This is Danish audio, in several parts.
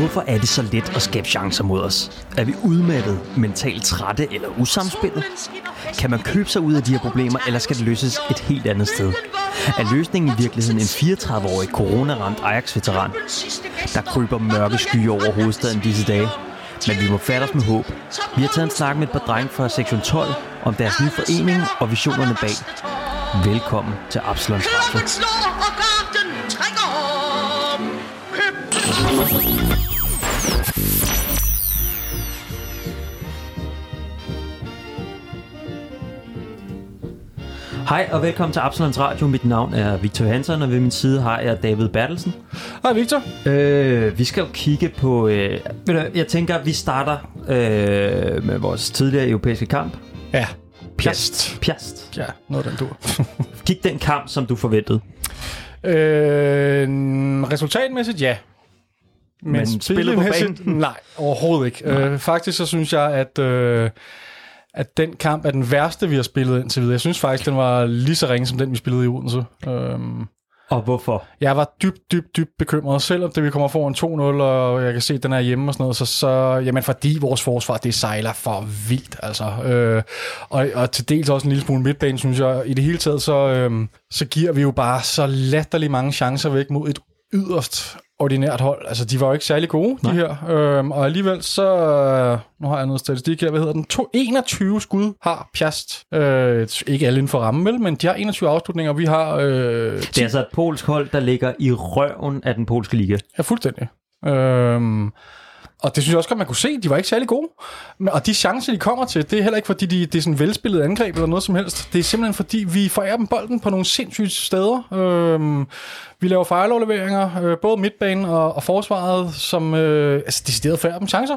Hvorfor er det så let at skabe chancer mod os? Er vi udmattet, mentalt trætte eller usamspillet? Kan man købe sig ud af de her problemer, eller skal det løses et helt andet sted? Er løsningen i virkeligheden en 34-årig coronaramt Ajax-veteran? Der kryber mørke skyer over hovedstaden disse dage, men vi må fatte os med håb. Vi har taget en snak med et par drenge fra sektion 12 om deres nye forening og visionerne bag. Velkommen til Absalons Radio. Hej og velkommen til Absalons Radio. Mit navn er Victor Hansen, og ved min side har jeg David Bertelsen. Hej Victor. Øh, vi skal jo kigge på... Øh, ved du, jeg tænker, at vi starter øh, med vores tidligere europæiske kamp. Ja. Pjast. Pjast. Ja, noget den dur. Gik den kamp, som du forventede? øh, resultatmæssigt, ja. Men spillet på spillemæssigt, Nej, overhovedet ikke. Øh, faktisk så synes jeg, at, øh, at den kamp er den værste, vi har spillet indtil videre. Jeg synes faktisk, den var lige så ringe som den, vi spillede i Odense. Øhm, Og hvorfor? jeg var dybt, dybt, dybt bekymret, selvom det vi kommer foran 2-0, og jeg kan se, at den er hjemme og sådan noget, så, så jamen fordi vores forsvar, det sejler for vildt, altså. Øh, og, og til dels også en lille smule midtbane, synes jeg. I det hele taget, så, øh, så giver vi jo bare så latterlig mange chancer væk mod et yderst ordinært hold. Altså, de var jo ikke særlig gode, Nej. de her. Øhm, og alligevel så... Øh, nu har jeg noget statistik her. Hvad hedder den? To, 21 skud har Piast. Øh, ikke alle inden for rammen, vel? Men de har 21 afslutninger, vi har... Øh, Det er altså et polsk hold, der ligger i røven af den polske liga. Ja, fuldstændig. Øhm, og det synes jeg også godt, man kunne se. De var ikke særlig gode. Og de chancer, de kommer til, det er heller ikke, fordi de, det er sådan velspillet angreb eller noget som helst. Det er simpelthen, fordi vi forærer dem bolden på nogle sindssyge steder. Øhm, vi laver fejloverleveringer, øh, både midtbanen og, og forsvaret, som øh, altså, decideret forærer dem chancer.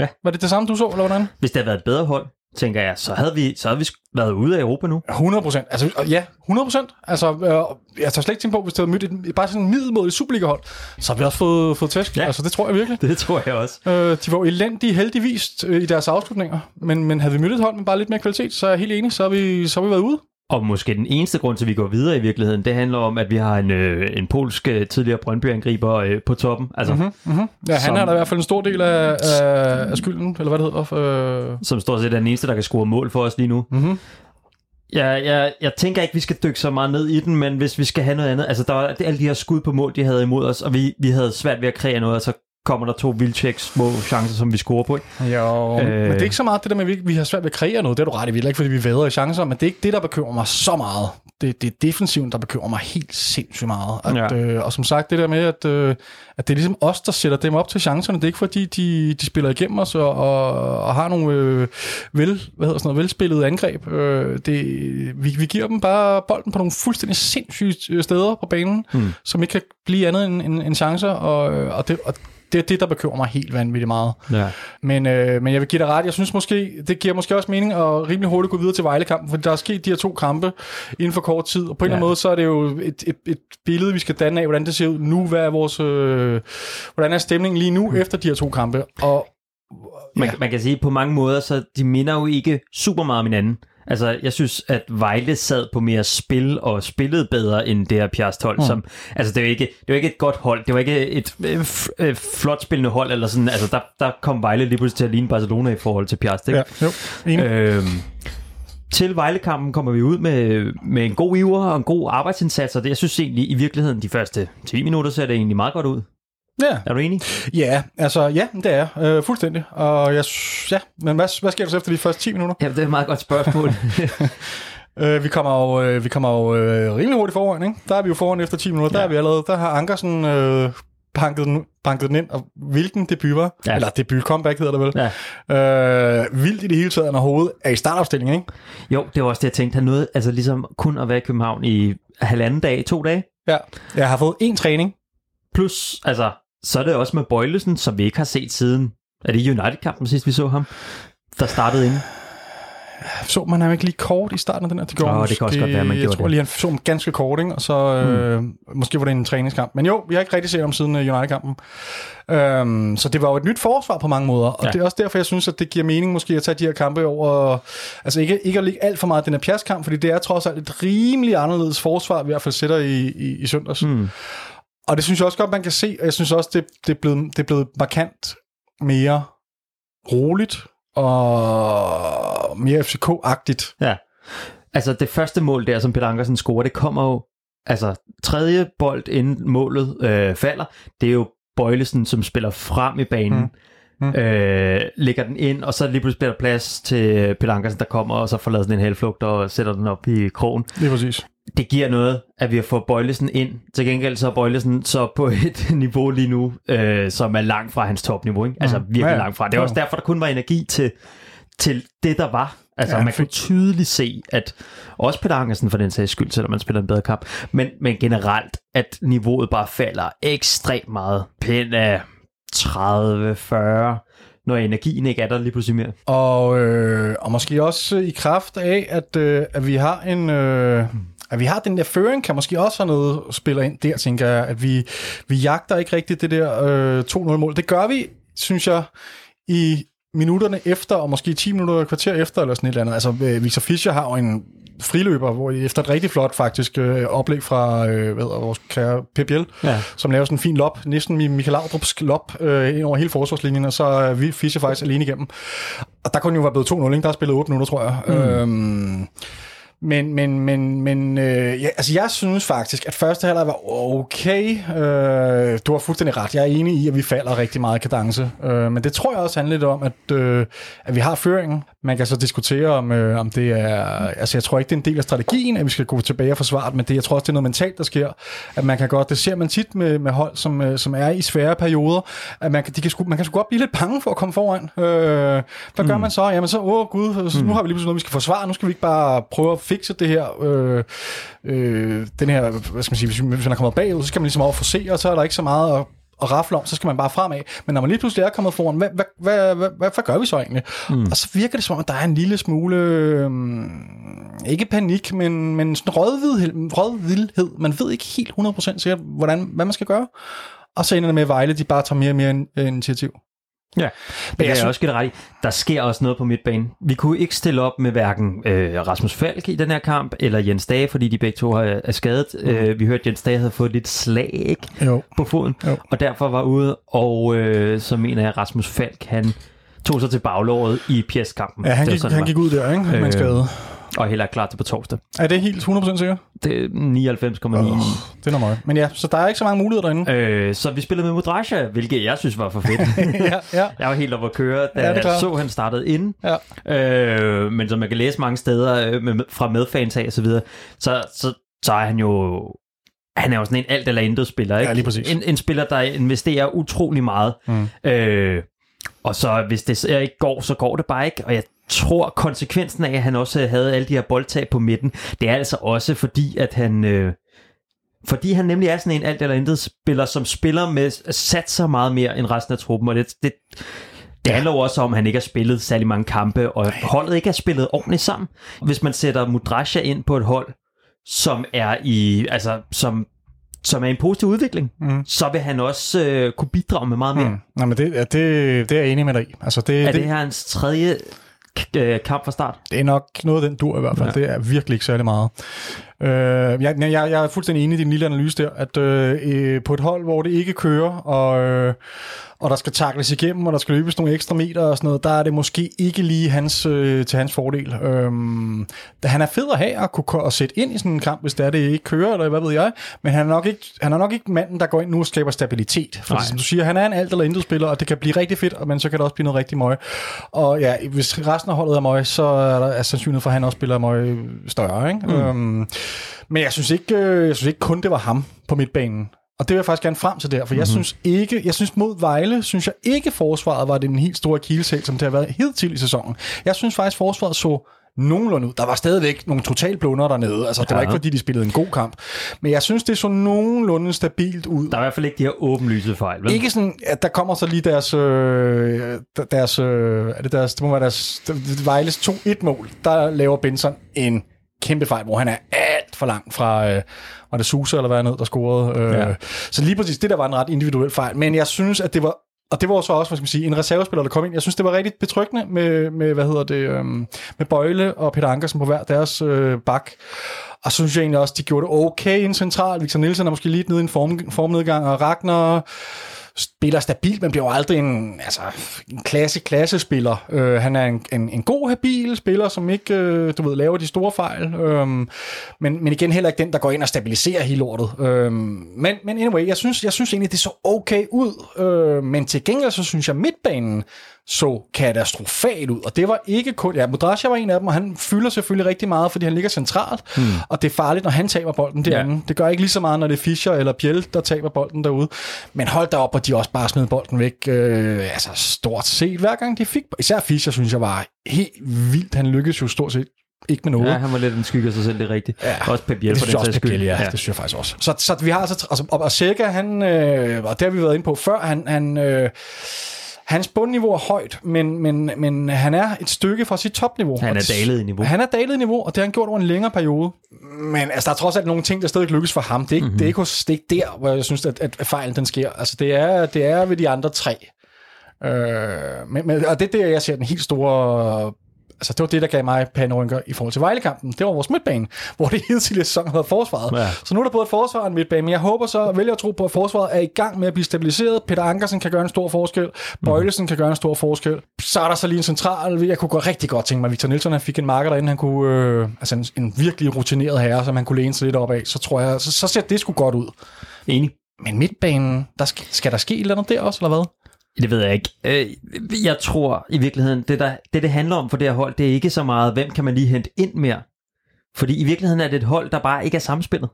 Ja. Var det det samme, du så, eller hvordan? Hvis det havde været et bedre hold, tænker jeg, så havde vi, så havde vi været ude af Europa nu. 100 procent. Altså, ja, 100 procent. Altså, øh, jeg tager slet ikke tænke på, hvis det havde mødt et, bare sådan en middelmådig Superliga-hold, så har vi også fået, fået tæsk. Ja. Altså, det tror jeg virkelig. Det tror jeg også. Øh, de var elendige heldigvis øh, i deres afslutninger, men, men havde vi mødt et hold med bare lidt mere kvalitet, så er jeg helt enig, så har vi, så har vi været ude. Og måske den eneste grund til, at vi går videre i virkeligheden, det handler om, at vi har en, øh, en polsk øh, tidligere Brøndby-angriber øh, på toppen. Altså, mm-hmm. Mm-hmm. Ja, han Som- har da i hvert fald en stor del af, af, af skylden, eller hvad det hedder. Øh, som stort set er den eneste, der kan score mål for os lige nu. mm-hmm. Jeg, jeg, jeg tænker ikke, vi skal dykke så meget ned i den, men hvis vi skal have noget andet, altså der var det, alle de her skud på mål, de havde imod os, og vi, vi havde svært ved at kreere noget, og så kommer der to vildtjek små chancer, som vi scorer på. Ikke? Jo, øh... Men det er ikke så meget det der med, at vi, vi har svært ved at kreere noget. Det er du ret i, vi ikke fordi vi væder i chancer, men det er ikke det, der bekymrer mig så meget. Det, det er defensiven, der bekymrer mig helt sindssygt meget. At, Ja. øh, og som sagt, det der med, at, øh, at det er ligesom os, der sætter dem op til chancerne. Det er ikke fordi, de, de spiller igennem os og, og, og har nogle øh, vel, hvad hedder sådan noget, velspillede angreb. Øh, det, vi, vi giver dem bare bolden på nogle fuldstændig sindssyge øh, steder på banen, Hmm. som ikke kan blive andet end, end, end chancer, og, øh, og, det, og det er det, der bekymrer mig helt vanvittigt meget. Ja. Men, øh, men jeg vil give dig ret. Jeg synes måske, det giver måske også mening at rimelig hurtigt gå videre til Vejle-kampen, for der er sket de her to kampe inden for kort tid. Og på en eller anden Ja. måde, så er det jo et, et, et billede, vi skal danne af, hvordan det ser ud nu. Hvad er vores, øh, hvordan er stemningen lige nu efter de her to kampe? Og Man, Ja. man kan sige, på mange måder, så de minder jo ikke super meget om hinanden. Altså, jeg synes, at Vejle sad på mere spil og spillede bedre end det her Piast hold. Mm. Som, altså, det var, ikke, det var ikke et godt hold. Det var ikke et øh, f- øh, flot spillende hold. Eller sådan. Altså, der, der kom Vejle lige pludselig til at ligne Barcelona i forhold til Piast. Ikke? ja, jo, enig. Øhm, til Vejlekampen kommer vi ud med, med en god iver og en god arbejdsindsats, og det, jeg synes egentlig i virkeligheden de første 10 minutter ser det egentlig meget godt ud. Ja, Er du enig? ja, altså ja, det er jeg. øh, fuldstændig. Og jeg, ja, men hvad, hvad sker der så efter de første 10 minutter? Ja, det er et meget godt spørgsmål. Øh, vi kommer jo, øh, vi kommer jo øh, rimelig hurtigt foran, ikke? Der er vi jo foran efter 10 minutter. Der Ja. er vi allerede, der har Ankersen øh, banket, den, banket den ind, og hvilken debut var. Ja. Eller debut comeback hedder det vel. ja. Øh, vildt i det hele taget, når hovedet er i startopstilling, ikke? Jo, det var også det, jeg tænkte. Han nåede altså ligesom kun at være i København i halvanden dag, to dage. Ja. Jeg har fået en træning. Plus, altså, så er det også med Bøjlesen, som vi ikke har set siden. Er det United-kampen sidst, vi så ham? Der startede inden. Så man ham ikke lige kort i starten af den her? Det, gjorde Åh, han det kan også måske- godt være, man Jeg gjorde tror det. lige, han så ham ganske kort, ikke? Og så øh, måske var det en træningskamp. Men jo, vi har ikke rigtig set ham siden uh, United-kampen. Øhm, så det var jo et nyt forsvar på mange måder. Og ja. det er også derfor, jeg synes, at det giver mening måske at tage de her kampe over... Altså ikke, ikke at ligge alt for meget den her pjaskamp, fordi det er trods alt et rimelig anderledes forsvar, vi i hvert fald sætter i, i, i søndags. Mm. Og det synes jeg også godt, man kan se, og jeg synes også, det, det, er, blevet, det er blevet markant mere roligt og mere FCK-agtigt. Ja. Altså det første mål der, som Peter Ankersen scorer, det kommer jo, altså tredje bold inden målet øh, falder, det er jo Bøjlesen, som spiller frem i banen. Mm. Mm. Øh, lægger den ind, og så lige pludselig bliver der plads til Peter Ankersen, der kommer, og så forlader sådan en halvflugt og sætter den op i krogen. Det er præcis. Det giver noget, at vi har fået Bøjlesen ind. Til gengæld så er Bøjlesen så på et niveau lige nu, øh, som er langt fra hans topniveau. Ikke? Altså virkelig Ja, ja. langt fra. Det er også derfor, der kun var energi til, til det, der var. Altså Ja, man kunne fint. tydeligt se, at også Peter Ankersen for den sags skyld, selvom man spiller en bedre kamp, men, men generelt, at niveauet bare falder ekstremt meget. Pind af 30-40, når energien ikke er der lige pludselig mere. Og, øh, og måske også i kraft af, at, øh, at vi har en... Øh, at vi har den der føring, kan måske også have noget spiller ind der, tænker jeg. At vi, vi jagter ikke rigtigt det der øh, 2-0-mål. Det gør vi, synes jeg, i minutterne efter, og måske 10 minutter og kvarter efter, eller sådan et eller andet. Altså, øh, Victor Fischer har jo en friløber, hvor efter et rigtig flot faktisk øh, oplæg fra øh, hvad hedder, vores kære Pep Biel, Ja. som laver sådan en fin lop, næsten Michael Laudrup's lop øh, ind over hele forsvarslinjen, og så er vi Fischer faktisk alene igennem. Og der kunne jo være blevet 2-0, ikke? Der er spillet 8 minutter, tror jeg. Mm. Øhm, men, men, men, men øh, ja, altså jeg synes faktisk, at første halvleg var okay. Øh, du har fuldstændig ret. Jeg er enig i, at vi falder rigtig meget i kadence. Øh, men det tror jeg også handler lidt om, at, øh, at vi har føringen. Man kan så diskutere, om, øh, om det er... Altså jeg tror ikke, det er en del af strategien, at vi skal gå tilbage og forsvare men det, jeg tror også, det er noget mentalt, der sker. At man kan godt... Det ser man tit med, med hold, som, øh, som er i svære perioder, at man kan, de kan sgu, man kan sgu godt blive lidt bange for at komme foran. Øh, hvad gør mm. man så? Jamen så, åh gud, så nu har vi lige pludselig noget, vi skal forsvare. Nu skal vi ikke bare prøve at fikse det her, øh, øh, den her, hvad skal man sige, hvis, hvis man er kommet bagud, så skal man ligesom over forse, og så er der ikke så meget at, at rafle om, så skal man bare fremad. Men når man lige pludselig er kommet foran, hvad, hvad, hvad, hvad, hvad, hvad gør vi så egentlig? Mm. Og så virker det som om, at der er en lille smule, øh, ikke panik, men, men sådan rådvildhed, rådvildhed. Man ved ikke helt 100% sikkert, hvordan, hvad man skal gøre. Og så ender det med, at Vejle de bare tager mere og mere in- initiativ. Ja, det kan jeg jeg, synes- også ret i. Der sker også noget på midtbanen. Vi kunne ikke stille op med hverken øh, Rasmus Falk i den her kamp, eller Jens Dage, fordi de begge to er, er skadet. Mm. Øh, vi hørte, at Jens Dage havde fået lidt slag ikke, Jo. på foden, Jo. og derfor var ude, og øh, så mener jeg, at Rasmus Falk, han tog sig til baglåret i PS-kampen. Ja, han gik, sådan, han gik ud der, ikke? En Øh, skade. Og heller er klar til på torsdag. Er det helt 100% sikkert? Det er 99,9. Oh, det er noget meget. Men ja, så der er ikke så mange muligheder derinde. Øh, så vi spillede med Mudrasja, hvilket jeg synes var for fedt. ja, ja. Jeg var helt oppe at køre, da Ja, jeg så, han startede inden. Ja. Øh, men som man kan læse mange steder øh, med, fra medfans af og så videre, så, så, så er han jo... Han er jo sådan en alt eller intet spiller, ikke? Ja, lige præcis. En, en spiller, der investerer utrolig meget. Mm. Øh, og så hvis det så ikke går, så går det bare ikke. Og jeg tror, konsekvensen af, at han også havde alle de her boldtab på midten, det er altså også fordi, at han... Øh, fordi han nemlig er sådan en alt eller intet spiller, som spiller med satser meget mere end resten af truppen, og det, det, det handler jo også om, at han ikke har spillet særlig mange kampe, og holdet ikke har spillet ordentligt sammen. Hvis man sætter Mudrasja ind på et hold, som er i, altså, som, som er en positiv udvikling, Mm. så vil han også øh, kunne bidrage med meget mere. Mm. Nej, men det, ja, det, det er jeg enig med dig i. Altså, det, Er det, det her hans tredje øh, kamp fra start? det er nok noget af den dur i hvert fald. Ja. Det er virkelig ikke særlig meget. Øh, jeg, jeg, jeg er fuldstændig enig i din lille analyse der, at øh, øh, på et hold, hvor det ikke kører, og, øh, og der skal takles igennem, og der skal løbes nogle ekstra meter og sådan noget, der er det måske ikke lige hans, øh, til hans fordel. Da han er fed at have at kunne at sætte ind i sådan en kamp, hvis det er, det ikke kører, eller hvad ved jeg, men han er nok ikke, han er nok ikke manden, der går ind nu og skaber stabilitet. For som du siger, han er en alt eller intet spiller, og det kan blive rigtig fedt, men så kan det også blive noget rigtig møg. Og ja, hvis resten af holdet er møg, så er der er sandsynlighed for, at han også spiller møg større. Ikke? Mm. Øhm, men jeg synes, ikke, øh, jeg synes ikke kun, det var ham på midtbanen. Og det vil jeg faktisk gerne frem til der, for jeg Mhm. synes ikke, jeg synes mod Vejle, synes jeg ikke forsvaret var den helt store kilesæl, som det har været helt til i sæsonen. Jeg synes faktisk, forsvaret så nogenlunde ud. Der var stadigvæk nogle total blunder dernede. Altså, det var Ja. ikke, fordi de spillede en god kamp. Men jeg synes, det så nogenlunde stabilt ud. Der er i hvert fald ikke de her åbenlyse fejl, vel? Ikke sådan, at der kommer så lige deres, øh, deres, øh, er det deres, det må være deres, Vejles 2-1-mål. Der laver Benson en kæmpe fejl, hvor han er alt for langt fra, øh, var det Susa eller hvad ned, der scorede. Øh, Ja. Så lige præcis det der var en ret individuel fejl. Men jeg synes, at det var og det var så også, hvad skal man sige, en reservespiller, der kom ind. Jeg synes, det var rigtig betryggende med, med hvad hedder det, øhm, med Bøjle og Peter Ankersen på hver deres øh, bak. Og så synes jeg egentlig også, de gjorde det okay ind centralt. Victor Nielsen er måske lige nede i en form, formnedgang, og Ragnar spiller stabilt, men bliver jo aldrig en, altså, en klasse klassespiller. Øh, han er en, en, en god, habil spiller, som ikke øh, du ved, laver de store fejl. Øh, men, men igen heller ikke den, der går ind og stabiliserer hele lortet. Øh, men, men anyway, jeg synes, jeg synes egentlig, det så okay ud. Øh, men til gengæld, så synes jeg, midtbanen så katastrofalt ud. Og det var ikke kun... Ja, Mudrasja var en af dem, og han fylder selvfølgelig rigtig meget, fordi han ligger centralt. Hmm. Og det er farligt, når han taber bolden derinde. Ja. Det gør ikke lige så meget, når det er Fischer eller Bjell, der taber bolden derude. Men hold da op, og de også bare smed bolden væk. Øh, altså stort set hver gang de fik... Især Fischer, synes jeg, var helt vildt. Han lykkedes jo stort set ikke med noget. Ja, han var lidt en skygge af sig selv, det er rigtigt. Ja, også Pep Biel det synes jeg også, Pep Biel, ja, ja, det synes jeg faktisk også. Så, så vi har altså, altså og, og Seca, han, øh, og det har vi været inde på før, han, han øh, Hans bundniveau er højt, men, men, men han er et stykke fra sit topniveau. Han er dalet i niveau. Han er dalet i niveau, og det har han gjort over en længere periode. Men altså, der er trods alt nogle ting, der stadig lykkes for ham. Det er ikke, mm-hmm. det er ikke, hos, det er ikke der, hvor jeg synes, at, at fejlen den sker. Altså, det er, det er ved de andre tre. Øh, men, men, og det er der, jeg ser den helt store altså det var det, der gav mig panerynker i forhold til Vejlekampen. Det var vores midtbane, hvor det hele tidligere sæson havde været forsvaret. Ja. Så nu er der både et forsvar og en midtbane, men jeg håber så, vælger at tro på, at forsvaret er i gang med at blive stabiliseret. Peter Ankersen kan gøre en stor forskel. Bøjlesen mm. kan gøre en stor forskel. Så er der så lige en central. Jeg kunne gå rigtig godt tænke mig, at Victor Nielsen han fik en marker derinde. Han kunne, øh, altså en, en, virkelig rutineret herre, som han kunne læne sig lidt op af. Så tror jeg, så, så ser det sgu godt ud. Enig. Men midtbanen, der skal, skal der ske et eller andet der også, eller hvad? Det ved jeg ikke. Øh, jeg tror i virkeligheden, det, der, det det handler om for det her hold, det er ikke så meget, hvem kan man lige hente ind mere. Fordi i virkeligheden er det et hold, der bare ikke er samspillet.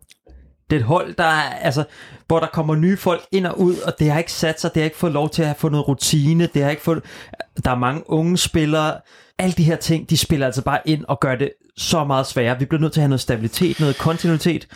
Det er et hold, der er, altså, hvor der kommer nye folk ind og ud, og det har ikke sat sig, det har ikke fået lov til at få noget rutine, det har ikke fået, der er mange unge spillere, alle de her ting, de spiller altså bare ind og gør det så meget sværere. Vi bliver nødt til at have noget stabilitet, noget kontinuitet,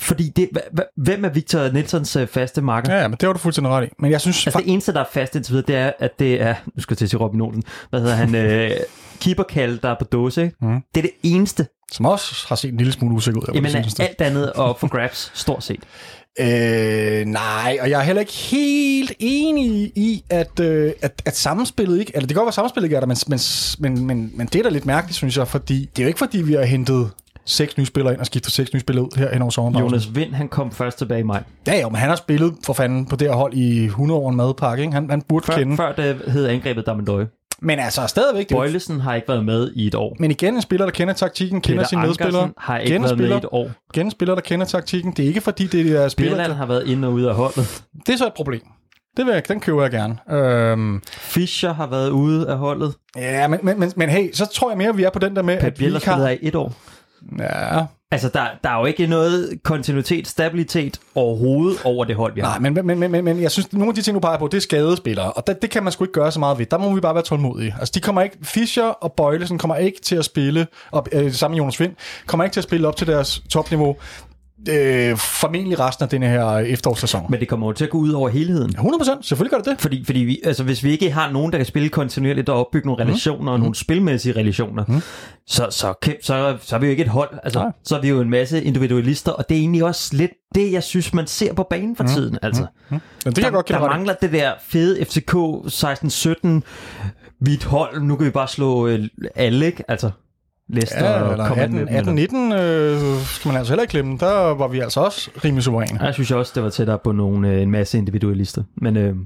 fordi det, hvem er Victor Nielsens øh, faste marker? Ja, men det var du fuldstændig ret i. Men jeg synes... Altså det eneste, der er fast indtil videre, det er, at det er... Nu skal jeg til at sige Robin Olsen. Hvad hedder han? øh, keeperkald, der er på dåse. Ikke? Mm. Det er det eneste. Som også har set en lille smule usikker ud. Jamen alt andet og for grabs, stort set. Øh, nej, og jeg er heller ikke helt enig i, at, øh, at, at samspillet ikke... Eller det kan godt være, samspillet ikke er der, men, men, men, men, men det er da lidt mærkeligt, synes jeg, fordi det er jo ikke, fordi vi har hentet seks nye spillere ind og skiftet seks nye spillere ud her hen over sommeren. Jonas Vind, han kom først tilbage i maj. Ja, jo, men han har spillet for fanden på det her hold i 100 år en madpakke. Ikke? Han, han burde før, kende. Før det hed angrebet Damendøje. Men altså stadigvæk... Bøjlesen har ikke været med i et år. Men igen, en spiller, der kender taktikken, kender sine medspillere. har ikke været med i et år. Igen en spiller, der kender taktikken. Det er ikke fordi, det er spillere... Bjelland har været inde og ude af holdet. Det er så et problem. Det vil jeg, den køber jeg gerne. Øhm, Fischer har været ude af holdet. Ja, men, men, men, men hey, så tror jeg mere, at vi er på den der med... Pep Biel har af et år. Ja, Altså, der, der er jo ikke noget kontinuitet, stabilitet overhovedet over det hold, vi har. Nej, men, men, men, men, men jeg synes, at nogle af de ting, du peger på, det er skadespillere, og det, det kan man sgu ikke gøre så meget ved. Der må vi bare være tålmodige. Altså, de kommer ikke, Fischer og Bøjlesen kommer ikke til at spille, og øh, sammen med Jonas Vind, kommer ikke til at spille op til deres topniveau øh, formentlig resten af den her efterårssæson. Men det kommer jo til at gå ud over helheden. 100%, selvfølgelig gør det det. Fordi, fordi vi, altså, hvis vi ikke har nogen, der kan spille kontinuerligt og opbygge nogle mhm. relationer mm. og nogle spilmæssige relationer, mm. så, så, så, så er vi jo ikke et hold. Altså, så er vi jo en masse individualister, og det er egentlig også lidt det, jeg synes, man ser på banen for mm. tiden. Altså. Mm. Mm. Men det der, godt der mangler det der fede FCK 16-17 vi et hold, nu kan vi bare slå øh, alle, ikke? Altså, Leicester ja, eller 18, 18 19 øh, skal man altså heller ikke glemme. Der var vi altså også rimelig suveræne. Jeg synes også, det var tættere på nogle, øh, en masse individualister. Men øh,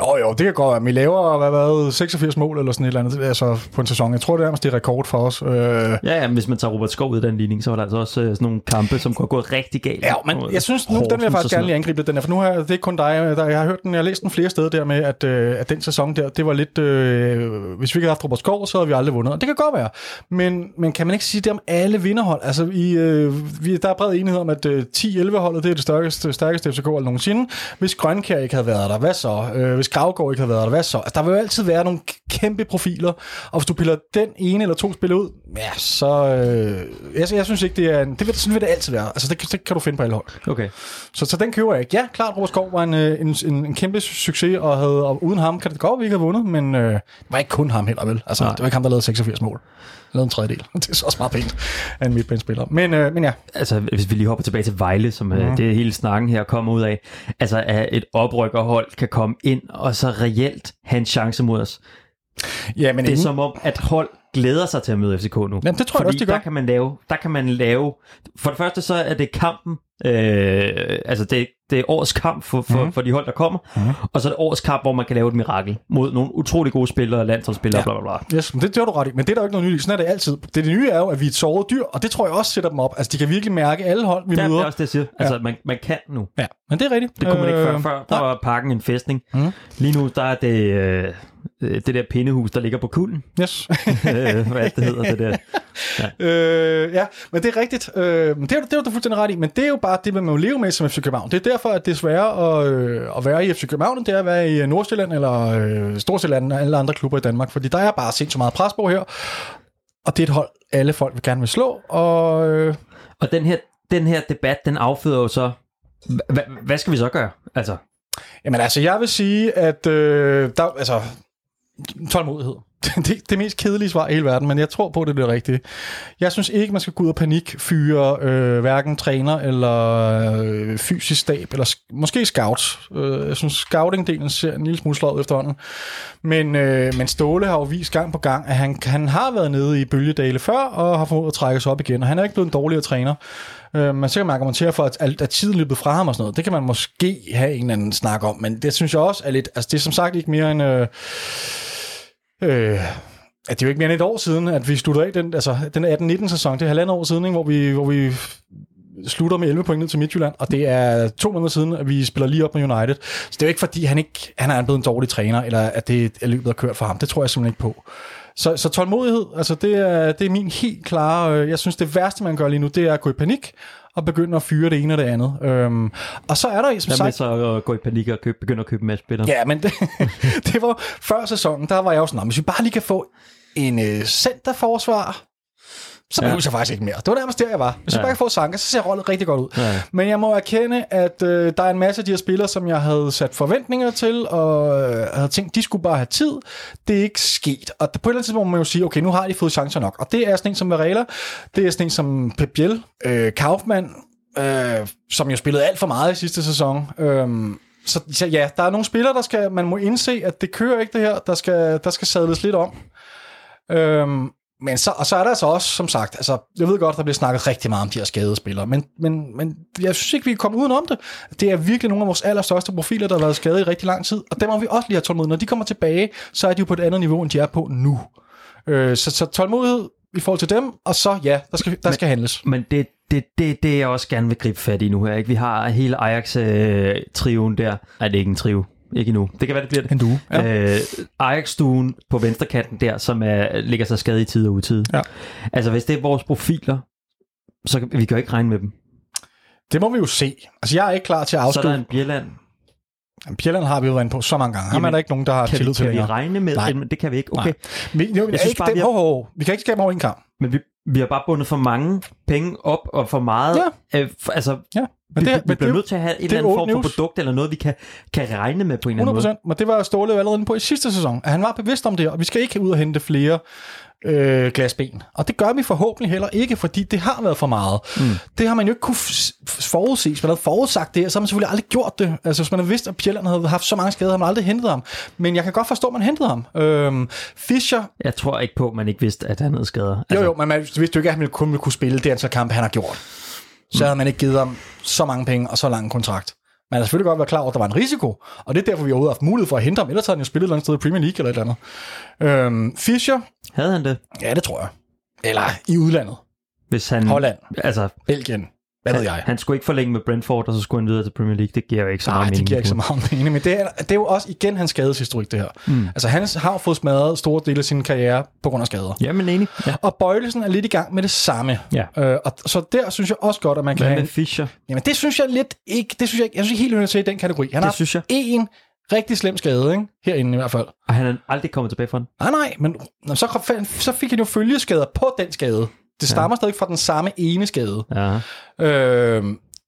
jo, jo, det kan godt være. Vi laver, hvad været 86 mål eller sådan et eller andet altså på en sæson. Jeg tror, det er nærmest det er rekord for os. Øh... Ja, ja, hvis man tager Robert Skov ud af den ligning, så var der altså også øh, sådan nogle kampe, som kunne gå rigtig galt. Ja, men jeg synes, nu, den vil jeg faktisk gerne lige angribe den her, for nu har det er ikke kun dig. Der, jeg har hørt den, jeg har læst den flere steder der med, at, øh, at den sæson der, det var lidt, øh, hvis vi ikke havde haft Robert Skov, så havde vi aldrig vundet. Og det kan godt være. Men, men kan man ikke sige det om alle vinderhold? Altså, i, øh, vi, der er bred enighed om, at øh, 10-11 holdet, det er det stærkeste, stærkeste FCK nogensinde. Hvis Grønkær ikke havde været der, hvad så? Øh, hvis Gravgaard ikke havde været der, hvad så? Altså, der vil jo altid være nogle kæmpe profiler, og hvis du piller den ene eller to spil ud, ja, så... Øh, jeg, jeg synes ikke, det er... En, det vil, sådan vil det altid være. Altså, det, det kan du finde på alle hold. Okay. Så, så den køber jeg ikke. Ja, klart, Robert Skov var en, øh, en, en, en kæmpe succes, og, havde, og uden ham kan det godt, at vi ikke havde vundet, men øh, det var ikke kun ham heller, vel? Altså, Nej. det var ikke ham, der lavede 86 mål lavet en tredjedel. Det er så også meget pænt af en midtbanespiller. Men, øh, men ja. Altså, hvis vi lige hopper tilbage til Vejle, som mm. det hele snakken her kommer ud af. Altså, at et oprykkerhold kan komme ind og så reelt have en chance mod os. Ja, men Det er ingen- som om, at hold glæder sig til at møde FCK nu. Jamen, det tror jeg Fordi også, de gør. der kan man lave, der kan man lave, for det første så er det kampen, øh, altså det, det er årets kamp for, for, mm. for de hold, der kommer, mm. og så er det årets kamp, hvor man kan lave et mirakel mod nogle utrolig gode spillere, landsholdsspillere, Ja. ja. bla bla bla. Yes, men det, det du ret i. Men det er der jo ikke noget nyt. Sådan er det altid. Det, det nye er jo, at vi er et såret dyr, og det tror jeg også sætter dem op. Altså, de kan virkelig mærke alle hold, vi Ja, det møder. er også det, jeg siger. Altså, man, man kan nu. Ja, men det er rigtigt. Det kunne man ikke før. Øh, Før der var parken en festning. Mhm. Lige nu, der er det øh, øh, det der pindehus, der ligger på kulden. Yes. Øh, Hvad det hedder, det der. øh, ja, men det er rigtigt. Øh, det er, det er du fuldstændig ret i. Men det er jo bare det, man må leve med som FC København. Det er derfor, at det er sværere at, øh, at være i FC København, det er at være i Nordsjælland eller øh, Storsjælland og alle andre klubber i Danmark. Fordi der er bare sindssygt meget pres på her. Og det er et hold, alle folk vil gerne vil slå. Og øh, Og den her, den her debat, den afføder jo så, hva- hvad skal vi så gøre? Altså, Jamen altså, jeg vil sige, at øh, der, altså, tålmodighed. Det, det mest kedelige svar i hele verden, men jeg tror på, det er det rigtige. Jeg synes ikke, man skal gå ud og panikfyre øh, hverken træner eller øh, fysisk stab, eller sk- måske scout. Øh, jeg synes, scouting-delen ser en lille smule slået efterhånden. Men, øh, men Ståle har jo vist gang på gang, at han, han har været nede i bølgedale før, og har fået at trække sig op igen, og han er ikke blevet en dårligere træner. Øh, man så kan man argumentere for, at, at tiden løbet fra ham og sådan noget. Det kan man måske have en eller anden snak om, men det synes jeg også er lidt... Altså, det er som sagt ikke mere end... Øh, øh, at det er jo ikke mere end et år siden, at vi sluttede af den, altså, den 18-19 sæson. Det er halvandet år siden, ikke, hvor, vi, hvor vi slutter med 11 point ned til Midtjylland, og det er to måneder siden, at vi spiller lige op med United. Så det er jo ikke fordi, han, ikke, han er blevet en dårlig træner, eller at det er løbet er kørt for ham. Det tror jeg simpelthen ikke på. Så, så tålmodighed, altså det er, det er min helt klare, øh, jeg synes det værste, man gør lige nu, det er at gå i panik, og begynde at fyre det ene og det andet. Øhm, og så er der, som sagt... så at gå i panik og købe, begynde at købe en masse spillere? Ja, men det, det var før sæsonen, der var jeg jo sådan, "Nå, hvis vi bare lige kan få en øh, centerforsvar, så Ja. behøver jeg faktisk ikke mere. Det var nærmest der, jeg var. Hvis ja. Ja. jeg bare kan få Sanka, så ser rollet rigtig godt ud. Ja. Men jeg må erkende, at øh, der er en masse af de her spillere, som jeg havde sat forventninger til, og øh, havde tænkt, de skulle bare have tid. Det er ikke sket. Og på et eller andet tidspunkt må man jo sige, okay, nu har de fået chancer nok. Og det er sådan en som Varela, det er sådan en som Pep Biel, øh, Kaufmann, øh, som jo spillede alt for meget i sidste sæson. Øh, så, så ja, der er nogle spillere, der skal, man må indse, at det kører ikke det her. Der skal, der skal sadles lidt om. Øhm, men så, og så er der så også, som sagt, altså, jeg ved godt, der bliver snakket rigtig meget om de her skadede spillere, men, men, men jeg synes ikke, vi kan komme udenom det. Det er virkelig nogle af vores allerstørste profiler, der har været skadet i rigtig lang tid, og dem må vi også lige have tålmodighed. Når de kommer tilbage, så er de jo på et andet niveau, end de er på nu. Øh, så, så tålmodighed i forhold til dem, og så ja, der skal, der skal handles. Men det, det, det, det jeg også gerne vil gribe fat i nu her. Ikke? Vi har hele Ajax-triven der. Nej, det er ikke en trive. Ikke endnu. Det kan være, det bliver det. En due. Ja. Øh, Ajax-stuen på venstre kanten der, som er, ligger sig skadet i tid og utid. Ja. Altså, hvis det er vores profiler, så kan vi kan jo ikke regne med dem. Det må vi jo se. Altså, jeg er ikke klar til at Så er der en Bjelland. En... Bjelland har vi jo været på så mange gange. Ham er Jamen, der ikke nogen, der har Kan, vi, tillid til kan vi regne med? Nej. Det kan vi ikke. Okay. Nej. Vi, jo, jeg synes ikke bare, det, vi har- hov, hov. vi kan ikke skabe over en kamp. Men vi, vi har bare bundet for mange penge op, og for meget... Øh, for, altså, Ja. Men det- vi, vi bliver det- nødt til at have en eller er anden form for news. produkt, eller noget, vi kan, kan regne med på en eller anden 100 måde. men det var Ståle jo allerede inde på i sidste sæson, at han var bevidst om det, og vi skal ikke ud og hente flere øh, glasben. Og det gør vi forhåbentlig heller ikke, fordi det har været for meget. Mm. Det har man jo ikke kunne forudse. Hvis man havde forudsagt det, så har man selvfølgelig aldrig gjort det. Altså hvis man havde vidst, at Pjelland havde haft så mange skader, havde man aldrig hentet ham. Men jeg kan godt forstå, at man hentede ham. Øhm, Fischer, Jeg tror ikke på, at man ikke vidste, at han havde skader. altså, jo jo, men man vidste jo ikke, at han ville kun ville kunne spille det antal kampe, han har gjort. Så havde man ikke givet ham så mange penge og så lang en kontrakt. Man har selvfølgelig godt været klar over, at der var en risiko, og det er derfor, vi overhovedet har haft mulighed for at hente ham. Ellers havde han jo spillet et eller andet sted i Premier League eller et eller andet. Øhm, Fischer, Havde han det? Ja, det tror jeg. Eller i udlandet. Hvis han, Holland. Altså, Belgien. Hvad ved jeg? han skulle ikke forlænge med Brentford, og så skulle han videre til Premier League. Det giver jo ikke så Nej, meget det mening. giver ikke så meget mening, men det er, det er jo også igen hans skadeshistorik, det her. Mm. Altså, han har fået smadret store dele af sin karriere på grund af skader. Jamen enig. Ja. Og Bøjlesen er lidt i gang med det samme. Ja. Øh, og så der synes jeg også godt, at man kan Hvad med Fischer? Jamen, det synes jeg lidt ikke... Det synes jeg, ikke- jeg synes ikke helt, at til i den kategori. Han Det har synes jeg. en rigtig slem skade, ikke? Herinde i hvert fald. Og han er aldrig kommet tilbage fra den. Nej, nej, men så, så fik han jo følgeskader på den skade. Det stammer ja. stadig fra den samme ene skade. Ja. Øh,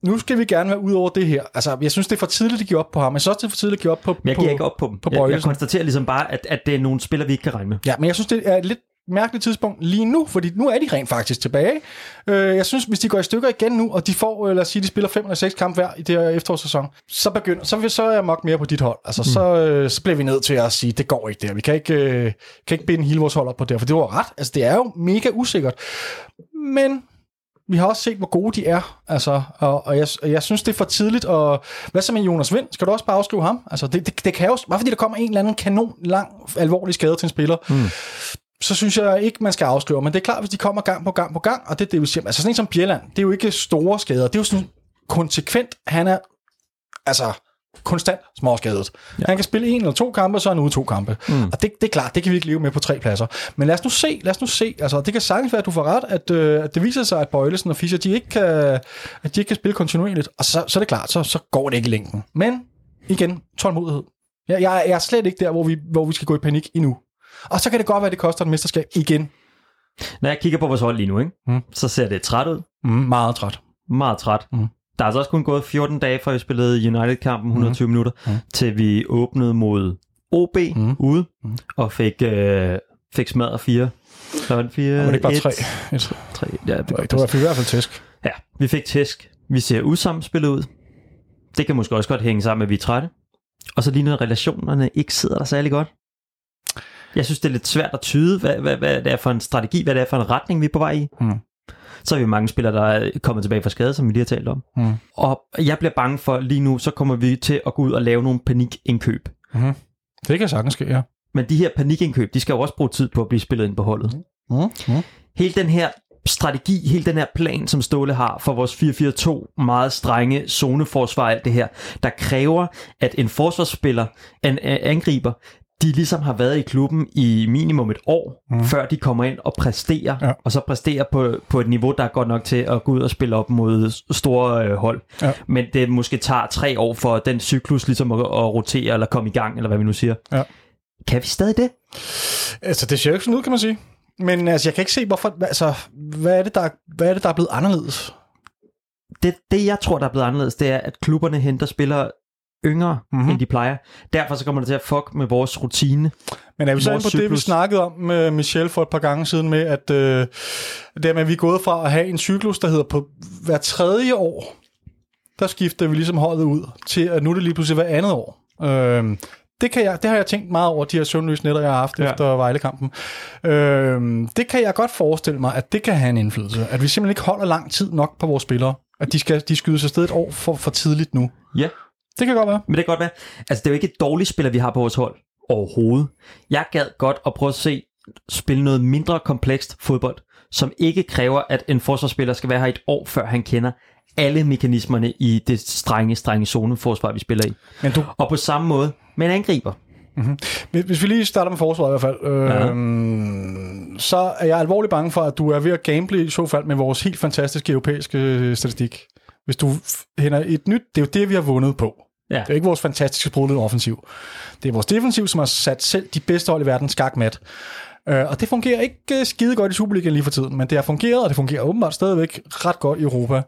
nu skal vi gerne være ud over det her. Altså, jeg synes, det er for tidligt at give op på ham. Jeg synes også, det er for tidligt at give op på... Men jeg på, giver ikke op på dem. på jeg, jeg konstaterer ligesom bare, at, at det er nogle spillere, vi ikke kan regne med. Ja, men jeg synes, det er lidt mærkeligt tidspunkt lige nu, fordi nu er de rent faktisk tilbage. Øh, jeg synes, hvis de går i stykker igen nu, og de får, øh, lad os sige, de spiller fem eller seks kampe hver i det her efterårssæson, så begynder, så, så er jeg nok mere på dit hold. Altså, mm. så, øh, så bliver vi nødt til at sige, det går ikke der. Vi kan ikke, øh, kan ikke binde hele vores hold op på det, for det var ret. Altså, det er jo mega usikkert. Men vi har også set, hvor gode de er. Altså, og, og jeg, jeg synes, det er for tidligt. Og hvad så med Jonas Vind? Skal du også bare afskrive ham? Altså, det, det, det kan jo, bare fordi der kommer en eller anden kanon lang, alvorlig skade til en spiller, mm. Så synes jeg ikke, man skal afskrive. Men det er klart, hvis de kommer gang på gang på gang, og det er det, vi siger. Altså sådan en som Bjelland, det er jo ikke store skader. Det er jo sådan konsekvent. Han er, altså, konstant småskadet. Ja. Han kan spille en eller to kampe, så er han ude to kampe. Mm. Og det, det er klart, det kan vi ikke leve med på tre pladser. Men lad os nu se, lad os nu se. Altså, det kan sagtens være, at du får ret, at, øh, at det viser sig, at Bøjlesen og Fischer, de ikke kan, at de ikke kan spille kontinuerligt. Og så, så er det klart, så, så går det ikke i længden. Men igen, tålmodighed. Jeg, jeg, jeg er slet ikke der, hvor vi, hvor vi skal gå i panik endnu. Og så kan det godt være, at det koster et mesterskab igen. Når jeg kigger på vores hold lige nu, ikke? Mm. så ser det træt ud. Mm, meget træt. Meget træt. Mm. Der er altså også kun gået 14 dage, fra vi spillede United-kampen 120 mm. minutter, mm. til vi åbnede mod OB mm. ude, mm. og fik, øh, fik smadret fire. Så var det fire, var det ikke bare tre? Et, tre ja, det, det var i hvert fald tæsk. Ja, vi fik tæsk. Vi ser usammenspillet ud. Det kan måske også godt hænge sammen med, at vi er trætte. Og så lige når relationerne ikke sidder der særlig godt. Jeg synes, det er lidt svært at tyde, hvad, hvad, hvad det er for en strategi, hvad det er for en retning, vi er på vej i. Mm. Så har vi mange spillere, der er kommet tilbage fra skade, som vi lige har talt om. Mm. Og jeg bliver bange for, lige nu, så kommer vi til at gå ud og lave nogle panikindkøb. Mm. Det kan sagtens ske, ja. Men de her panikindkøb, de skal jo også bruge tid på at blive spillet ind på holdet. Mm. Mm. Hele den her strategi, hele den her plan, som Ståle har for vores 4-4-2, meget strenge zoneforsvar, alt det her, der kræver, at en forsvarsspiller, en angriber, de ligesom har været i klubben i minimum et år, mm. før de kommer ind og præsterer, ja. og så præsterer på, på et niveau, der er godt nok til at gå ud og spille op mod store øh, hold. Ja. Men det måske tager tre år for den cyklus ligesom at, at rotere eller komme i gang, eller hvad vi nu siger. Ja. Kan vi stadig det? Altså, det ser jo ikke sådan ud, kan man sige. Men altså, jeg kan ikke se, hvorfor, altså, hvad er det, der, hvad er, det, der er blevet anderledes? Det, det, jeg tror, der er blevet anderledes, det er, at klubberne henter spillere yngre, mm-hmm. end de plejer. Derfor så kommer det til at fuck med vores rutine. Men er vi så på cyklus? det, vi snakkede om med Michel for et par gange siden med, at øh, det med, at vi er gået fra at have en cyklus, der hedder på hver tredje år, der skifter vi ligesom holdet ud, til at nu er det lige pludselig hver andet år. Øh, det, kan jeg, det har jeg tænkt meget over, de her søvnløse nætter, jeg har haft ja. efter Vejlekampen. Øh, det kan jeg godt forestille mig, at det kan have en indflydelse. At vi simpelthen ikke holder lang tid nok på vores spillere. At de, skal, de skyder sig sted et år for, for tidligt nu. Ja. Det kan godt være. Men det kan godt være. Altså, det er jo ikke et dårligt spiller, vi har på vores hold overhovedet. Jeg gad godt at prøve at se spille noget mindre komplekst fodbold, som ikke kræver, at en forsvarsspiller skal være her et år, før han kender alle mekanismerne i det strenge, strenge zoneforsvar, vi spiller i. Men du... Og på samme måde med en angriber. Mm-hmm. Hvis vi lige starter med forsvaret i hvert fald, øh, ja. så er jeg alvorligt bange for, at du er ved at gamble i så fald med vores helt fantastiske europæiske statistik. Hvis du henter et nyt, det er jo det, vi har vundet på. Ja. Det er ikke vores fantastiske sprudlede offensiv. Det er vores defensiv, som har sat selv de bedste hold i verden skakmat. Uh, og det fungerer ikke uh, skide godt i Superligaen lige for tiden, men det har fungeret, og det fungerer åbenbart stadigvæk ret godt i Europa.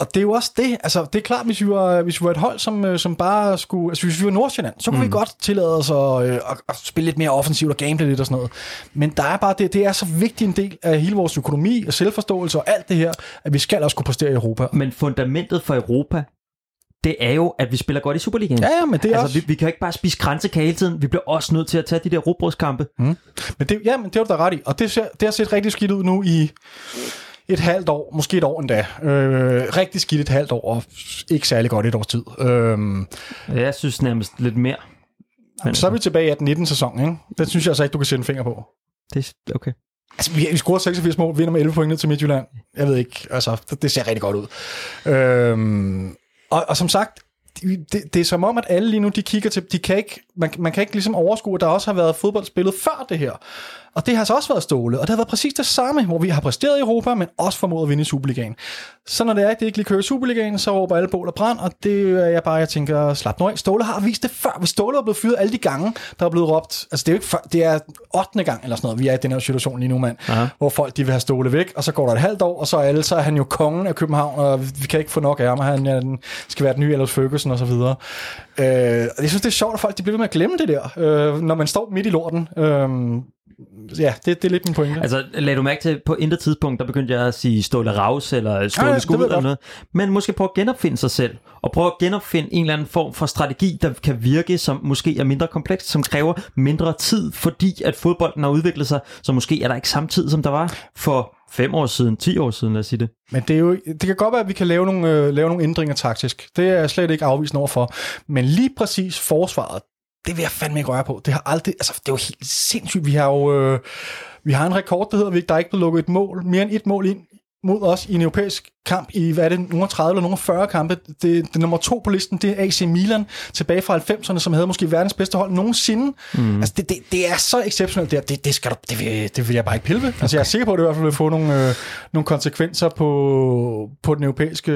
Og det er jo også det, altså det er klart, hvis vi var, hvis vi var et hold, som, øh, som bare skulle, altså hvis vi var Nordsjælland, så kunne mm. vi godt tillade os at, at, at, spille lidt mere offensivt og gamble lidt og sådan noget. Men der er bare det, det er så vigtig en del af hele vores økonomi og selvforståelse og alt det her, at vi skal også kunne præstere i Europa. Men fundamentet for Europa, det er jo, at vi spiller godt i Superligaen. Ja, ja, men det er altså, også... vi, vi kan ikke bare spise kransekage hele tiden. Vi bliver også nødt til at tage de der robrødskampe. Mm. Men det, ja, men det er du da ret i. Og det, ser, det har set rigtig skidt ud nu i et halvt år, måske et år endda. Øh, rigtig skidt et halvt år, og ikke særlig godt et års tid. Øh, jeg synes nærmest lidt mere. Men, så er vi tilbage i 18-19 sæson, ikke? Den synes jeg altså ikke, du kan sætte en finger på. Det er okay. Altså, vi, vi scorer 86 mål, vinder med 11 point ned til Midtjylland. Jeg ved ikke, altså, det, det ser rigtig godt ud. Øhm, og, og som sagt, det, det er som om, at alle lige nu, de kigger til, de kan ikke, man, man kan ikke ligesom overskue, at der også har været fodbold spillet før det her. Og det har så også været Ståle, og det har været præcis det samme, hvor vi har præsteret i Europa, men også formået at vinde i Superligaen. Så når det er, at det ikke lige kører i Superligaen, så råber alle bål og brand, og det er jeg bare, jeg tænker, slap nu af. Ståle har vist det før. Hvis Ståle er blevet fyret alle de gange, der er blevet råbt, altså det er jo ikke før, det er 8. gang eller sådan noget, vi er i den her situation lige nu, mand, Aha. hvor folk de vil have Ståle væk, og så går der et halvt år, og så er alle, så er han jo kongen af København, og vi kan ikke få nok af ham, han ja, den skal være den nye Ellers Ferguson og så videre. Øh, jeg synes, det er sjovt, at folk de bliver ved med at glemme det der, øh, når man står midt i lorten. Øh, ja, det, det er lidt min pointe. Altså, lad du mærke til, på intet tidspunkt, der begyndte jeg at sige Ståle Raus eller Ståle Ja, ja, Skud eller noget. Men måske prøve at genopfinde sig selv, og prøve at genopfinde en eller anden form for strategi, der kan virke, som måske er mindre kompleks, som kræver mindre tid, fordi at fodbolden har udviklet sig, så måske er der ikke samme tid, som der var for fem år siden, ti år siden, lad os sige det. Men det, er jo, det kan godt være, at vi kan lave nogle, øh, lave nogle ændringer taktisk. Det er jeg slet ikke afvisende overfor. Men lige præcis forsvaret, det vil jeg fandme ikke røre på. Det har aldrig, altså det er jo helt sindssygt. Vi har jo øh, vi har en rekord, der hedder, vi- der er ikke blevet lukket et mål, mere end et mål ind mod os i en europæisk kamp i, hvad er det, nogle 30 eller nogle 40 kampe. Det, det nummer to på listen, det er AC Milan, tilbage fra 90'erne, som havde måske verdens bedste hold nogensinde. Mm. Altså, det, det, det er så exceptionelt der. Det, det, skal du, det, vil, det vil jeg bare ikke pille ved. Altså, jeg er sikker på, at det i hvert fald vil få nogle, øh, nogle konsekvenser på, på den europæiske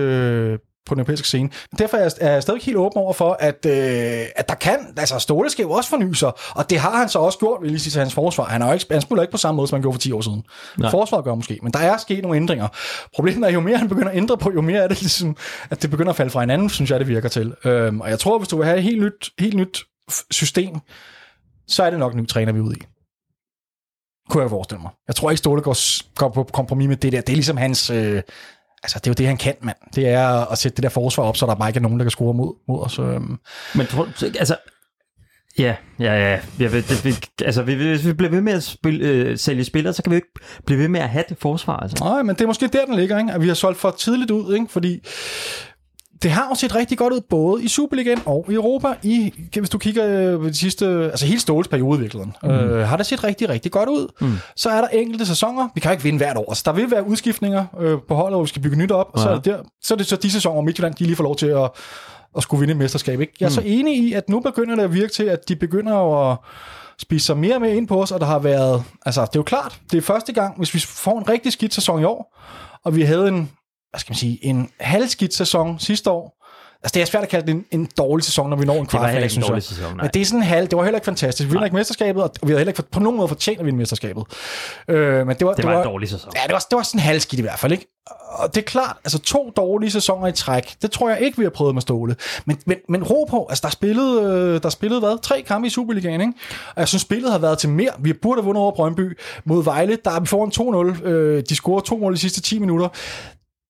på den europæiske scene. Men derfor er jeg, er jeg stadig helt åben over for, at, øh, at der kan, altså Ståle skal jo også forny sig, og det har han så også gjort, vil jeg lige sige til hans forsvar. Han, er jo ikke, han spiller ikke på samme måde, som han gjorde for 10 år siden. Nej. Forsvaret gør måske, men der er sket nogle ændringer. Problemet er, jo mere han begynder at ændre på, jo mere er det ligesom, at det begynder at falde fra hinanden, synes jeg, det virker til. Øhm, og jeg tror, hvis du vil have et helt nyt, helt nyt system, så er det nok en ny træner, vi er ude i. Kunne jeg forestille mig. Jeg tror ikke, Ståle går, går på kompromis med det der. Det er ligesom hans... Øh, altså, det er jo det, han kan, mand. Det er at sætte det der forsvar op, så der bare ikke er nogen, der kan score mod, mod os. Øhm. Men tror, altså, ja, ja, ja. Jeg ved, det, vi, altså, vi- hvis vi bliver ved med at spille, øh, sælge spillere, så kan vi ikke blive ved med at have det forsvar. Altså. Nej, men det er måske der, den ligger, ikke? at vi har solgt for tidligt ud, ikke? fordi det har jo set rigtig godt ud, både i Superligaen og i Europa. I, hvis du kigger øh, på de sidste, altså hele Ståles periode i virkeligheden, mm. øh, har det set rigtig, rigtig godt ud. Mm. Så er der enkelte sæsoner, vi kan jo ikke vinde hvert år, altså der vil være udskiftninger øh, på holdet, hvor vi skal bygge nyt op, og så er, det der, så er det så de sæsoner, hvor Midtjylland de lige får lov til at, at skulle vinde mesterskab. Ikke? Jeg er mm. så enig i, at nu begynder det at virke til, at de begynder at spise sig mere med ind på os, og der har været, altså det er jo klart, det er første gang, hvis vi får en rigtig skidt sæson i år, og vi havde en, hvad skal man sige, en halvskidt sæson sidste år, Altså, det er svært at kalde det en, en dårlig sæson, når vi når en en synes jeg. sæson, nej. Men det er sådan en halv, det var heller ikke fantastisk. Vi vinder ikke mesterskabet, og vi havde heller ikke på nogen måde fortjent at vinde mesterskabet. Øh, men det var, Det var en dårlig sæson. Ja, det var, det var sådan halvskidt i hvert fald, ikke? Og det er klart, altså to dårlige sæsoner i træk, det tror jeg ikke, vi har prøvet med Ståle. Men, men, men ro på, altså der er spillet, øh, der er spillet hvad? Tre kampe i Superligaen, ikke? Og jeg synes, spillet har været til mere. Vi burde have vundet over Brøndby mod Vejle. Der er vi foran 2-0. Øh, de scorer to mål de sidste 10 minutter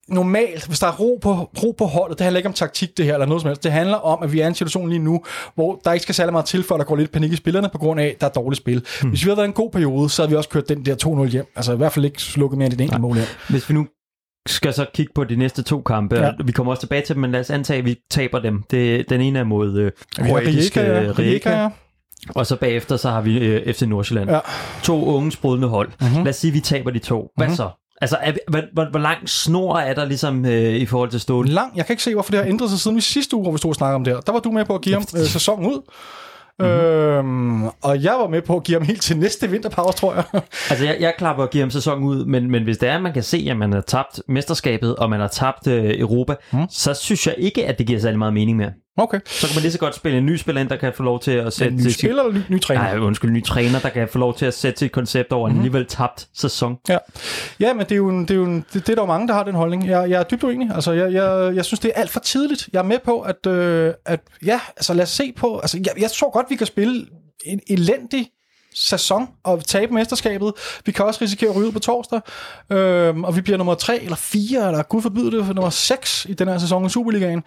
normalt, hvis der er ro på, ro på holdet, det handler ikke om taktik det her, eller noget som helst. Det handler om, at vi er i en situation lige nu, hvor der ikke skal særlig meget til, for at der går lidt panik i spillerne, på grund af, at der er dårligt spil. Hmm. Hvis vi havde været en god periode, så havde vi også kørt den der 2-0 hjem. Altså i hvert fald ikke slukket mere end et enkelt mål hjem. Hvis vi nu skal så kigge på de næste to kampe, Ja. vi kommer også tilbage til dem, men lad os antage, at vi taber dem. Det, den ene er mod øh, kroatiske Rijeka, ja. Rijeka, ja. og så bagefter så har vi øh, FC Nordsjælland. Ja. To unge sprudlende hold. Mhm. Mm-hmm. Lad os sige, at vi taber de to. Hvad Mhm. så? Altså, er, hvor, hvor, hvor lang snor er der ligesom øh, i forhold til Ståle? Lang. Jeg kan ikke se, hvorfor det har ændret sig siden vi sidste uge, hvor vi stod og snakkede om det her. Der var du med på at give ham øh, sæsonen ud. Mm-hmm. Øhm, og jeg var med på at give ham helt til næste vinterpause, tror jeg. Altså, jeg, jeg klapper og giver ham sæson ud, men, men hvis det er, at man kan se, at man har tabt mesterskabet, og man har tabt øh, Europa, mm. så synes jeg ikke, at det giver særlig meget mening mere. Okay. Så kan man lige så godt spille en ny spiller ind, der kan få lov til at sætte... En ny spiller eller ny, ny træner? Nej, undskyld, ny træner, der kan få lov til at sætte sit koncept over mm-hmm. en alligevel tabt sæson. Ja, ja men det er jo, en, det er jo en, det, det er der jo mange, der har den holdning. Jeg, jeg er dybt uenig. Altså, jeg, jeg, jeg synes, det er alt for tidligt. Jeg er med på, at, øh, at ja, altså lad os se på... Altså, jeg, jeg tror godt, vi kan spille en elendig sæson og tabe mesterskabet. Vi kan også risikere at ryge ud på torsdag, øhm, og vi bliver nummer 3 eller 4, eller gud forbyde det, nummer 6 i den her sæson i Superligaen.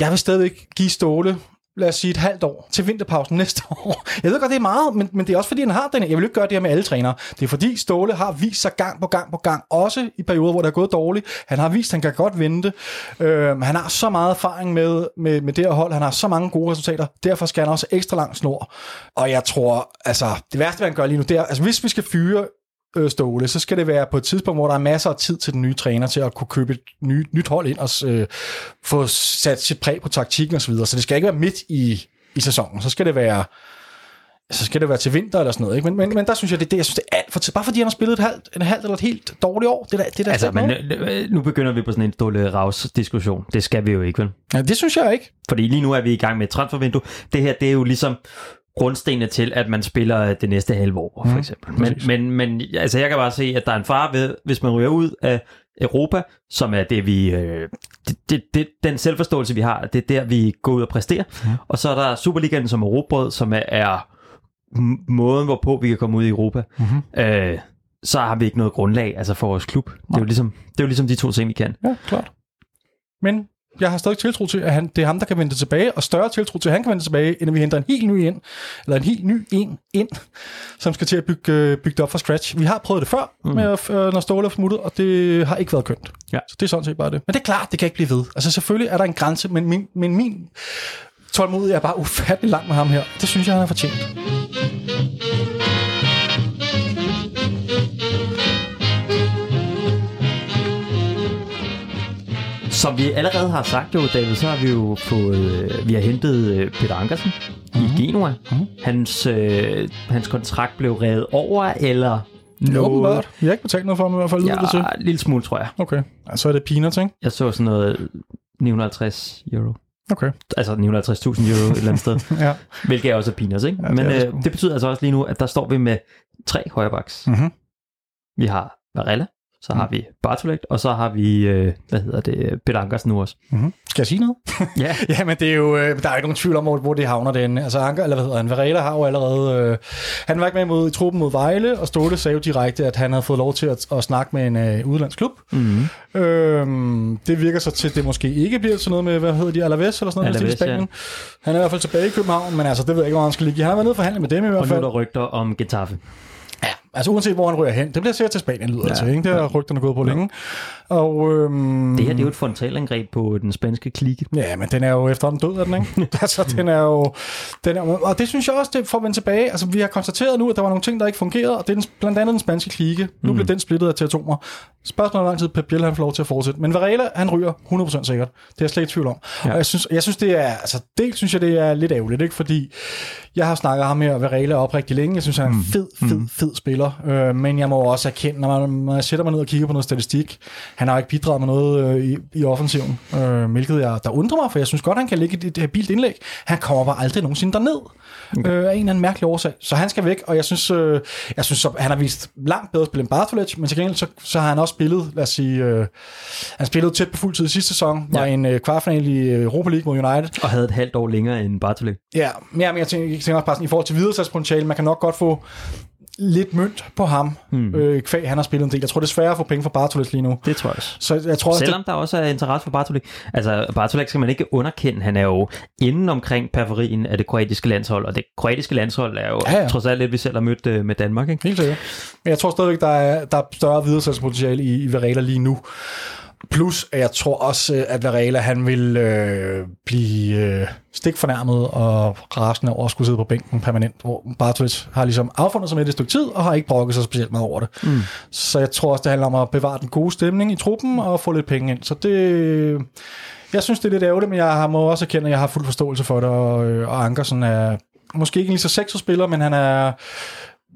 Jeg vil stadigvæk give Ståle lad os sige et halvt år til vinterpausen næste år. Jeg ved godt, det er meget, men, men det er også fordi, han har den. Jeg vil ikke gøre det her med alle trænere. Det er fordi, Ståle har vist sig gang på gang på gang, også i perioder, hvor det er gået dårligt. Han har vist, at han kan godt vente. Øh, han har så meget erfaring med, med, med det her hold. Han har så mange gode resultater. Derfor skal han også ekstra lang snor. Og jeg tror, altså, det værste, man han gør lige nu, det er, altså, hvis vi skal fyre øh, Ståle, så skal det være på et tidspunkt, hvor der er masser af tid til den nye træner til at kunne købe et ny, nyt hold ind og øh, få sat sit præg på taktikken osv. Så, så det skal ikke være midt i, i sæsonen. Så skal det være så skal det være til vinter eller sådan noget. Ikke? Men, men, men der synes jeg, det er det, jeg synes, det er alt for tid. Bare fordi han har spillet et halvt, en halvt eller et helt dårligt år. Det er da, det er da Altså, men noget. øh, nu begynder vi på sådan en Ståle Raus diskussion. Det skal vi jo ikke, vel? Ja, det synes jeg ikke. Fordi lige nu er vi i gang med et transfervindue. Det her, det er jo ligesom grundstenene til, at man spiller det næste halve år, for Mhm, eksempel. Men, præcis. men, men altså, jeg kan bare se, at der er en fare ved, hvis man ryger ud af Europa, som er det, vi... Øh, det, det, det, den selvforståelse, vi har, det er der, vi går ud og præsterer. Mhm. Og så er der Superligaen, som råbrød, som er, er måden, hvorpå vi kan komme ud i Europa, Mhm. mm-hmm. øh, så har vi ikke noget grundlag altså for vores klub. Det er, jo ligesom, det er jo ligesom de to ting, vi kan. Ja, klart. Men jeg har stadig tiltro til, at han, det er ham, der kan vende tilbage, og større tiltro til, at han kan vende tilbage, end at vi henter en helt ny ind, eller en helt ny en ind, som skal til at bygge, øh, bygge det op fra scratch. Vi har prøvet det før, mm. med, at, øh, når Ståle er formuttet, og det har ikke været kønt. Ja. Så det er sådan set bare det. Men det er klart, det kan ikke blive ved. Altså selvfølgelig er der en grænse, men min, men min tålmodighed er bare ufattelig lang med ham her. Det synes jeg, han har fortjent. Som vi allerede har sagt jo, David, så har vi jo fået, øh, vi har hentet øh, Peter Ankersen mm-hmm. i Genua. Mm-hmm. Hans, øh, hans kontrakt blev revet over, eller No. Åbenbart. Vi har ikke betalt noget for ham i hvert fald, lyder det til. Ja, en lille smule, tror jeg. Okay, ja, så er det peanuts, ikke? Jeg så sådan noget 950 euro. Okay. Altså 950.000 euro et eller andet sted. Ja. Hvilket er også er peanuts, ikke? Ja, Ja, det Men det øh, det betyder altså også lige nu, at der står vi med tre højrebacks. Mhm. Vi har Varela, så har vi Bartolek, og så har vi, øh, hvad hedder det, Peter Ankersen nu også. Mm-hmm. Skal jeg sige noget? Ja, Ja, men det er jo, øh, der er ikke nogen tvivl om, hvor, det havner den. Altså Anker, eller hvad hedder han, Varela har jo allerede, øh, han var ikke med mod, i truppen mod Vejle, og Ståle sagde jo direkte, at han havde fået lov til at, at snakke med en øh, udlandsk klub. mm-hmm. Øhm, det virker så til, at det måske ikke bliver sådan noget med, hvad hedder de, Alaves eller sådan noget, Alaves, i Spanien. Han er i hvert fald tilbage i København, men altså, det ved jeg ikke, hvor han skal ligge. Han har været nede og forhandle med dem i hvert og nu er fald. der rygter om Getafe. Ja, altså uanset hvor han ryger hen. Det bliver sikkert til Spanien, lyder ja, det til. Ikke? Det har rygterne gået på længe. Og, øhm, Det her det er jo et frontalangreb på den spanske klike. Ja, men den er jo efterhånden død, er den, ikke? altså, den er jo... Den er, og det synes jeg også, det får vendt tilbage. Altså, vi har konstateret nu, at der var nogle ting, der ikke fungerede, og det er den, blandt andet den spanske klike. Nu mm. blev den splittet af teatomer. Spørgsmålet hvor lang tid Pep Biel han får lov til at fortsætte. Men Varela, han ryger 100% sikkert. Det er jeg slet ikke i tvivl om. Ja. Og jeg synes, jeg synes, det er... Altså, dels synes jeg, det er lidt ærgerligt, ikke? Fordi jeg har snakket ham her, Varela, op rigtig længe. Jeg synes, han er en fed, fed, fed spiller. Øh, men jeg må også erkende, når, man, når jeg sætter mig ned og kigger på noget statistik, han har ikke bidraget med noget øh, i, i offensiven. Øh, hvilket jeg, der undrer mig, for jeg synes godt, han kan lægge et, et habilt indlæg. Han kommer bare aldrig nogensinde derned. Okay. Øh, af en eller anden mærkelig årsag. Så han skal væk, og jeg synes, øh, jeg synes så, han har vist langt bedre spil end Bartolec, men til gengæld så, så har han også spillet, lad os sige, øh, han spillede tæt på fuld tid i sidste sæson, var Ja. i en øh, kvartfinal i øh, Europa League mod United, Og havde et halvt år længere end Bartolek. Ja, men jeg, men jeg tænker, jeg tænker også bare sådan, i forhold til videresalgspotentiale, man kan nok godt få lidt mønt på ham, mm. øh, kvæg han har spillet en del. Jeg tror, det er sværere at få penge for Bartoles lige nu. Det tror jeg også. Så jeg tror også, Selvom der også er interesse for Bartolek. Altså, Bartolek skal man ikke underkende. Han er jo inden omkring periferien af det kroatiske landshold, og det kroatiske landshold er jo Ja, ja, trods alt lidt, vi selv har mødt øh, med Danmark, ikke? Helt sikkert. Men jeg tror stadigvæk, der er, der er større videresalgspotentiale i, i Varela lige nu. Plus, at jeg tror også, øh, at Varela han vil øh, blive øh, stikfornærmet og rasende over at skulle sidde på bænken permanent, hvor Bartolis har ligesom affundet sig med det et stykke tid, og har ikke brokket sig specielt meget over det. Mm. Så jeg tror også, det handler om at bevare den gode stemning i truppen og få lidt penge ind. Så det... Jeg synes, det er lidt ærgerligt, men jeg har- må også erkende, at jeg har fuld forståelse for det, og, øh, og Ankersen er måske ikke lige så sexet spiller, men han er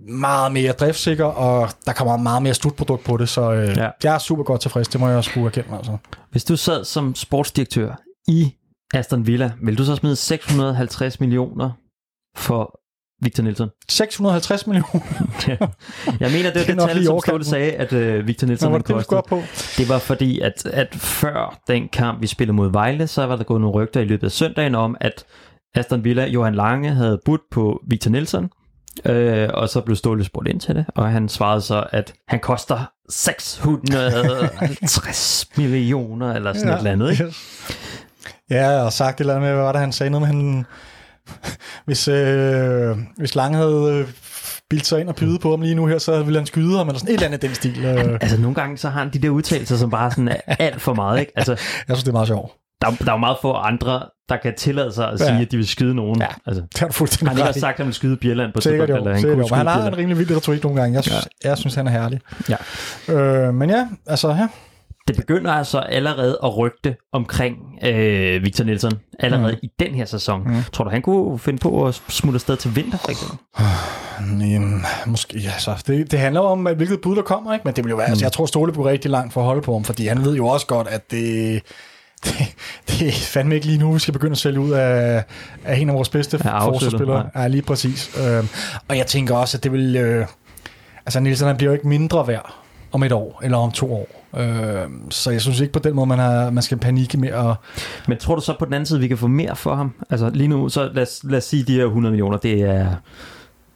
meget mere driftsikker, og der kommer meget mere slutprodukt på det, så øh, ja. Jeg er super godt tilfreds, det må jeg også kunne erkende. Altså. Hvis du sad som sportsdirektør i Aston Villa, vil du så smide 650 millioner for Victor Nielsen? 650 millioner, Jeg mener, det var det, det tal, som. Ståle sagde, at øh, Victor Nå, Nielsen ville det det, vi skulle koste. op på? Det var fordi, at, at før den kamp, vi spillede mod Vejle, så var der gået nogle rygter i løbet af søndagen om, at Aston Villa, Johan Lange, havde budt på Victor Nielsen, øh, og så blev Ståle spurgt ind til det, og han svarede så, at han koster 650 millioner, eller sådan ja. et eller andet, ikke? Yes. Ja, og sagt et eller andet med, hvad var det, han sagde noget med, han, hvis, øh, hvis Lange havde øh, bildt sig ind og pydet på ham lige nu her, så ville han skyde ham, eller sådan et eller andet den stil. Øh, Altså nogle gange, så har han de der udtalelser, som bare sådan er alt for meget, ikke? Altså, jeg synes, det er meget sjovt. der, der er jo meget få andre, der kan tillade sig at Ja. sige, at de vil skyde nogen. Ja. Altså, Det har du fuldstændig han har ikke sagt, at han vil skyde Bjelland på Sikkert tidspunkt, jo, eller han sikkert jo. Skyde han har en rimelig vild retorik nogle gange. Jeg synes, ja. jeg synes han er herlig. Ja. Øh, men ja, altså ja. Det begynder altså allerede at rygte omkring øh, Victor Nielsen, allerede mm. i den her sæson. Mm. Tror du, han kunne finde på at smutte afsted til vinter, for eksempel? Jamen, måske, ja, så det, det handler om, hvilket bud der kommer, ikke? Men det vil jo være, mm. altså, jeg tror, Ståle bliver rigtig langt for at holde på ham, fordi han ved jo også godt, at det, det, det er fandme ikke lige nu, vi skal begynde at sælge ud af, af en af vores bedste Ja, forsvarsspillere. Ja, lige præcis. Øhm, og jeg tænker også, at det vil... Øh, altså, Nielsen han bliver jo ikke mindre værd om et år, eller om to år. Øh, så jeg synes ikke på den måde, man, har, man skal panikke med at... Men tror du så på den anden side, vi kan få mere for ham? Altså lige nu, så lad os, lad os sige, de her 100 millioner, det er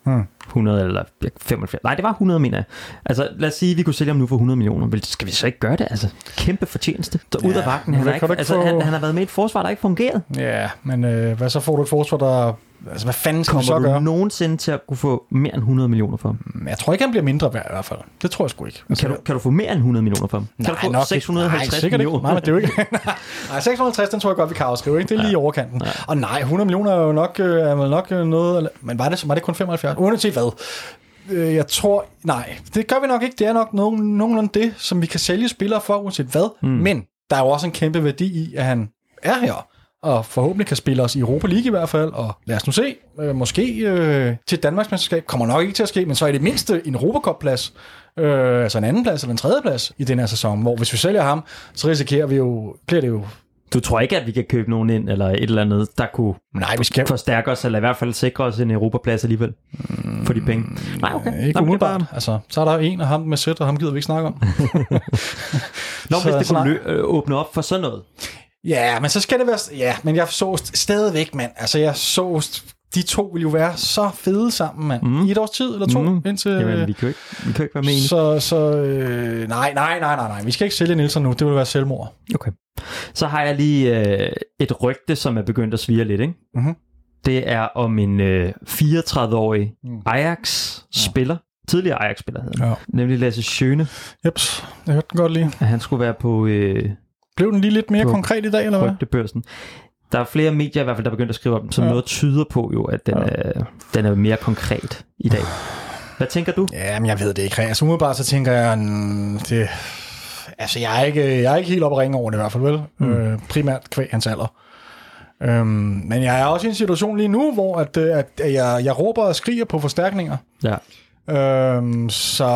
Hmm. 100 eller 75. Nej, det var 100, mener jeg. Altså, lad os sige, at vi kunne sælge ham nu for 100 millioner. Men skal vi så ikke gøre det? Altså, kæmpe fortjeneste. Så ud Ja, af vagten. Han, ikke, ikke altså, få- han, han, har været med i et forsvar, der ikke fungeret. Ja, men øh, hvad så får du et forsvar, der... Altså, hvad fanden skal vi så Kommer du gøre? nogensinde til at kunne få mere end 100 millioner for ham? Jeg tror ikke, han bliver mindre værd i hvert fald. Det tror jeg sgu ikke. Altså, Kan du, kan du få mere end 100 millioner for ham? Kan du få nok ikke. 650 nej, sikkert millioner? Ikke. Nej, men det er jo ikke. nej, 650, den tror jeg godt, vi kan afskrive. Ikke? Det er lige i overkanten. Og nej, 100 millioner er jo nok, øh, er vel nok øh, noget... Men var det, var det kun 75? Uanset hvad. Øh, Jeg tror... Nej, det gør vi nok ikke. Det er nok nogen, nogenlunde det, som vi kan sælge spillere for, uanset hvad. Mm. Men der er jo også en kæmpe værdi i, at han er her og forhåbentlig kan spille os i Europa League i hvert fald, og lad os nu se, øh, måske øh, til et Danmarks mesterskab, kommer nok ikke til at ske, men så er det mindste en Europacup-plads, øh, altså en anden plads eller en tredje plads i den her sæson, hvor hvis vi sælger ham, så risikerer vi jo, bliver det jo, Du tror ikke, at vi kan købe nogen ind, eller et eller andet, der kunne nej, vi skal forstærke os, eller i hvert fald sikre os en Europaplads alligevel, for de penge? Nej, okay. ikke Nå, umiddelbart. bare- Altså, så er der en af ham med sæt, og ham gider vi ikke snakke om. Nå, Så- hvis det kunne lø- øh, åbne op for sådan noget. Ja, men så skal det være... Ja, men jeg så st- stadigvæk, mand. Altså, jeg så... De to vil jo være så fede sammen, mand. Mm. I et års tid eller to, Mm. indtil... Jamen, vi kan jo ikke, vi kan ikke være med enige. så, så øh, nej, nej, nej, nej, nej. Vi skal ikke sælge Nielsen nu. Det vil være selvmord. Okay. Så har jeg lige øh, et rygte, som er begyndt at svire lidt, ikke? Mhm. Det er om en øh, 34-årig Mm. Ajax-spiller, tidligere Ajax-spiller hedder Ja. nemlig Lasse Schøne, Jeps, jeg hørte den godt lige. at han skulle være på øh, Blev den lige lidt mere På konkret i dag, eller hvad? rygtebørsen. Der er flere medier i hvert fald, der er begyndt at skrive om den, som Ja. noget tyder på jo, at den, Ja. er, den er mere konkret i dag. Hvad tænker du? Ja, men jeg ved det ikke. Altså umiddelbart så tænker jeg, mm, det, altså jeg er, ikke, jeg er ikke helt oppe ringe over det i hvert fald, vel? Mm. Øh, primært kvæg hans alder. Øhm, men jeg er også i en situation lige nu, hvor at, øh, at, at jeg, jeg råber og skriger på forstærkninger. Ja. Øhm, så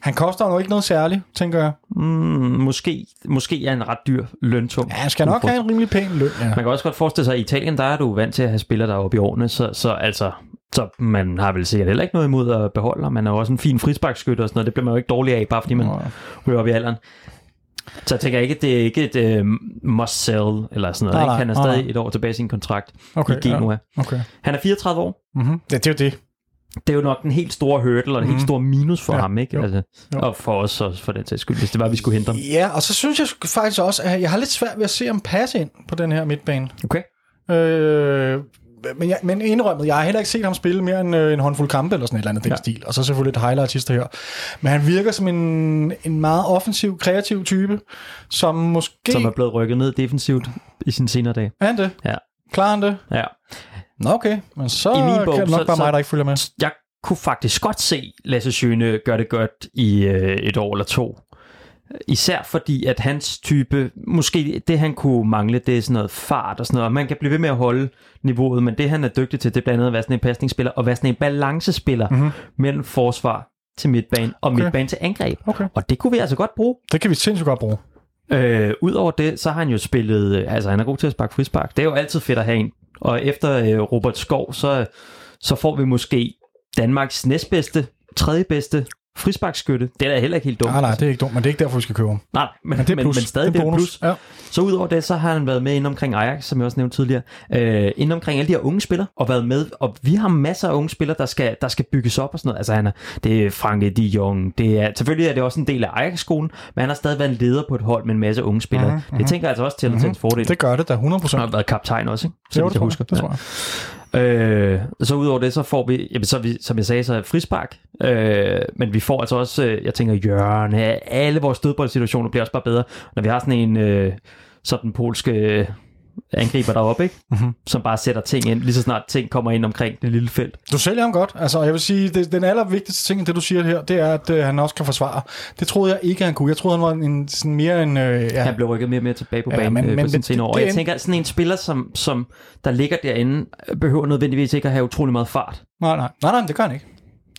han koster jo ikke noget særligt, tænker jeg. Mm, måske, måske er en ret dyr løntum. Ja, han skal nok have en rimelig pæn løn, ja. Man kan også godt forestille sig, at i Italien, der er du vant til at have spillere, der er oppe i årene, så, så altså, så man har vel sikkert heller ikke noget imod at beholde, og man er jo også en fin frisbakskytte og sådan noget, det bliver man jo ikke dårlig af, bare fordi man Nej. ryger op i alderen. Så jeg tænker ikke, at det er ikke et uh, must sell eller sådan noget. Nej, ikke? Han er stadig nej. et år tilbage i sin kontrakt Okay, i Genua. Ja, okay. Han er 34 år. Mm-hmm. Ja, det er jo det. Det er jo nok den helt store hurdle og den helt Mhm. store minus for Ja, ham, ikke? jo, Altså, jo. og for os også, for den sags skyld, hvis det var, vi skulle hente ham. Ja, og så synes jeg faktisk også, at jeg har lidt svært ved at se ham passe ind på den her midtbane. Okay. Øh, men, jeg, men indrømmet, jeg har heller ikke set ham spille mere end øh, en håndfuld kampe eller sådan et eller andet den Ja. stil. Og så selvfølgelig et highlight her. Men han virker som en, en meget offensiv, kreativ type, som måske... Som er blevet rykket ned defensivt i sin senere dag. Er han det? Ja. Klarer han det? Ja. Nå, okay. Men så I min bog, kan det nok så- bare mig, der ikke følger med. jeg kunne faktisk godt se Lasse Schøne gøre det godt i øh, et år eller to. Især fordi, at hans type, måske det han kunne mangle, det er sådan noget fart og sådan noget, og man kan blive ved med at holde niveauet, men det han er dygtig til, det er blandt andet at være sådan en pasningsspiller, og være sådan en balancespiller Mhm. mm-hmm. mellem forsvar til midtbane, og Okay. midtbane til angreb. Okay. Og det kunne vi altså godt bruge. Det kan vi sindssygt godt bruge. Øh, Udover det, så har han jo spillet, øh, altså han er god til at sparke frispark. Det er jo altid fedt at have en. Og efter øh, Robert Skov, så, så får vi måske Danmarks næstbedste, tredje bedste frisparkskytte. Det er da heller ikke helt dumt. Nej, nej, det er ikke dumt, men det er ikke derfor, vi skal købe ham. nej men, Men det er men, plus. men stadig det er plus. Ja. Så udover det, så har han været med ind omkring Ajax, som jeg også nævnte tidligere. Øh, ind omkring alle de her unge spillere, og været med. Og vi har masser af unge spillere, der skal, der skal bygges op og sådan noget. Altså han er, det er Frank de Jong. Det er, selvfølgelig er det også en del af Ajax-skolen, men han har stadig været en leder på et hold med en masse unge spillere. Mhm, Mm-hmm. Det tænker jeg altså også til mm-hmm. til fordel. Det gør det da 100 procent. Han har været kaptajn også, ikke? Så Jo, det jeg husker. jeg. Det tror jeg. Øh, så udover det, så får vi, jamen, så vi, som jeg sagde, så er frispark. Øh, men vi får altså også, øh, jeg tænker, hjørne. Alle vores dødboldsituationer bliver også bare bedre, når vi har sådan en, øh, sådan polske øh, angriber deroppe, ikke? Mhm. Som bare sætter ting ind, lige så snart ting kommer ind omkring det lille felt. Du sælger ham godt. Altså, jeg vil sige, det, den allervigtigste ting, det du siger her, det er, at øh, han også kan forsvare. Det troede jeg ikke, han kunne. Jeg troede, han var en, sådan mere en... Øh, ja, Han blev rykket mere og mere tilbage på Ja, banen men- øh, men- på sin men senere år. jeg er tænker, sådan en spiller, som, som der ligger derinde, behøver nødvendigvis ikke at have utrolig meget fart. nej, nej, nej, nej, det gør han ikke.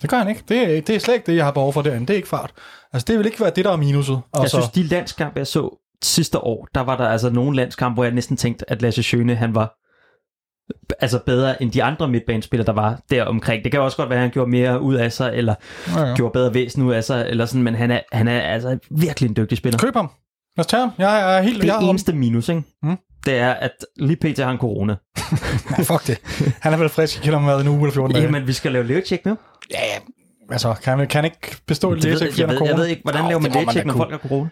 Det gør han ikke. Det er, det er slet ikke det, jeg har behov for derinde. Det er ikke fart. Altså, det vil ikke være det, der er minuset. Og Jeg så, synes, de landskampe, jeg så sidste år, der var der altså nogle landskampe, hvor jeg næsten tænkte, at Lasse Schøne, han var altså bedre end de andre midtbanespillere, der var der omkring. Det kan også godt være, at han gjorde mere ud af sig, eller ja, ja. gjorde bedre væsen ud af sig, eller sådan, men han er, han er altså virkelig en dygtig spiller. Køb ham. Lad os tage ham. Jeg er helt... Det jeg er eneste minus, ikke? Mm. det er, at lige pt. har han corona. Nej, fuck det. Han er vel frisk, jeg kender ham været en uge eller 14 dage. Jamen, vi skal lave lægetjek nu. Ja, ja. Altså, kan han, kan han ikke bestå et jeg, fordi han ved, har jeg corona? ved ikke, hvordan laver man da når folk har corona?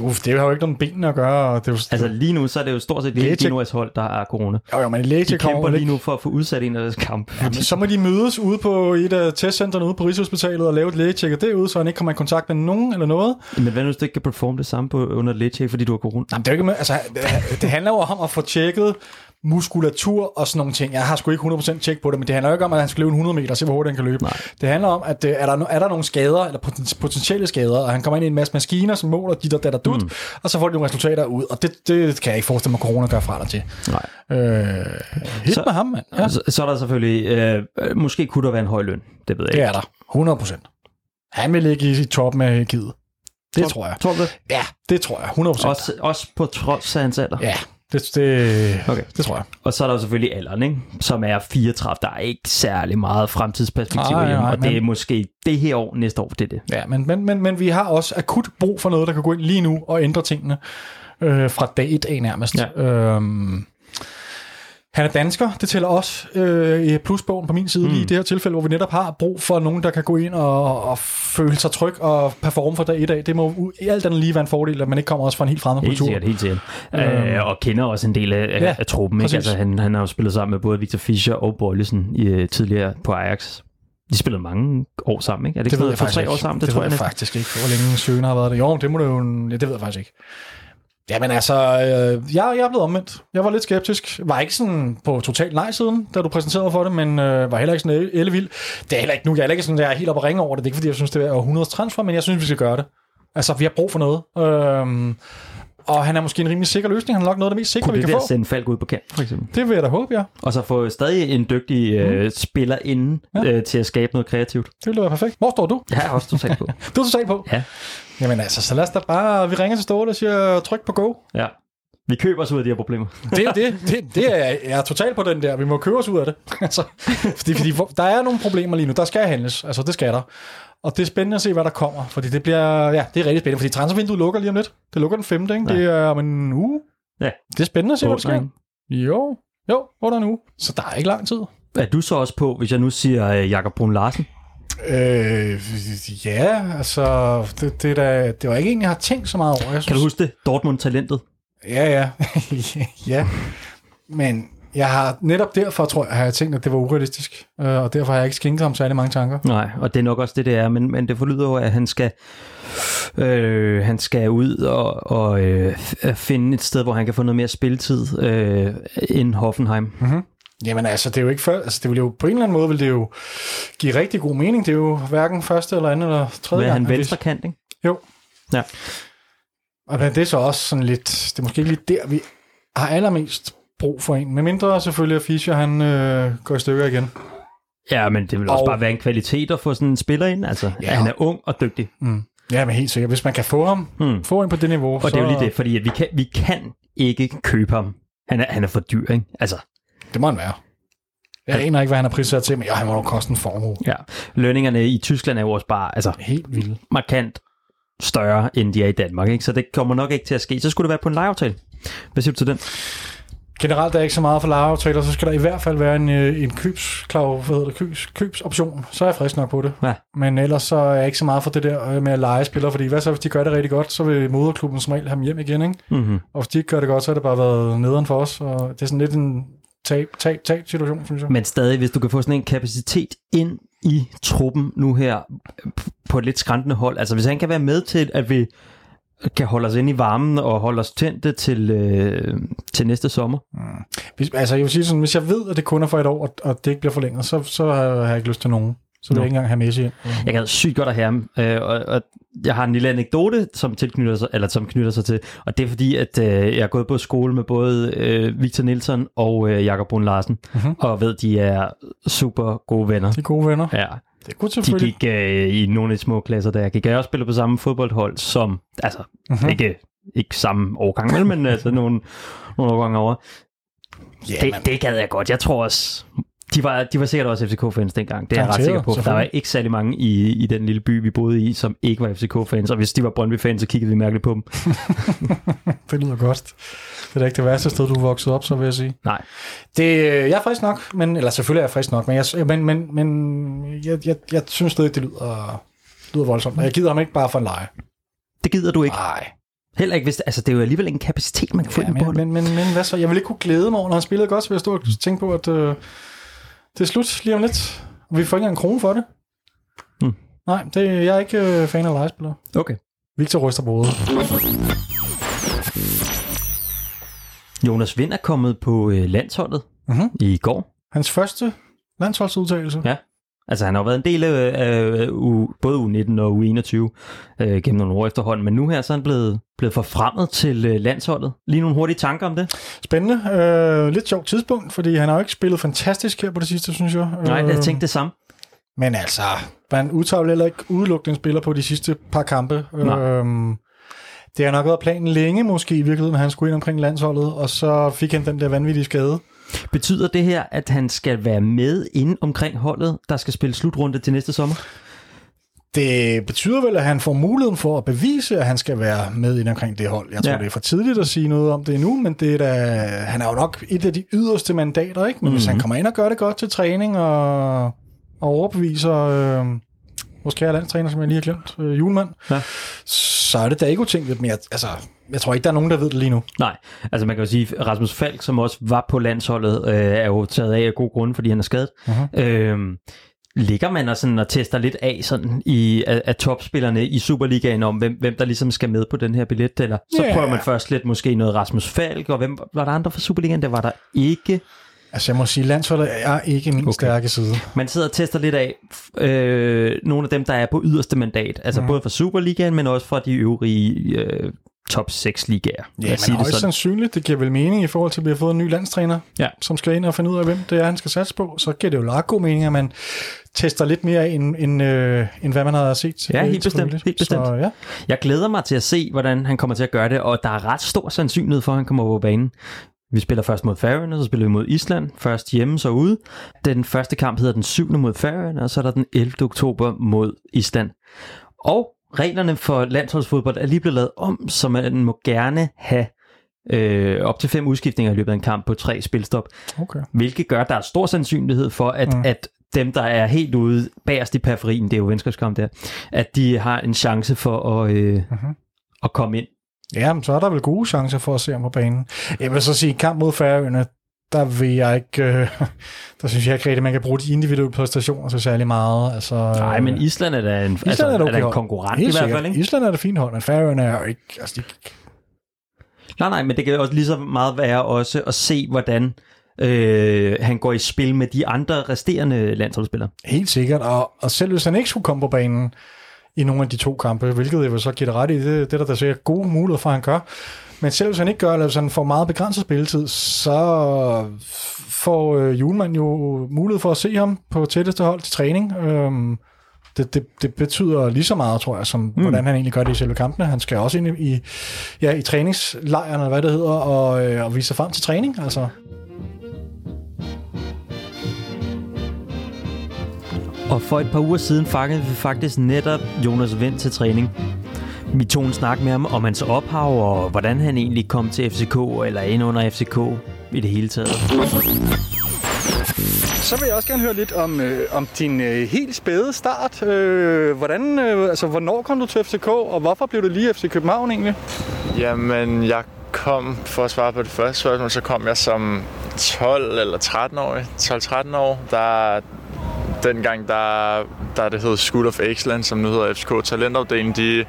Uf, det har jo ikke noget med benene at gøre. Og det er jo, Altså lige nu, så er det jo stort set hele Genoas hold, der har corona. jo, jo, men et De kommer kæmper lige nu for at få udsat en af deres kamp. Ja, men så må de mødes ude på et af testcentrene ude på Rigshospitalet og lave et lægetjek derude, så han ikke kommer i kontakt med nogen eller noget. Men hvad hvis du ikke kan performe det samme på, under et lægetjek, fordi du har corona? Jamen, det, er ikke med, altså, det handler jo om at få tjekket muskulatur og sådan nogle ting. Jeg har sgu ikke 100% tjek på det, men det handler jo ikke om, at han skal løbe en 100 meter og se, hvor hurtigt han kan løbe. Nej. Det handler om, at øh, er der, er der nogle skader, eller poten- potentielle skader, og han kommer ind i en masse maskiner, som måler dit og dat og dut, mm. og så får de nogle resultater ud, og det, det kan jeg ikke forestille mig, at corona gør fra dig til. Nej. Øh, hit Så- med ham, mand. Ja, Så, så er der selvfølgelig, øh, måske kunne der være en høj løn. Det ved jeg det ikke. er der. 100%. Han vil ligge i, toppen af givet. Det tror jeg. Tror du det? Ja, det tror jeg. 100%. Også, også på trods af hans alder? Ja, det, det, Okay. det tror jeg. Og så er der jo selvfølgelig alderen, ikke? som er 34. Der er ikke særlig meget fremtidsperspektiv Nej, i nej, og det er men- måske det her år, næste år, det er det. Ja, men, men, men, men vi har også akut brug for noget, der kan gå ind lige nu og ændre tingene øh, fra dag et af nærmest. Ja. Øhm, han er dansker, det tæller også øh, i plusbogen på min side, mm. lige i det her tilfælde, hvor vi netop har brug for nogen, der kan gå ind og, og føle sig tryg og performe fra dag et af. Det må i alt andet lige være en fordel, at man ikke kommer også fra en helt fremmed Helt kultur. sikkert, helt sikkert. Øh, og kender også en del af, Ja, af truppen. Ikke? præcis. Altså, han, han har jo spillet sammen med både Victor Fischer og Bøjlesen i, øh, tidligere på Ajax. De spillede mange år sammen, ikke? Er det, Det ikke ved jeg for ikke. tre år sammen? Det, det tror jeg næsten. faktisk ikke, hvor længe Søgen har været der. Jo, det må det jo... Ja, det ved jeg faktisk ikke. Jamen altså, øh, jeg, jeg er blevet omvendt. Jeg var lidt skeptisk. Var ikke sådan på totalt nej-siden, da du præsenterede for det, men øh, var heller ikke sådan ellevild. Det er heller ikke nu. Jeg er heller ikke sådan, jeg er helt oppe at ringe over det. Det er ikke, fordi jeg synes, det er århundredes transfer, men jeg synes, vi skal gøre det. Altså, vi har brug for noget. Øhm, og han er måske en rimelig sikker løsning. Han er nok noget af det mest sikre, Kunne vi det kan der få. sende Falk ud på kant, for eksempel? Det vil jeg da håbe, ja. Og så få stadig en dygtig øh, spiller inden Ja. øh, til at skabe noget kreativt. Det ville være perfekt. Hvor står du? Jeg er også totalt på. Du er totalt på. Ja. Jamen altså, så lad os da bare... Vi ringer til Ståle og siger, tryk på go. ja. Vi køber os ud af de her problemer. Det, er det, det, det er, jeg er totalt på den der. Vi må købe os ud af det. altså, fordi, fordi der er nogle problemer lige nu. Der skal handles. Altså, det skal der. Og det er spændende at se, hvad der kommer. Fordi det bliver, ja, det er rigtig spændende. Fordi transfervinduet lukker lige om lidt. Det lukker den femte, ikke? Det er om en uge. Ja. Det er spændende at se, hvad der sker. Jo, jo, under en uge. Så der er ikke lang tid. Er du så også på, hvis jeg nu siger øh, Jakob Brun Larsen? Øh, ja, altså, det, det, der, det var ikke en, jeg har tænkt så meget over. Jeg synes, Kan du huske det? Dortmund-talentet? Ja, ja. ja. Men jeg har netop derfor, tror jeg, har jeg tænkt, at det var urealistisk. Øh, Og derfor har jeg ikke skænket ham særlig mange tanker. Nej, og det er nok også det, det er, men, men det forlyder jo, at han skal, øh, han skal ud og, og øh, finde et sted, hvor han kan få noget mere spilletid øh, end Hoffenheim. Mm-hmm. Jamen altså, det er jo ikke før, altså det vil jo på en eller anden måde, vil det jo give rigtig god mening. Det er jo hverken første eller anden eller tredje Hvad er han at venstre kant, ikke? Jo. Ja. Og det er så også sådan lidt, det er måske ikke lige der, vi har allermest brug for en. Med mindre selvfølgelig, at Fischer han øh, går i stykker igen. Ja, men det vil også Og- bare være en kvalitet at få sådan en spiller ind. Altså, Ja. ja. han er ung og dygtig. Mm. Ja, men helt sikkert. Hvis man kan få ham, Hmm. få en på det niveau, Og så det er jo lige det, fordi at vi, kan, vi kan ikke købe ham. Han er, han er for dyr, ikke? Altså, det må han være. Jeg aner ikke, hvad han har prissat til, men jo, han må jo koste en formue. ja. Lønningerne i Tyskland er jo også bare altså, Helt vildt. markant større, end de er i Danmark, ikke? Så det kommer nok ikke til at ske. Så skulle det være på en lejeaftale. Hvad siger du til den? Generelt er der ikke så meget for lejeaftaler, så skal der i hvert fald være en, øh, en købsklav, hvad hedder det, købs, købsoption. Så er jeg frisk nok på det. Ja. Men ellers så er jeg ikke så meget for det der øh, med at lege spillere, fordi hvad så, hvis de gør det rigtig godt, så vil moderklubben som regel have dem hjem igen, ikke? Mm-hmm. Og hvis de ikke gør det godt, så har det bare været nederen for os, og det er sådan lidt en tab, tab, tab situation, synes jeg. Men stadig, hvis du kan få sådan en kapacitet ind i truppen nu her på et lidt skræntende hold, altså hvis han kan være med til, at vi kan holde os inde i varmen og holde os tændte til, øh, til næste sommer. Hvis, altså jeg vil sige sådan, hvis jeg ved, at det kun er for et år, og, og det ikke bliver forlænget, så, så har jeg ikke lyst til nogen. Så vil jeg ikke engang have Messi ind. Jeg gad sygt godt at have ham, øh, og, og jeg har en lille anekdote, som, tilknytter sig, eller som knytter sig til, og det er fordi, at øh, jeg er gået på skole med både øh, Victor Nielsen og øh, Jakob Brun Larsen, Mhm. og ved, de er super gode venner. De er gode venner. Ja, Det er godt de gik øh, i nogle af de små klasser, der jeg gik. Jeg også spillet på samme fodboldhold som, altså Mhm. ikke, ikke samme årgang, men altså nogle, nogle årgange over. Ja, det, man- det gad jeg godt. Jeg tror også, De var, de var sikkert også FCK-fans dengang, det er jeg ret sikker på, for der var ikke særlig mange i, i den lille by, vi boede i, som ikke var FCK-fans, og hvis de var Brøndby-fans, så kiggede vi mærkeligt på dem. Det lyder godt. Det er da ikke det værste sted, du vokset op, så vil jeg sige. Nej. Det, jeg er frisk nok, men, eller selvfølgelig er jeg frisk nok, men jeg, men, men, men jeg, jeg, jeg synes stadig, det lyder, lyder voldsomt. Og jeg gider ham ikke bare for en leje. Det gider du ikke. Nej. Heller ikke, hvis det, altså det er jo alligevel en kapacitet, man kan få Ja, ja, på men, men, men, men hvad så? Jeg vil ikke kunne glæde mig over, når han spillede godt, så vil jeg stå og tænke på, at øh, det er slut lige om lidt. Og vi får ikke engang en krone for det. Hmm. Nej, det, jeg er ikke øh, fan af legespillere. Okay. Victor ryster på hovedet. Jonas Vind er kommet på øh, landsholdet Mhm. i går. Hans første landsholdsudtalelse. Ja. Altså han har jo været en del af, u, både U19 og U21 øh, gennem nogle år efterhånden, men nu her så er han blevet, blevet forfremmet til øh, landsholdet. Lige nogle hurtige tanker om det? Spændende. Øh, lidt sjovt tidspunkt, fordi han har jo ikke spillet fantastisk her på det sidste, synes jeg. Nej, Øh, jeg tænkte det samme. Men altså, man udtager heller ikke udelukkende en spiller på de sidste par kampe. Nej. Øhm, det har nok været planen længe måske i virkeligheden, han skulle ind omkring landsholdet, og så fik han den der vanvittige skade. Betyder det her, at han skal være med inde omkring holdet, der skal spille slutrunde til næste sommer? Det betyder vel, at han får muligheden for at bevise, at han skal være med ind omkring det hold. Jeg tror, Ja. det er for tidligt at sige noget om det endnu, men det er da, han er jo nok et af de yderste mandater, ikke? Men mm-hmm. hvis han kommer ind og gør det godt til træning og, og overbeviser øh, vores kære landstræner, som jeg lige har glemt, øh, Julemand, Ja. Så er det da ikke utænkeligt, men jeg, altså, jeg tror ikke, der er nogen, der ved det lige nu. Nej, altså man kan jo sige, Rasmus Falk, som også var på landsholdet, øh, er jo taget af af god grund, fordi han er skadet. Mhm. Øh, ligger man og, sådan og tester lidt af sådan i, af, af topspillerne i Superligaen om, hvem, hvem der ligesom skal med på den her billet, eller så Ja. prøver man først lidt måske noget Rasmus Falk, og hvem var der andre fra Superligaen? Det var der ikke. Altså, jeg må sige, landsholdet er ikke min Okay. stærke side. Man sidder og tester lidt af øh, nogle af dem, der er på yderste mandat, altså mm. både fra Superligaen, men også fra de øvrige øh, top 6 ligaer. Ja, os sige men det højst sådan. sandsynligt, det giver vel mening i forhold til, at vi har fået en ny landstræner, Ja. som skal ind og finde ud af, hvem det er, han skal satse på. Så giver det jo ret god mening, at man tester lidt mere, end, end, øh, end hvad man har set. Ja, øh, helt bestemt, helt bestemt. Så ja, Jeg glæder mig til at se, hvordan han kommer til at gøre det, og der er ret stor sandsynlighed for, at han kommer på banen. Vi spiller først mod Færøerne, så spiller vi mod Island. Først hjemme, så ude. Den første kamp hedder den 7. mod Færøerne, og så er der den 11. oktober mod Island. Og reglerne for landsholdsfodbold er lige blevet lavet om, så man må gerne have øh, op til fem udskiftninger i løbet af en kamp på tre spilstop, okay. hvilket gør, at der er stor sandsynlighed for, at, mm. At dem, der er helt ude bagerst i periferien, det er jo venskabskamp der, at de har en chance for at, øh, Mhm. at komme ind. Ja, men så er der vel gode chancer for at se ham på banen. Jeg vil så sige, kamp mod Færøerne, der vil jeg ikke, øh, der synes jeg ikke rigtigt, man kan bruge de individuelle præstationer så særlig meget. Altså, Nej, men Island er da en, Island altså, er, er da da okay en hold. konkurrent Helt i hvert fald. Ikke? Island er det fint hold, men Færøerne er jo ikke, altså de, Nej, nej, men det kan også lige så meget være også at se, hvordan øh, han går i spil med de andre resterende landsholdsspillere. Helt sikkert, og, og selv hvis han ikke skulle komme på banen i nogle af de to kampe, hvilket jeg vil så give det ret i, det, det er der da sikkert gode muligheder for, at han gør. Men selv hvis han ikke gør, eller hvis han får meget begrænset spilletid, så får øh, Julemand jo mulighed for at se ham på tætteste hold til træning. Øhm, det, det, det betyder lige så meget, tror jeg, som mm. hvordan han egentlig gør det i selve kampene. Han skal også ind i, ja, i træningslejren, eller hvad det hedder, og, øh, og vise sig frem til træning. Altså, Og for et par uger siden fangede vi faktisk netop Jonas Vind til træning. Vi tog en snak med ham om hans ophav, og hvordan han egentlig kom til FCK, eller ind under FCK i det hele taget. Så vil jeg også gerne høre lidt om, øh, om din øh, helt spæde start. Øh, hvordan, øh, altså, hvornår kom du til FCK, og hvorfor blev du lige FC København egentlig? Jamen, jeg kom, for at svare på det første spørgsmål, så kom jeg som 12 eller 13 år. 12-13 år. Der, dengang, der, der det hed School of Excellence, som nu hedder FCK Talentafdelingen, de,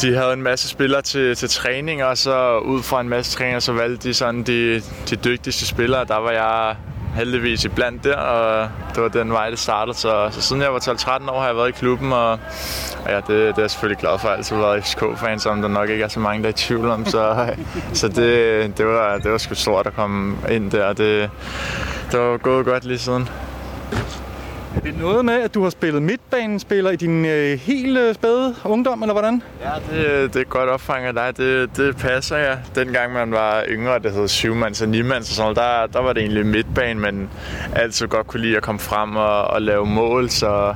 de havde en masse spillere til, til træning, og så ud fra en masse træninger, så valgte de sådan de, de dygtigste spillere. Der var jeg heldigvis iblandt der, og det var den vej, det startede. Så, så siden jeg var 12-13 år, har jeg været i klubben, og, og ja, det, det er jeg selvfølgelig glad for. Jeg har altid været FCK-fan, som der nok ikke er så mange, der er i tvivl om. Så, så det, det, var, det var sgu stort at komme ind der. Det, det var gået godt lige siden. Er det noget med, at du har spillet midtbanespiller i din øh, helt øh, spæde ungdom, eller hvordan? Ja, det, det er godt opfanget dig. Det, det passer, ja. Dengang man var yngre, det hed syvmands og nimands og sådan noget, der, der var det egentlig midtbane, men altid godt kunne lide at komme frem og, og lave mål, så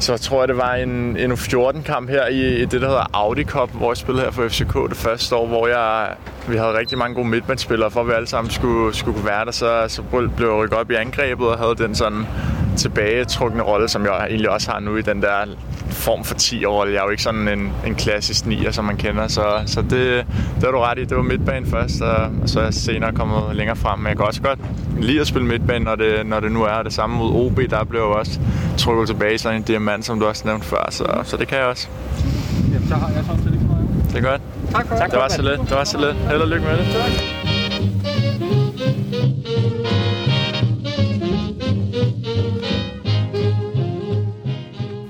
så jeg tror jeg, det var en, en 14-kamp her i, i det, der hedder Audi Cup, hvor jeg spillede her for FCK det første år, hvor jeg, vi havde rigtig mange gode midtbandsspillere, for at vi alle sammen skulle, skulle være der. Så, så blev jeg rykket op i angrebet og havde den sådan tilbagetrukne rolle, som jeg egentlig også har nu i den der form for 10-rolle. Jeg er jo ikke sådan en, en klassisk 9'er, som man kender, så, så det, det var du ret i. Det var midtbanen først, og, og så er jeg senere kommet længere frem. Men jeg kan også godt lide at spille midtbanen, når det, når det nu er det samme mod OB. Der blev jeg også trukket tilbage i sådan en diamant, som du også nævnte før, så, så det kan jeg også. Jamen, så har jeg sådan set ikke. Det er godt. Tak for det. Det var så lidt. Det var så lidt. Held og lykke med det.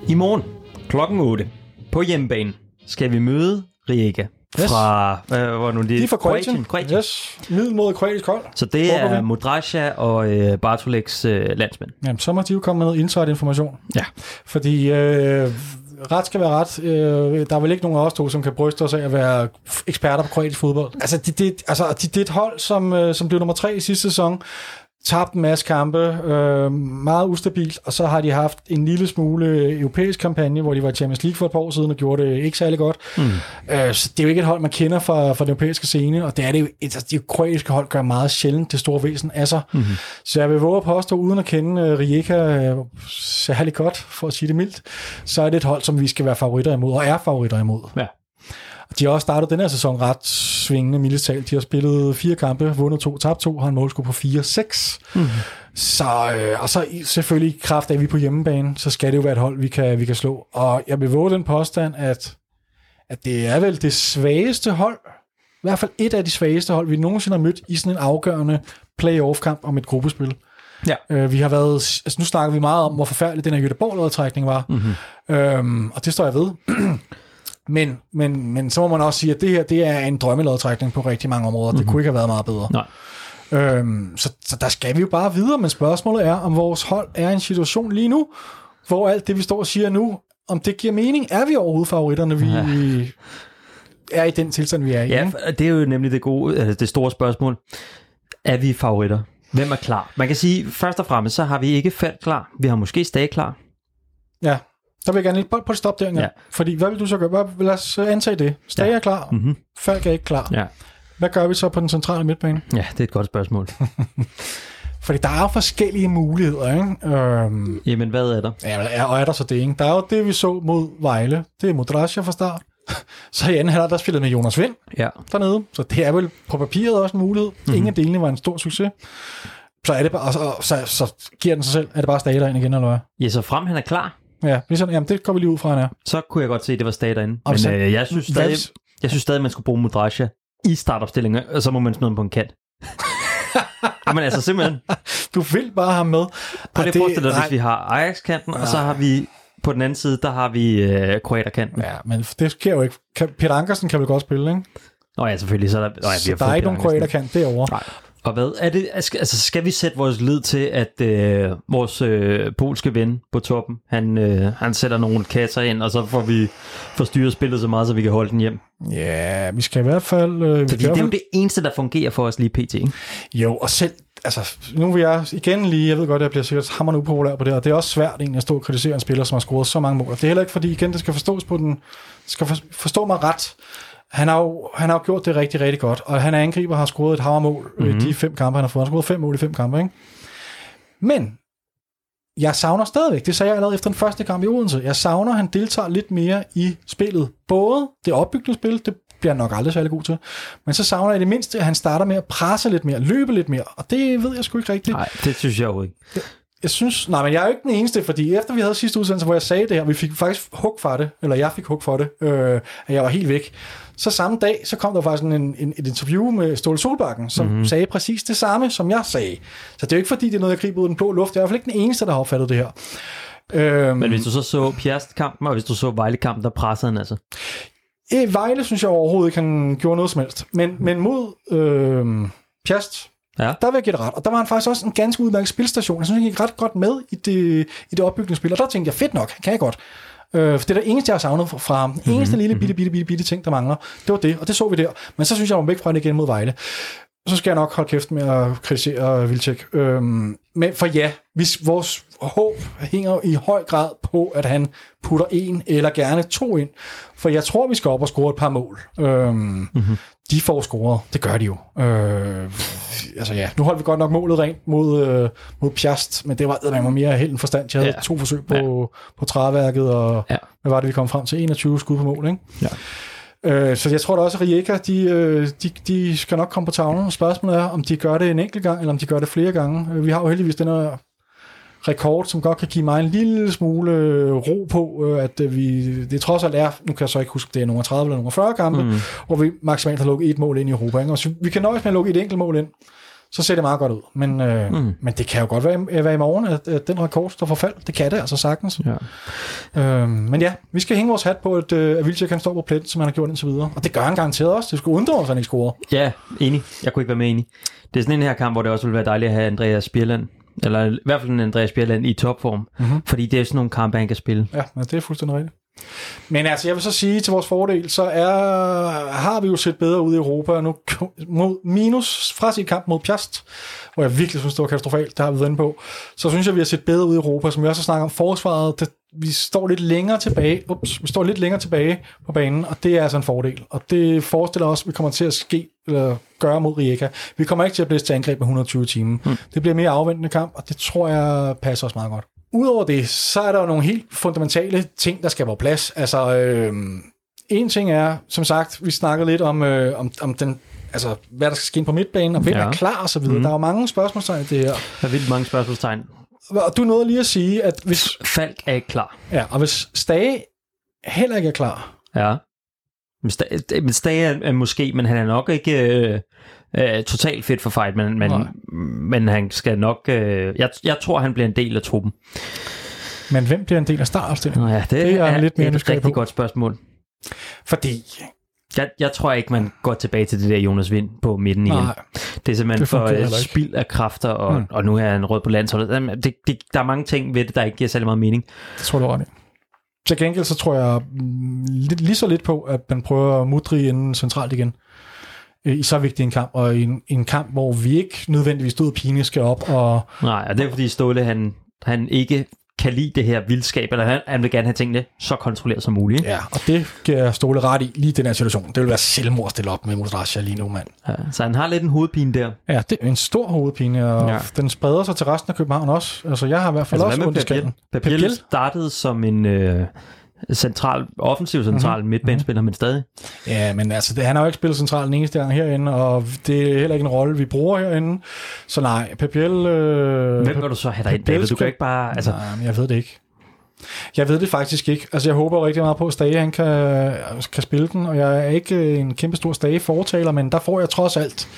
I morgen klokken 8 på hjemmebane skal vi møde Rijeka Yes. fra, hvad var nu det? De er fra Kroatien. Kroatien. Yes. Middel mod kroatisk hold. Så det Hvor går er vi? Modrasja og øh, Bartoleks øh, landsmænd. Jamen, så må de jo komme med noget inside-information. Ja. Fordi øh, ret skal være ret. Øh, der er vel ikke nogen af os to, som kan bryste os af at være eksperter på kroatisk fodbold. Altså, det, det, altså, det, det er et hold, som, øh, som blev nummer tre i sidste sæson. Tabt en masse kampe, øh, meget ustabilt, og så har de haft en lille smule europæisk kampagne, hvor de var i Champions League for et par år siden og gjorde det ikke særlig godt. Mm. Øh, så det er jo ikke et hold, man kender fra, fra den europæiske scene, og det er det jo, altså, de kroatiske hold gør meget sjældent det store væsen af sig. Mm-hmm. Så jeg vil våge at påstå, uden at kende uh, Rijeka uh, særlig godt, for at sige det mildt, så er det et hold, som vi skal være favoritter imod, og er favoritter imod. Ja. De har også startet den her sæson ret svingende, mildest talt. De har spillet fire kampe, vundet to, tabt to, har en målscore på 4-6. Mm. Så, øh, og så selvfølgelig i kraft af, at vi er på hjemmebane, så skal det jo være et hold, vi kan, vi kan slå. Og jeg vil våge den påstand, at, at det er vel det svageste hold, i hvert fald et af de svageste hold, vi nogensinde har mødt i sådan en afgørende playoff-kamp om et gruppespil. Ja. Øh, vi har været, altså nu snakker vi meget om, hvor forfærdelig den her Göteborg-lodtrækning var. Mm-hmm. Øhm, og det står jeg ved. Men, men, men så må man også sige, at det her det er en drømmelodtrækning på rigtig mange områder. Mm-hmm. Det kunne ikke have været meget bedre. Nej. Øhm, så, så der skal vi jo bare videre, men spørgsmålet er, om vores hold er i en situation lige nu, hvor alt det, vi står og siger nu, om det giver mening. Er vi overhovedet favoritterne, vi er i den tilstand, vi er i? Ja, ikke? det er jo nemlig det, gode, altså det store spørgsmål. Er vi favoritter? Hvem er klar? Man kan sige, først og fremmest, så har vi ikke faldt klar. Vi har måske stadig klar. ja. Der vil jeg gerne lige på, på et stop der, ja. Ja. Fordi hvad vil du så gøre? Hvad, lad os øh, antage det. Stag Ja. er klar. Mm-hmm. Falk er ikke klar. Ja. Hvad gør vi så på den centrale midtbane? ja, det er et godt spørgsmål. Fordi der er jo forskellige muligheder, ikke? Øhm, Jamen, hvad er der? ja, og er der så det, ikke? Der er jo det, vi så mod Vejle. Det er Modrasja fra start. Så i anden halvleg der spillede med Jonas Vind Ja. dernede. Så det er vel på papiret også en mulighed. Mm-hmm. Ingen af delene var en stor succes. Så er det bare, og så, så, så giver den sig selv. Er det bare stater ind igen, eller hvad? Ja, så frem han er klar, Ja, sådan, jamen det går vi lige ud fra, han er. så kunne jeg godt se, at det var stater inde. Og Men så- øh, jeg, synes stadig, hvis- jeg synes stadig, man skulle bruge Modrasja i startopstillingen, og så må man smide ham på en kant. Jamen altså simpelthen, Du vil bare have med. på det forestiller nej. hvis vi har Ajax-kanten, og så har vi på den anden side, der har vi øh, Kroater-kanten. Ja, men det sker jo ikke. Peter Ankersen kan vel godt spille, ikke? Nå ja, selvfølgelig. Så er der, nå, ja, vi Så der er ikke nogen kroater Ankersen. kan derovre. Nej. Og hvad er det? Altså, skal vi sætte vores lid til, at øh, vores øh, polske ven på toppen, han, øh, han sætter nogle kasser ind, og så får vi forstyrret spillet så meget, så vi kan holde den hjem? Ja, vi skal i hvert fald... Øh, Fordi det er jo det eneste, der fungerer for os lige pt. Ikke? Jo, og selv, altså, nu vil jeg igen lige, jeg ved godt, at jeg bliver sikkert hammerende upopulær på det, og det er også svært egentlig at stå og kritisere en spiller, som har scoret så mange mål. Det er heller ikke fordi, igen, det skal forstås på den, det skal for, forstå mig ret. Han har, jo, han har jo gjort det rigtig, rigtig godt, og han er angriber har scoret et hammermål mm-hmm. i de fem kampe, han har fået. Han har scoret fem mål i fem kampe, ikke? Men jeg savner stadigvæk, det sagde jeg allerede efter den første kamp i Odense, jeg savner, at han deltager lidt mere i spillet. Både det opbyggende spil, det bliver han nok aldrig særlig god til, men så savner jeg det mindste, at han starter med at presse lidt mere, løbe lidt mere, og det ved jeg sgu ikke rigtigt. Nej, det synes jeg jo ikke. Jeg synes, nej, men jeg er jo ikke den eneste, fordi efter vi havde sidste udsendelse, hvor jeg sagde det her, vi fik faktisk hug for det, eller jeg fik hug for det, øh, at jeg var helt væk. Så samme dag, så kom der faktisk en, en, et interview med Ståle Solbakken, som mm-hmm. sagde præcis det samme, som jeg sagde. Så det er jo ikke fordi, det er noget, jeg griber ud af den blå luft. Jeg er i hvert fald ikke den eneste, der har opfattet det her. Øhm, Men hvis du så så Pjerst-kampen, og hvis du så Vejle-kampen, der pressede han altså. Øh, Vejle synes jeg overhovedet ikke, han gjorde noget som helst. Men, men mod øh, Pjast, Ja. Der vil jeg give det ret. Og der var han faktisk også en ganske udmærket spilstation. Jeg synes, han gik ret godt med i det, i det opbygningsspil. Og der tænkte jeg, fedt nok, kan jeg godt. Øh, for det er der eneste, jeg har savnet fra- ham. Den eneste lille bitte, bitte, bitte, bitte ting, der mangler. Det var det, og det så vi der. Men så synes jeg, jeg var væk fra det igen mod Vejle. Så skal jeg nok holde kæft med at kritisere Vilcek. Øhm, men for ja, hvis vores håb hænger i høj grad på, at han putter en eller gerne to ind. For jeg tror, vi skal op og score et par mål. Øhm, mm-hmm. De får scoret. Det gør de jo. Øh, altså ja, nu holdt vi godt nok målet rent mod, øh, mod Piast, men det var eddermame mere helt en forstand. Jeg havde Ja. ja. to forsøg på, ja. på træværket, og Ja. hvad var det, vi kom frem til? 21 skud på mål, ikke? Ja. Øh, så jeg tror da også, at Rijeka, de, øh, de, de skal nok komme på tavlen. Spørgsmålet er, om de gør det en enkelt gang, eller om de gør det flere gange. Øh, Vi har jo heldigvis den her rekord, som godt kan give mig en lille smule øh, ro på, øh, at øh, vi, det trods alt er, nu kan jeg så ikke huske, det er nummer 30 eller nummer 40 kampe, mm. hvor vi maksimalt har lukket et mål ind i Europa. Ikke? Og så vi kan nøjes med at lukke et enkelt mål ind, så ser det meget godt ud. Men, øh, mm. men det kan jo godt være, være i morgen, at, at den rekord står for fald. Det kan det altså sagtens. Ja. Øh, men ja, vi skal hænge vores hat på, at, at Vilcek kan stå på pletten, som han har gjort indtil videre. Og det gør han garanteret også. Det skulle undre os, at han ikke scorer. Ja, enig. Jeg kunne ikke være mere enig. Det er sådan en her kamp, hvor det også ville være dejligt at have Andreas Bjerland, eller i hvert fald en Andreas Bjerland i topform, mm-hmm. fordi det er sådan nogle kampe, han kan spille. Ja, men det er fuldstændig rigtigt. Men altså, jeg vil så sige til vores fordel, så er, har vi jo set bedre ud i Europa nu mod minus fra sit kamp mod Piast, hvor jeg virkelig synes, det var katastrofalt, det har vi været inde på. Så synes jeg, vi har set bedre ud i Europa, som vi også har snakket om forsvaret. Det, vi står lidt længere tilbage, ups, vi står lidt længere tilbage på banen, og det er altså en fordel. Og det forestiller os, at vi kommer til at ske, eller gøre mod Rijeka. Vi kommer ikke til at blive til angreb med 120 timer. Mm. Det bliver mere afventende kamp, og det tror jeg passer os meget godt. Udover det, så er der jo nogle helt fundamentale ting, der skal på plads. Altså, øh, en ting er, som sagt, vi snakkede lidt om, øh, om, om den, altså, hvad der skal ske på midtbanen, og hvem ja. er klar og så videre. Mm. Der er jo mange spørgsmålstegn i det her. Der er vildt mange spørgsmålstegn. Og du nåede lige at sige, at hvis, Falk er ikke klar. ja, og hvis Stage heller ikke er klar, Ja. Men Sta- men Stage er, er måske, men han er nok ikke øh, øh, totalt fedt for fight, men, men, Nej. men han skal nok... Øh, jeg, jeg tror, han bliver en del af truppen. men hvem bliver en del af startopstillingen? Ja, det, Det er er, lidt mere et rigtig på. godt spørgsmål. Fordi, Jeg, jeg tror ikke, man går tilbage til det der Jonas Vind på midten igen. nej, Det er simpelthen Det for ikke. spild af kræfter, og, Mm. og nu er han rød på landsholdet. Jamen, Det, det, der er mange ting ved det, der ikke giver særlig meget mening. det tror du ret. Til gengæld så tror jeg mm, lidt, lige så lidt på, at man prøver at mudre inden centralt igen. Øh, I så vigtig en kamp, og i en, en kamp, hvor vi ikke nødvendigvis stod pine skal op, og Nej, og det er fordi Ståle, han, han ikke kan lide det her vildskab, eller han, han vil gerne have tingene så kontrolleret som muligt. ja, og det giver jeg Ståle ret i, lige den her situation. Det vil være selvmord at stille op med Modrasja lige nu, mand. Ja, så han har lidt en hovedpine der. Ja, det er en stor hovedpine, og Ja. den spreder sig til resten af København også. Altså, jeg har i hvert fald Altså, også ondt i skallen. Papiel? startede som en øh, central, offensiv central Mhm. mm-hmm. midtbanespiller, men stadig. Ja, men altså, det, han har jo ikke spillet central den eneste gang herinde, og det er heller ikke en rolle, vi bruger herinde. Så nej, Papiel... Øh, Hvem vil du så have dig ind, Papiel David? Du kan ikke bare... Altså, Nej, jeg ved det ikke. Jeg ved det faktisk ikke. Altså, jeg håber rigtig meget på, at Stage han kan, kan spille den, og jeg er ikke øh, en kæmpe stor Stage fortaler, men der får jeg trods alt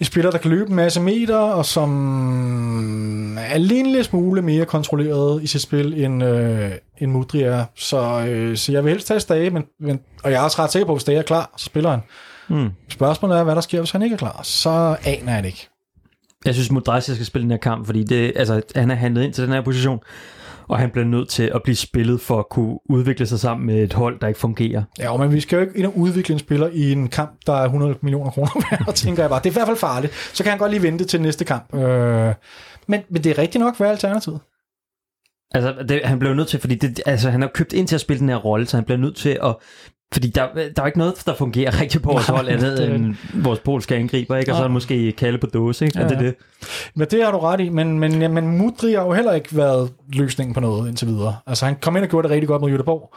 en spiller, der kan løbe en masse meter, og som er en lille smule mere kontrolleret i sit spil, end, øh, end Mudri er. Så, øh, så jeg vil helst tage Stage, men, men, og jeg er også ret sikker på, at hvis Stage er klar, så spiller han. hmm. Spørgsmålet er, hvad der sker, hvis han ikke er klar. Så aner jeg det ikke. Jeg synes, Modrasja skal spille den her kamp, fordi det, altså, han er handlet ind til den her position, og han bliver nødt til at blive spillet for at kunne udvikle sig sammen med et hold, der ikke fungerer. Ja, men vi skal jo ikke ind og udvikle en spiller i en kamp, der er 100 millioner kroner værd, tænker jeg bare. Det er i hvert fald farligt. Så kan han godt lige vente til næste kamp. Øh, men, men det er rigtigt nok, hvad er alternativet? Altså, det, han blev nødt til, fordi det, altså, han har købt ind til at spille den her rolle, så han bliver nødt til at... Fordi der, der er ikke noget, der fungerer rigtig på vores hold, andet det end vores polske angriber, ikke? Og så er måske kalde på dåse, ikke? Ja. Er det det? Men det har du ret i, men, men, ja, men Mudri har jo heller ikke været løsningen på noget indtil videre. Altså han kom ind og gjorde det rigtig godt mod Göteborg.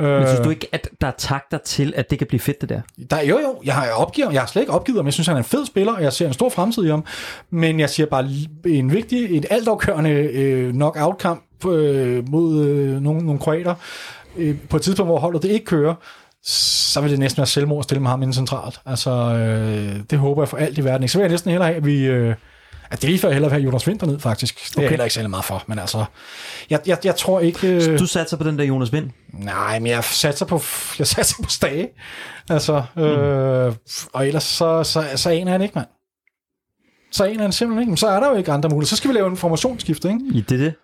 Øh, Men synes du ikke, at der er takter til, at det kan blive fedt, det der? Der, jo, jo, jeg har, opgivet, jeg har slet ikke opgivet ham. Jeg synes, han er en fed spiller, og jeg ser en stor fremtid i ham. Men jeg siger bare, en vigtig, et altafgørende øh, knockout-kamp øh, mod øh, nogle, nogle kroater, øh, på et tidspunkt, hvor holdet det ikke kører, så vil det næsten være selvmord at stille med ham inden centralt. Altså, øh, det håber jeg for alt i verden. ikke. Så vil jeg næsten hellere have, at vi... Øh, at det er lige før, jeg hellere vil have Jonas Winter ned, faktisk. Det er Okay. jeg heller ikke særlig meget for, men altså... Jeg, jeg, jeg tror ikke... Øh, Du satser på den der Jonas Vind? Nej, men jeg satser på, jeg satser på Stage. Altså, øh, og ellers så, så, så aner det ikke, mand. Så aner han simpelthen ikke, men så er der jo ikke andre muligheder. Så skal vi lave en formationsskifte, ikke? I det det.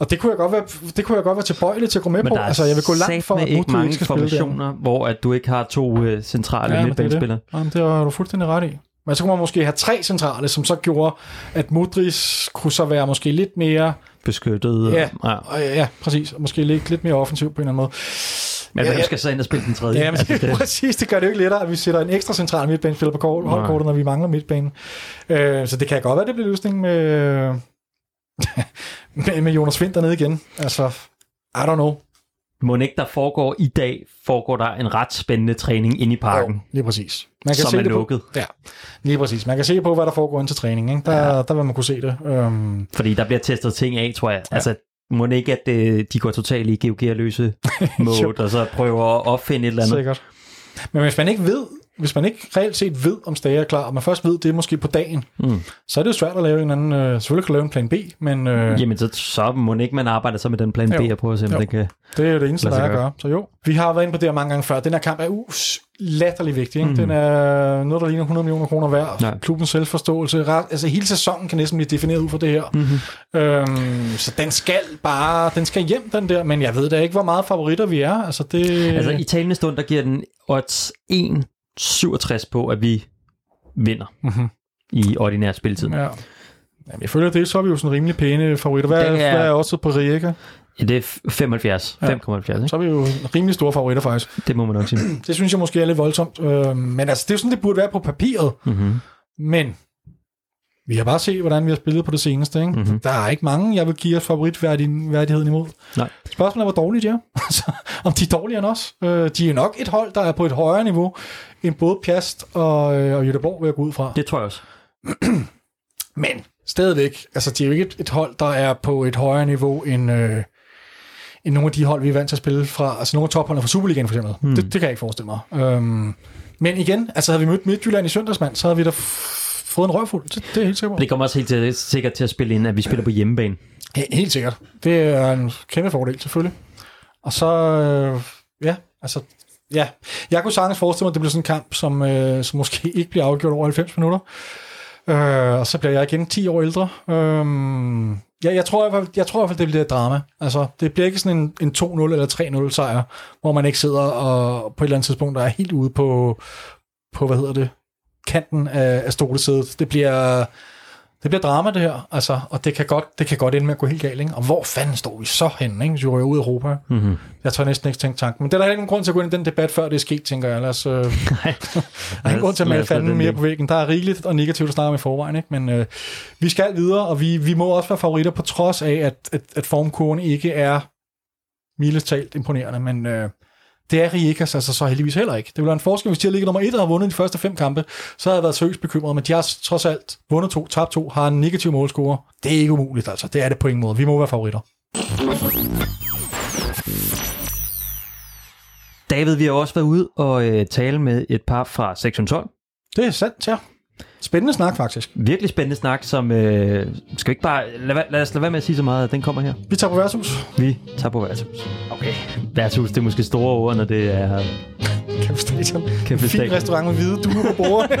Og det kunne jeg godt være, det kunne jeg godt være tilbøjelig til at gå med Men på. Altså, jeg vil gå langt for, at ikke mange ikke formationer, hvor at du ikke har to øh, centrale Ja, det er midtbanespillere. det. Jamen, det har du fuldstændig ret i. Men så kunne man måske have tre centrale, som så gjorde, at Modric kunne så være måske lidt mere... Beskyttet. Ja, ja. og ja præcis. Og måske lidt, lidt mere offensiv på en eller anden måde. Men Ja, hvem skal så ind og spille den tredje? Ja, men Altså, det, præcis. Det gør det jo ikke lettere, at vi sætter en ekstra central midtbanespiller på kort, holdkortet, når vi mangler midtbanen. Øh, så det kan godt være, det bliver løsningen med, med, med Jonas Vind dernede igen. Altså, I don't know. må ikke der foregår i dag, foregår der en ret spændende træning inde i parken, Jo, lige præcis. Man som er det lukket. På, ja, lige præcis. Man kan se på, hvad der foregår ind til træning. Ikke? Der, ja. der vil man kunne se det. Um, Fordi der bliver testet ting af, tror jeg. Ja. Altså, må det ikke, at øh, de går totalt i GeoGear-løse mode, og så prøver at opfinde et eller andet. sikkert. Men hvis man ikke ved, hvis man ikke reelt set ved, om Stage er klar, og man først ved det måske på dagen, Mm. så er det jo svært at lave en anden... Øh, selvfølgelig kan lave en plan B, men øh, Jamen, så, så må ikke, man arbejder så med den plan B Jo. og prøver at se, om Jo. det kan... det er jo det eneste, der er at gøre. Så jo, vi har været inde på det her mange gange før. Den her kamp er us latterlig vigtig. Ikke? Mm. Den er noget, der ligner 100 millioner kroner værd. Ja. Klubbens selvforståelse. Altså hele sæsonen kan næsten blive defineret ud fra det her. Mm-hmm. Øhm, så den skal bare, den skal hjem, den der. Men jeg ved da ikke, hvor meget favoritter vi er. Altså, det, Altså, i talende stund, der giver den odds 1,67 på, at vi vinder Mhm. i ordinær spilletid. Ja. Ja. Jamen, jeg føler det, så er vi jo sådan rimelig pæne favoritter. Hvad, Det er, hvad er også på Rijeka? Det er 75, Ja. 5,70, ikke? Så er vi jo rimelig store favoritter faktisk. Det må man nok sige. Det synes jeg måske er lidt voldsomt. Øh, men altså, det er jo sådan, det burde være på papiret. Mm-hmm. Men vi har bare set, hvordan vi har spillet på det seneste. Ikke? Mhm. Mm-hmm. Der er ikke mange, jeg vil give os favoritværdigheden imod. Nej. Spørgsmålet er, hvor dårlige de er. Altså, Om de er dårligere end os. Øh, de er nok et hold, der er på et højere niveau end både Piast og, øh, og Jødeborg, vil jeg gå ud fra. Det tror jeg også. Men stadigvæk, altså de er jo ikke et, et hold, der er på et højere niveau end, øh, end nogle af de hold, vi er vant til at spille fra. Altså nogle af topholdene fra Superligaen for eksempel. Mm. Det, det kan jeg ikke forestille mig. Øhm, men igen, altså havde vi mødt Midtjylland i søndagsmand, så havde vi da fået en røvfuld. Det, det er helt sikker på. Det kommer også helt til, sikkert til at spille ind, at vi spiller på hjemmebane. He- Helt sikkert. Det er en kæmpe fordel, selvfølgelig. Og så, øh, ja, altså, ja. Jeg kunne sagtens forestille mig, at det bliver sådan en kamp, som, øh, som måske ikke bliver afgjort over 90 minutter. Øh, og så bliver jeg igen 10 år ældre. Øh, ja, jeg tror i hvert fald, jeg tror i hvert fald, det bliver et drama. Altså, det bliver ikke sådan en, en 2-0 eller 3-0 sejr, hvor man ikke sidder og på et eller andet tidspunkt, der er helt ude på, på hvad hedder det, kanten af, af stolesædet. Det bliver, det bliver drama, det her, altså, og det kan, godt, det kan godt ende med at gå helt galt, ikke? Og hvor fanden står vi så henne, ikke? hvis vi ryger ud af Europa? Mm-hmm. Jeg tør næsten ikke tænke tanken. Men der er ikke nogen grund til at gå ind i den debat, før det er sket, tænker jeg. Os, øh, der er ingen grund til at male fanden den mere på væggen. Der er rigeligt og negativt at snakke om i forvejen, ikke? Men øh, vi skal videre, og vi, vi må også være favoritter på trods af, at, at, at formkurven ikke er mildest talt imponerende, men øh, det er Rijekkas altså så heldigvis heller ikke. Det ville være en forskel, hvis de har ligget nummer et og har vundet de første fem kampe, så havde jeg været seriøst bekymret, men de har trods alt vundet to, tabt to, har en negativ målscore. Det er ikke umuligt, altså. Det er det på ingen måde. Vi må være favoritter. David, vi har også været ude og øh, tale med et par fra sektion 12. Det er sandt, ja. Spændende snak, faktisk. Virkelig spændende snak, som... Øh, skal vi ikke bare... Lad, lad os lade være med at sige så meget, at den kommer her. Vi tager på værtshus. Vi tager på værtshus. Okay. Værtshus, det er måske store ord, når det er... Kæmpe stadion. Kæmpe En fin stadion. restaurant med hvide duer på bordet.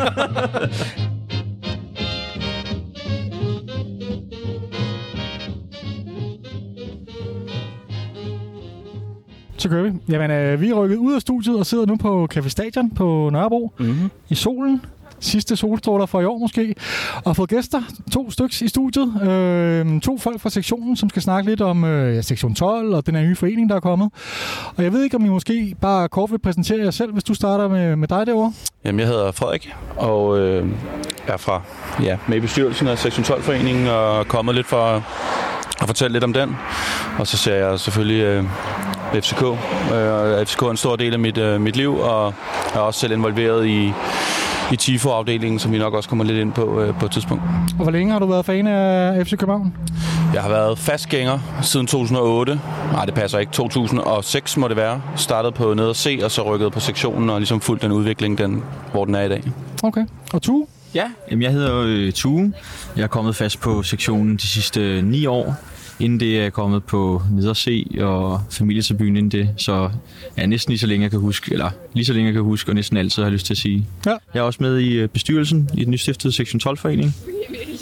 Så kører vi. Jamen, øh, vi er rykket ud af studiet og sidder nu på Café Stadion på Nørrebro Mm-hmm. i solen. Sidste solstråler for i år måske. Og fået gæster, to styks i studiet. Øh, to folk fra sektionen, som skal snakke lidt om øh, sektion 12 og den her nye forening, der er kommet. Og jeg ved ikke, om I måske bare kort vil præsentere jer selv, hvis du starter med, med dig derovre. Jamen, jeg hedder Frederik, og øh, er fra ja, med i bestyrelsen af Sektion 12-foreningen, og er kommet lidt for at, at fortælle lidt om den. Og så ser jeg selvfølgelig øh, FCK. Øh, FCK er en stor del af mit, øh, mit liv, og er også selv involveret i, i TIFO-afdelingen, som vi nok også kommer lidt ind på øh, på et tidspunkt. Og hvor længe har du været fan af FC København? Jeg har været fastgænger siden 2008. Nej, det passer ikke. 2006 må det være. Startet på ned og se, og så rykket på sektionen, og ligesom fulgt den udvikling, den, hvor den er i dag. Okay. Og du? Ja, jamen jeg hedder øh, Tue. Jeg er kommet fast på sektionen de sidste øh, ni år. Inden det er kommet på Nederse og familietribunen inden det. Så ja, næsten lige så længe jeg kan huske, eller lige så længe jeg kan huske, og næsten altid har lyst til at sige. Ja. Jeg er også med i øh, bestyrelsen i den nystiftede Sektion 12-forening.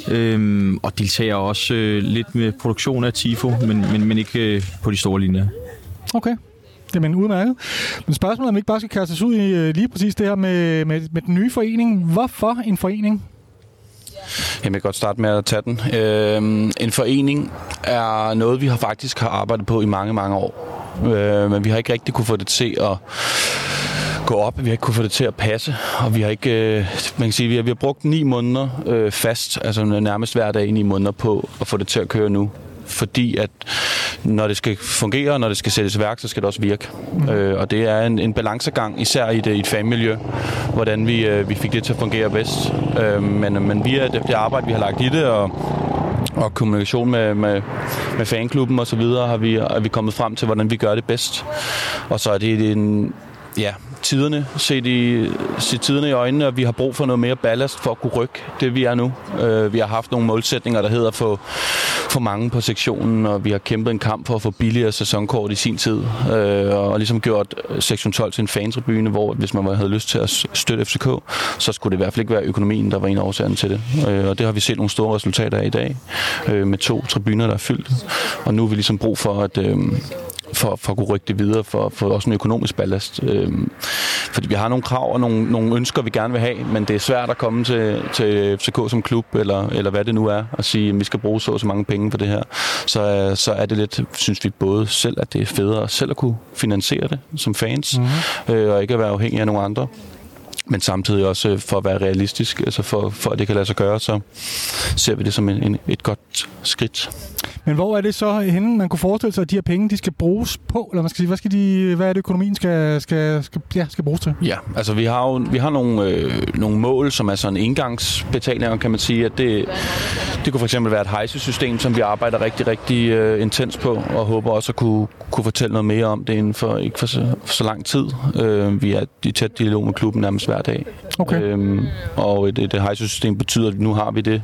Øhm, og deltager også øh, lidt med produktion af TIFO, men, men, men ikke øh, på de store linjer. Okay. Jamen udmærket. Men spørgsmålet er, om vi ikke bare skal kaste os ud i øh, lige præcis det her med, med, med den nye forening. Hvorfor en forening? Jeg kan godt starte med at tage den. Øh, en forening er noget, vi har faktisk har arbejdet på i mange, mange år. Øh, men vi har ikke rigtig kunne få det til at gå op. Vi har ikke kunne få det til at passe, og vi har ikke, øh, man kan sige, vi har, vi har brugt ni måneder øh, fast, altså nærmest hver dag i ni måneder på at få det til at køre nu fordi at når det skal fungere, når det skal sættes i værk, så skal det også virke. Mm. Øh, og det er en, en balancegang, især i det, i et fagmiljø, hvordan vi, øh, vi fik det til at fungere bedst. Øh, men, men via det, det arbejde, vi har lagt i det, og, og kommunikation med, med, med fanklubben og så videre, har vi, er vi kommet frem til, hvordan vi gør det bedst. Og så er det en, ja, tiderne, se, de, se tiderne i øjnene, og vi har brug for noget mere ballast for at kunne rykke det, vi er nu. Øh, vi har haft nogle målsætninger, der hedder for, få, få mange på sektionen, og vi har kæmpet en kamp for at få billigere sæsonkort i sin tid, øh, og ligesom gjort sektion 12 til en fantribune, hvor hvis man havde lyst til at støtte FCK, så skulle det i hvert fald ikke være økonomien, der var en af årsagen til det. Øh, og det har vi set nogle store resultater af i dag, øh, med to tribuner, der er fyldt. Og nu har vi ligesom brug for, at, øh, for, for at kunne rykke det videre, for, for også en økonomisk ballast. Øhm, fordi vi har nogle krav og nogle, nogle ønsker, vi gerne vil have, men det er svært at komme til, til FCK som klub, eller, eller hvad det nu er, og sige, at vi skal bruge så og så mange penge på det her. Så, så er det lidt, synes vi både selv, at det er federe selv at kunne finansiere det som fans, mm-hmm. øh, og ikke at være afhængig af nogle andre men samtidig også øh, for at være realistisk, altså for, for at det kan lade sig gøre, så ser vi det som en, en, et godt skridt. Men hvor er det så henne, man kunne forestille sig, at de her penge, de skal bruges på? Eller man skal sige, hvad, skal de, hvad er det, økonomien skal, skal, skal, ja, skal bruges til? Ja, altså vi har jo vi har nogle, øh, nogle mål, som er sådan engangsbetalinger, kan man sige. At det, det kunne for eksempel være et hejsesystem, som vi arbejder rigtig, rigtig øh, intens på, og håber også at kunne, kunne fortælle noget mere om det inden for ikke for så, for så lang tid. Øh, vi er i tæt dialog med klubben nærmest hver dag. Okay. Øhm, og det, det hejsesystem betyder, at nu har vi det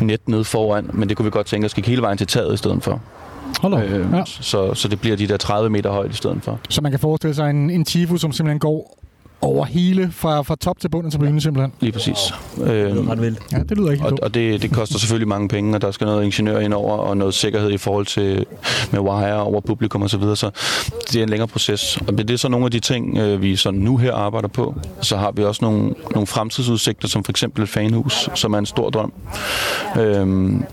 net nede foran, men det kunne vi godt tænke os gik hele vejen til taget i stedet for. Hold op. Øh, Ja. så, så det bliver de der 30 meter højt i stedet for. Så man kan forestille sig en, en Tifo, som simpelthen går over hele, fra, fra top til bund af tribunen simpelthen. Lige præcis. Øhm, Ret vildt. Ja, det lyder ikke og, og det, det koster selvfølgelig mange penge, og der skal noget ingeniør ind over, og noget sikkerhed i forhold til med wire over publikum osv., så, videre. så det er en længere proces. Og det er så nogle af de ting, øh, vi sådan nu her arbejder på. Så har vi også nogle, nogle fremtidsudsigter, som for eksempel et fanhus, som er en stor drøm. Øhm,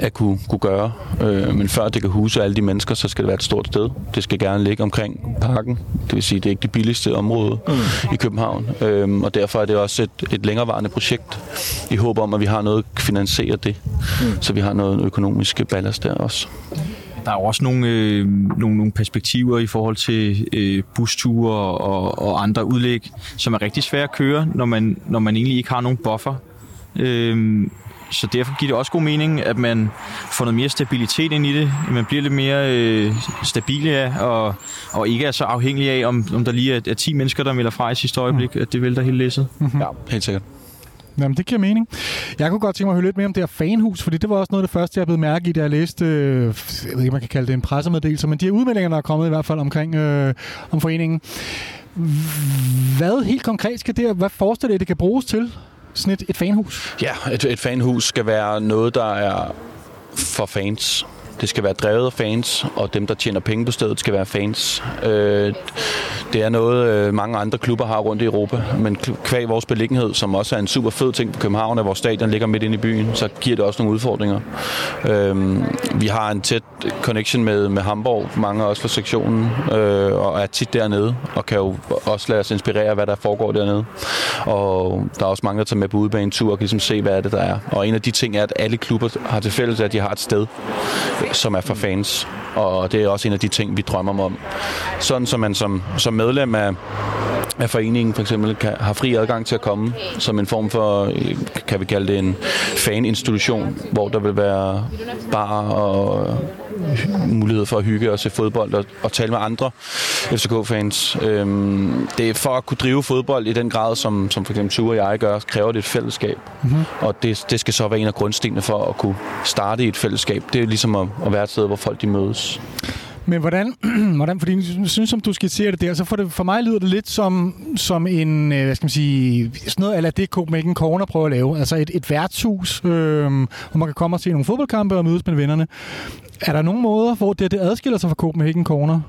at kunne, kunne gøre. Øh, men før det kan huse alle de mennesker, så skal det være et stort sted. Det skal gerne ligge omkring parken. Det vil sige, det er ikke det billigste område mm. i København. Øh, og derfor er det også et, et længerevarende projekt i håb om, at vi har noget at finansiere det. Mm. Så vi har noget økonomisk ballast der også. Der er jo også nogle, øh, nogle, nogle perspektiver i forhold til øh, busture og, og andre udlæg, som er rigtig svære at køre, når man, når man egentlig ikke har nogen buffer. Øh, så derfor giver det også god mening, at man får noget mere stabilitet ind i det. Man bliver lidt mere øh, stabil af, og, og ikke er så afhængig af, om, om der lige er, er 10 mennesker, der melder fra i sidste øjeblik, at det vælter hele læsset. Ja, helt sikkert. Jamen, det giver mening. Jeg kunne godt tænke mig at høre lidt mere om det her fanhus, fordi det var også noget af det første, jeg blev mærke i, da jeg læste, øh, jeg ved ikke, man kan kalde det en pressemeddelelse, men de her udmeldinger, der er kommet i hvert fald omkring øh, om foreningen. Hvad helt konkret skal det, hvad forestiller I, det kan bruges til? Sådan et, et fanhus? Ja, et, et fanhus skal være noget, der er for fans. Det skal være drevet af fans, og dem, der tjener penge på stedet, skal være fans. Øh, det er noget, øh, mange andre klubber har rundt i Europa, men kvæg vores beliggenhed, som også er en super fed ting på København, at vores stadion ligger midt inde i byen, så giver det også nogle udfordringer. Øh, vi har en tæt connection med, med Hamburg, mange også fra sektionen, øh, og er tit dernede, og kan jo også lade os inspirere af, hvad der foregår dernede. Og der er også mange, der tager med på udebanetur og kan ligesom se, hvad er det, der er. Og en af de ting er, at alle klubber har til fælles, at de har et sted, som er for fans. Og det er også en af de ting, vi drømmer om. Sådan, så man som, som medlem af, at foreningen for eksempel kan, har fri adgang til at komme som en form for, kan vi kalde det en faninstitution, hvor der vil være bar og mulighed for at hygge og se fodbold og, og tale med andre FCK-fans. Øhm, det er for at kunne drive fodbold i den grad, som, som for eksempel Ture og jeg gør, kræver det et fællesskab. Mm-hmm. Og det, det skal så være en af grundstenene for at kunne starte i et fællesskab. Det er ligesom at, at være et sted, hvor folk de mødes. Men hvordan, hvordan fordi jeg synes, som du skitserer det der, så for, det, for mig lyder det lidt som, som en, øh, hvad skal man sige, sådan noget, eller det Copenhagen Corner prøver at lave. Altså et, et værtshus, øh, hvor man kan komme og se nogle fodboldkampe og mødes med vennerne. Er der nogle måder, hvor det, det adskiller sig fra Copenhagen Corner?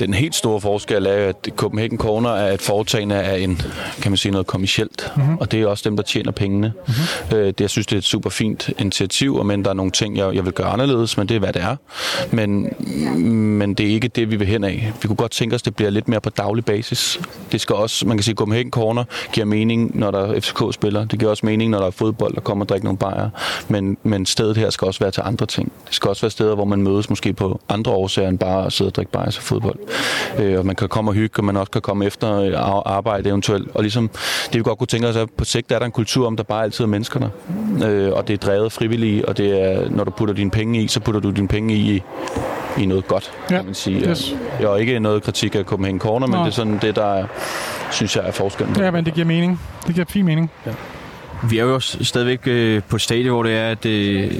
Den helt store forskel er, at Copenhagen Corner er et foretagende af en, kan man sige, noget kommercielt. Mm-hmm. Og det er også dem, der tjener pengene. Mm-hmm. Øh, det, jeg synes, det er et super fint initiativ, og men der er nogle ting, jeg, jeg vil gøre anderledes, men det er, hvad det er. Men, men det er ikke det, vi vil hen af. Vi kunne godt tænke os, det bliver lidt mere på daglig basis. Det skal også, man kan sige, Copenhagen Corner giver mening, når der er FCK spiller. Det giver også mening, når der er fodbold, der kommer og drikker nogle bajer. Men, men stedet her skal også være til andre ting. Det skal også være steder, hvor man mødes måske på andre årsager end bare at sidde og drikke bajer og fodbold. Øh, og man kan komme og hygge, og man også kan komme efter øh, arbejde eventuelt. Og ligesom det vi godt kunne tænke os, at på sigt er der en kultur om, der bare altid er mennesker der. Øh, og det er drevet frivillige, og det er, når du putter dine penge i, så putter du dine penge i i noget godt, ja. kan man sige. Yes. Jeg har ikke noget kritik af Copenhagen Corner, men Nå. det er sådan det, der synes jeg er forskellen. Ja, men det giver mening. Det giver fin mening. Ja. Vi er jo stadigvæk øh, på et stadie, hvor det er, at øh,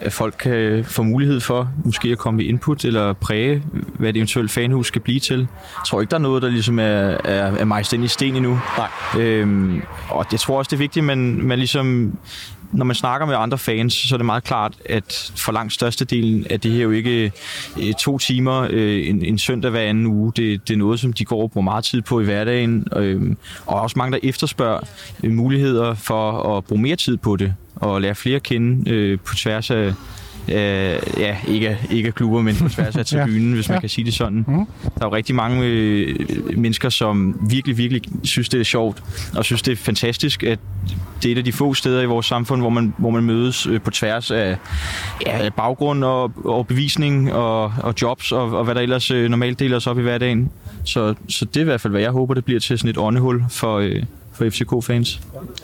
at folk kan få mulighed for måske at komme med input eller præge, hvad det eventuelt fanhus skal blive til. Jeg tror ikke, der er noget, der ligesom er, er, er majst ind i sten endnu. Nej. Øhm, og jeg tror også, det er vigtigt, at man, man ligesom når man snakker med andre fans, så er det meget klart, at for langt størstedelen af det her jo ikke øh, to timer øh, en, en søndag hver anden uge. Det, det er noget, som de går og bruger meget tid på i hverdagen. Øh, og også mange, der efterspørger øh, muligheder for at bruge mere tid på det og lære flere at kende øh, på tværs af øh, ja, ikke, ikke klubber, men på tværs af tribunen, ja. hvis man ja. kan sige det sådan. Mm. Der er jo rigtig mange øh, mennesker, som virkelig, virkelig synes, det er sjovt, og synes, det er fantastisk, at det er et af de få steder i vores samfund, hvor man, hvor man mødes øh, på tværs af ja, baggrund og, og bevisning og, og jobs og, og hvad der ellers øh, normalt deler sig op i hverdagen. Så, så det er i hvert fald, hvad jeg håber, det bliver til sådan et åndehul for, øh, for FCK-fans.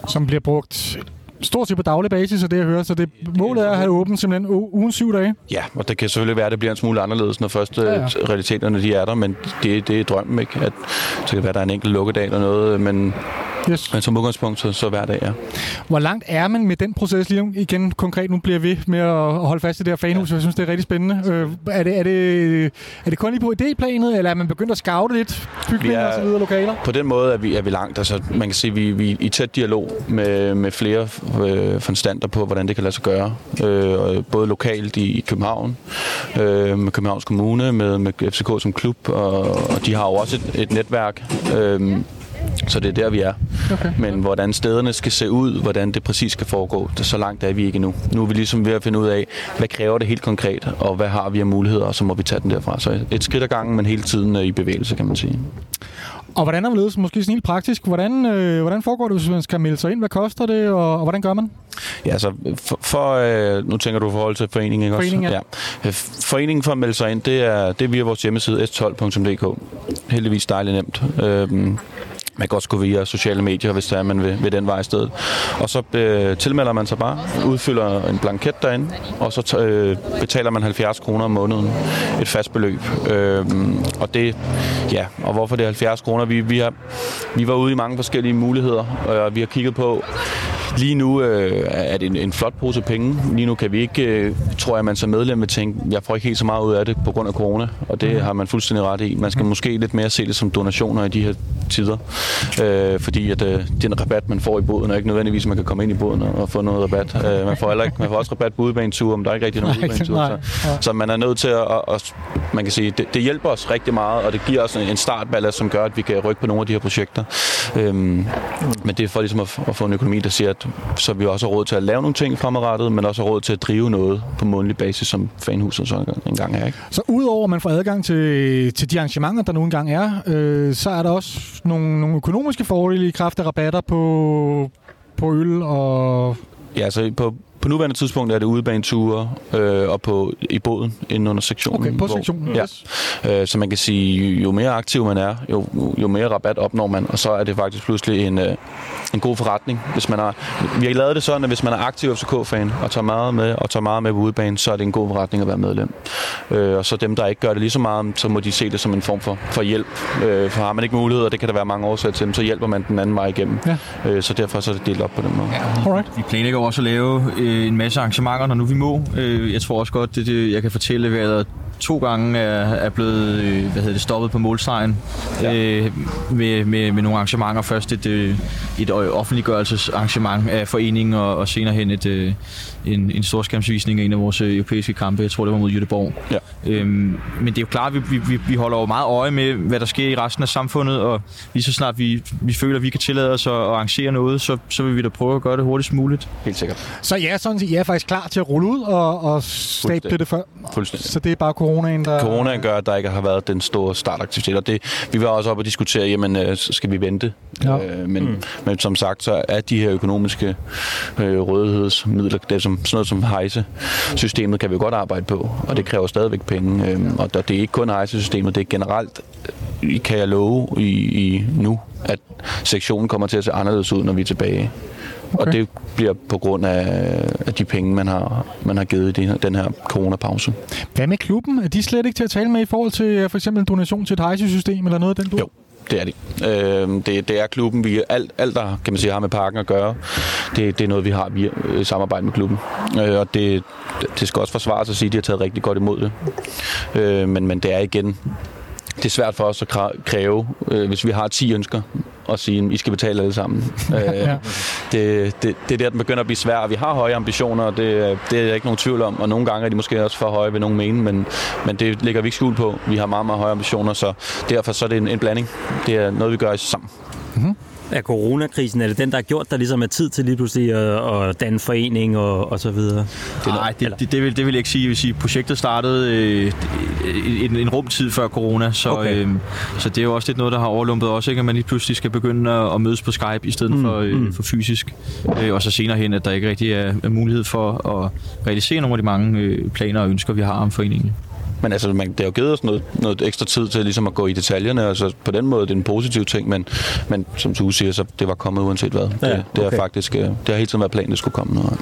Som bliver brugt stort set på daglig basis, og det jeg hører. Så det, målet er at have åbent simpelthen ugen syv dage. Ja, og det kan selvfølgelig være, at det bliver en smule anderledes, når først ja, ja. realiteterne de er der, men det, det er drømmen, ikke? At, det kan være, at der er en enkelt lukkedag eller noget, men Yes. Men som udgangspunkt, så, så hver dag, ja. Hvor langt er man med den proces lige igen konkret? Nu bliver vi med at holde fast i det her fanhus, ja. jeg synes, det er rigtig spændende. Øh, er, det, er, det, er det kun lige på idéplanet, eller er man begyndt at scoute lidt bygninger og så videre lokaler? På den måde er vi, er vi langt. Altså, man kan sige, at vi, vi er i tæt dialog med, med flere øh, forstander på, hvordan det kan lade sig gøre. Øh, både lokalt i, i København, øh, med Københavns Kommune, med, med FCK som klub, og, og de har jo også et, et netværk. Øh, så det er der, vi er. Okay. Men hvordan stederne skal se ud, hvordan det præcis skal foregå, det, så langt er vi ikke nu. Nu er vi ligesom ved at finde ud af, hvad kræver det helt konkret, og hvad har vi af muligheder, og så må vi tage den derfra. Så et skridt ad gangen, men hele tiden i bevægelse, kan man sige. Og hvordan er det måske sådan helt praktisk? Hvordan, øh, hvordan foregår det, hvis man skal melde sig ind? Hvad koster det, og, og hvordan gør man? Ja, altså, for, for øh, nu tænker du forhold til foreningen, ikke Foreningen, også? Ja. ja. Foreningen for at melde sig ind, det er, det er via vores hjemmeside s12.dk. Heldigvis dejligt nemt. Øhm, man kan også gå via sociale medier, hvis der er, man vil, vil den vej i stedet. Og så øh, tilmelder man sig bare, udfylder en blanket derinde, og så øh, betaler man 70 kroner om måneden, et fast beløb. Øh, og det, ja, og hvorfor det er 70 kroner? Vi, vi, har, vi var ude i mange forskellige muligheder, og vi har kigget på, Lige nu øh, er det en, en flot pose penge. Lige nu kan vi ikke, øh, tror jeg, man som medlem vil tænke, jeg får ikke helt så meget ud af det på grund af corona, og det mm. har man fuldstændig ret i. Man skal mm. måske lidt mere se det som donationer i de her tider, øh, fordi at øh, den rabat, man får i båden, er ikke nødvendigvis, man kan komme ind i båden og, og få noget rabat. Øh, man, får heller ikke, man får også rabat på udebanetur, men der er ikke rigtig nogen udebanetur. Så, så man er nødt til at, at, at man kan sige, det, det hjælper os rigtig meget, og det giver os en startballast, som gør, at vi kan rykke på nogle af de her projekter. Øhm, men det er for ligesom at, at få en økonomi, der siger, at så vi også har råd til at lave nogle ting fremadrettet, men også har råd til at drive noget på månedlig basis, som fanhuset så engang er. Ikke? Så udover at man får adgang til, til de arrangementer, der nu engang er, øh, så er der også nogle, nogle økonomiske fordele i kraft af rabatter på, på øl og... Ja, så på, på nuværende tidspunkt er det udebaneture øh, og på, i båden inden under sektionen. Okay, på hvor- sektionen, Ja. yes. Øh, så man kan sige, jo mere aktiv man er, jo, jo mere rabat opnår man, og så er det faktisk pludselig en, øh, en god forretning. Hvis man har, vi har lavet det sådan, at hvis man er aktiv FCK-fan og tager meget med, og tager meget med på udebane, så er det en god forretning at være medlem. Øh, og så dem, der ikke gør det lige så meget, så må de se det som en form for, for hjælp. Øh, for har man ikke mulighed, og det kan der være mange årsager til, så hjælper man den anden vej igennem. Ja. Øh, så derfor så er det delt op på den måde. Alright. Vi planlægger også at lave øh, en masse arrangementer, når nu vi må. Øh, jeg tror også godt, det, det jeg kan fortælle, hvad der to gange er, er blevet øh, hvad hedder det, stoppet på målstregen Ja. øh, med, med, med nogle arrangementer. Først et, øh, et offentliggørelsesarrangement af foreningen, og, og senere hen et, øh, en, en storskærmsvisning af en af vores øh, europæiske kampe. Jeg tror, det var mod Göteborg. Ja. Øhm, men det er jo klart, at vi, vi, vi holder jo meget øje med, hvad der sker i resten af samfundet, og lige så snart vi, vi føler, at vi kan tillade os at arrangere noget, så, så vil vi da prøve at gøre det hurtigst muligt. Helt sikkert. Så ja, sådan set, jeg er faktisk klar til at rulle ud og, og stable det før. Fuldstændig. Så det er bare coronaen, der... Coronaen gør, at der ikke har været den store startaktivitet, og det, vi var også oppe og diskutere, jamen, øh, så skal vi vente? Ja. Øh, men, mm. men som sagt, så er de her økonomiske øh, rådighedsmidler, det er som, sådan noget som hejse-systemet, kan vi godt arbejde på, og det kræver stadigvæk penge. Øh, og der, det er ikke kun hejse-systemet, det er generelt, øh, kan jeg love i, i nu, at sektionen kommer til at se anderledes ud, når vi er tilbage. Okay. Og det bliver på grund af, af de penge, man har, man har givet i den her, coronapause. Hvad med klubben? Er de slet ikke til at tale med i forhold til øh, for eksempel en donation til et hejsesystem eller noget af den du? Jo, det er det. Øh, det, det er klubben. Vi, alt, alt, der kan man sige, har med parken at gøre, det, det er noget, vi har via øh, samarbejde med klubben. Øh, og det, det skal også forsvares at sige, at de har taget rigtig godt imod det. Øh, men, men det er igen det er svært for os at kræve, øh, hvis vi har 10 ønsker, og sige, I skal betale alle sammen. øh, Ja. det, det, det er der, den begynder at blive svært. Vi har høje ambitioner, og det, det er der ikke nogen tvivl om, og nogle gange er de måske også for høje, ved nogen mene, men, men det lægger vi ikke skjul på. Vi har meget, meget høje ambitioner, så derfor så er det en, en blanding. Det er noget, vi gør sammen. Er coronakrisen, er det den, der har gjort, der ligesom er tid til lige pludselig at, at danne forening og, og så videre? Nej, det, det, det, vil, det vil jeg ikke sige. Jeg vil sige, projektet startede øh, en, en rumtid før corona, så, okay. øh, så det er jo også lidt noget, der har overlumpet også, ikke? at man lige pludselig skal begynde at, at mødes på Skype i stedet mm, for, øh, mm. for fysisk. Øh, og så senere hen, at der ikke rigtig er, er mulighed for at realisere nogle af de mange øh, planer og ønsker, vi har om foreningen. Men altså, man, det har jo givet os noget, noget ekstra tid til ligesom at gå i detaljerne, og så på den måde det er en positiv ting, men, men som du siger, så det var kommet uanset hvad. Ja, det, det, okay. er faktisk, øh, det har hele tiden været planen, det skulle komme noget.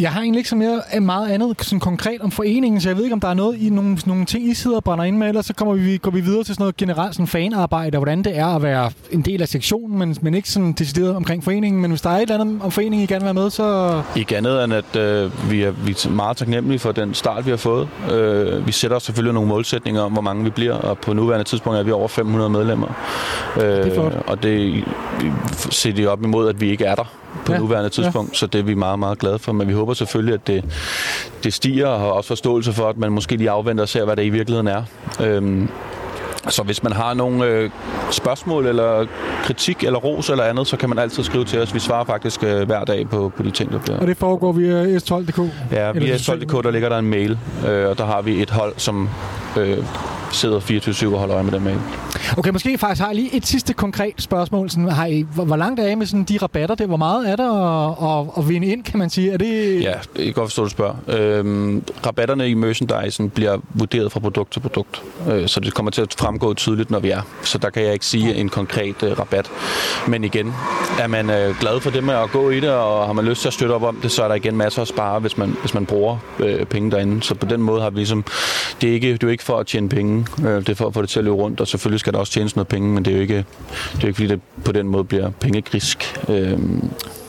Jeg har egentlig ikke så mere, øh, meget andet sådan konkret om foreningen, så jeg ved ikke, om der er noget i nogle, nogle ting, I sidder og brænder ind med, ellers så kommer vi, går vi videre til sådan noget generelt sådan fanarbejde, og hvordan det er at være en del af sektionen, men, men ikke sådan decideret omkring foreningen. Men hvis der er et eller andet om foreningen, I gerne vil være med, så... Ikke andet end, at øh, vi, er, vi er meget taknemmelige for den start, vi har fået. Øh, vi sætter os selvfølgelig nogle målsætninger om, hvor mange vi bliver, og på nuværende tidspunkt er vi over 500 medlemmer. Øh, Det er flot. Og det sætter de op imod, at vi ikke er der på Ja, nuværende tidspunkt, ja. så det er vi meget, meget glade for. Men vi håber selvfølgelig, at det, det stiger, og har også forståelse for, at man måske lige afventer og ser, hvad det i virkeligheden er. Øhm, så hvis man har nogle øh, spørgsmål, eller kritik, eller ros, eller andet, så kan man altid skrive til os. Vi svarer faktisk øh, hver dag på, på de ting, der bliver... Og det foregår via S12.dk. Ja, via sociale 12.dk, der ligger der en mail, øh, og der har vi et hold, som øh, sidder 24-7 og holder øje med den mail. Okay, måske faktisk har jeg lige et sidste konkret spørgsmål. Sådan, har I, hvor, hvor langt er I med sådan de rabatter der? Hvor meget er der at, at, at vinde ind, kan man sige? Er det... Ja, jeg kan godt forstå, du spørger. Øhm, rabatterne i merchandisen bliver vurderet fra produkt til produkt, øh, så det kommer til at fremgå tydeligt, når vi er. Så der kan jeg ikke sige en konkret øh, rabat. Men igen, er man øh, glad for det med at gå i det, og har man lyst til at støtte op om det, så er der igen masser at spare, hvis man, hvis man bruger øh, penge derinde. Så på den måde har vi ligesom... Det er, ikke, det er jo ikke for at tjene penge, øh, det er for at få det til at løbe rundt, og selvfølgelig skal der også tjenes noget penge, men det er jo ikke, det er jo ikke fordi det på den måde bliver pengegrisk. Øh,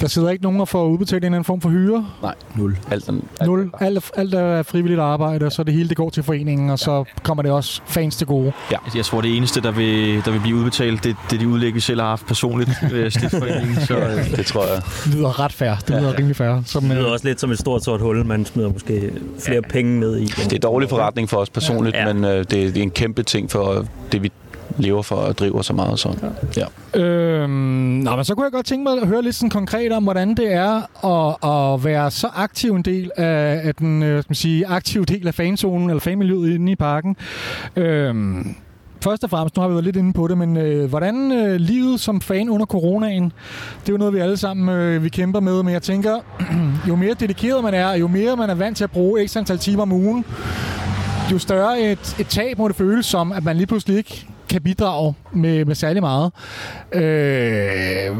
Der sidder ikke nogen og får udbetalt en eller anden form for hyre? nej, nul. Alt, alt, Nul. Alt, alt er frivilligt arbejde, og så det hele det går til foreningen, og så kommer det også fans til gode. Jeg tror, det eneste, der vil, der vil blive udbetalt, det, det er de udlæg, vi selv har haft personligt ved stiftsforeningen. Så, øh, Det tror jeg. Det lyder ret fair. Det lyder rimelig fair. Som, Det lyder øh, også lidt som et stort sort hul, man smider måske flere penge ned i. Det er dårlig forretning for os personligt, Ja. ja. men øh, det, det er en kæmpe ting for det, vi lever for og driver så meget. Så. Ja. Øhm, nå, men så kunne jeg godt tænke mig at høre lidt sådan konkret om, hvordan det er at, at være så aktiv en del af, af den øh, skal man sige, aktive del af fanzonen, eller fanmiljøet inde i parken. Øhm, først og fremmest, nu har vi været lidt inde på det, men øh, hvordan øh, livet som fan under coronaen, det er jo noget, vi alle sammen øh, vi kæmper med, men jeg tænker, jo mere dedikeret man er, jo mere man er vant til at bruge ekstra antal timer om ugen, jo større et, et tab må det føles som, at man lige pludselig ikke kan bidrage med, med særlig meget. Øh,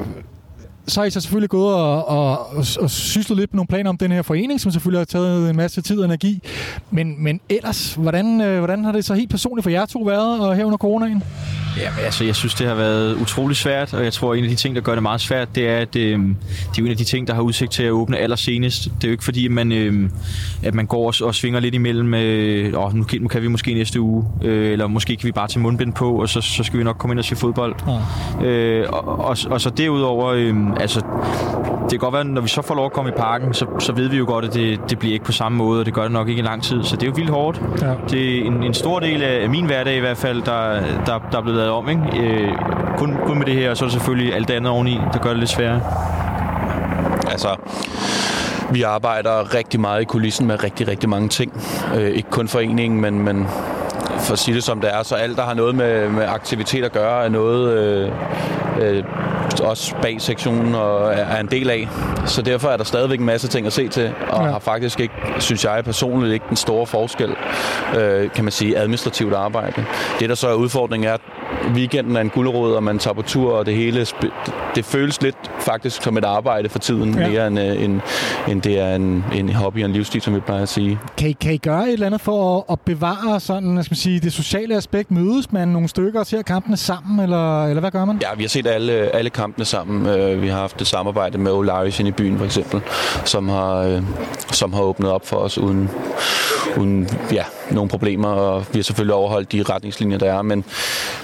så har I så selvfølgelig gået og, og, og, og syslet lidt med nogle planer om den her forening, som selvfølgelig har taget en masse tid og energi. Men, men ellers, hvordan, øh, hvordan har det så helt personligt for jer to været og her under coronaen? Ja, altså, jeg synes, det har været utrolig svært, og jeg tror, at en af de ting, der gør det meget svært, det er, at øh, det er jo en af de ting, der har udsigt til at åbne allersenest. Det er jo ikke fordi, at man, øh, at man går og, og svinger lidt imellem, øh, åh, nu, kan, nu kan vi måske næste uge, øh, eller måske kan vi bare tage mundbind på, og så, så skal vi nok komme ind og se fodbold. Ja. Øh, og, og, og så derudover, øh, altså, det kan godt være, når vi så får lov at komme i parken, så, så ved vi jo godt, at det, det bliver ikke på samme måde, og det gør det nok ikke i lang tid. Så det er jo vildt hårdt. Ja. Det er en, en stor del af min hverdag i hvert fald, der, der, der er blevet lavet om. Ikke? Øh, kun, kun med det her, og så er det selvfølgelig alt det andet oveni, der gør det lidt sværere. Altså, vi arbejder rigtig meget i kulissen med rigtig, rigtig mange ting. Øh, ikke kun foreningen, men, men for at sige det som det er, så alt, der har noget med, med aktivitet at gøre, er noget, øh, øh, også bag sektionen og er en del af. Så derfor er der stadigvæk en masse ting at se til, og ja. har faktisk ikke, synes jeg personligt, ikke den store forskel, øh, kan man sige, administrativt arbejde. Det, der så er udfordringen, er, at weekenden er en guldråd, og man tager på tur, og det hele, det føles lidt faktisk som et arbejde for tiden, ja. mere end, øh, end, end det er en, en hobby og en livsstil, som vi plejer at sige. Kan I, kan I gøre et eller andet for at, at bevare sådan, skal man sige, det sociale aspekt? Mødes man nogle stykker og ser kampene sammen, eller, eller hvad gør man? Ja, vi har set alle, alle kampene sammen. Øh, vi har haft et samarbejde med Olaris i byen, for eksempel, som har, øh, som har åbnet op for os uden, uden ja, nogle problemer, og vi har selvfølgelig overholdt de retningslinjer, der er, men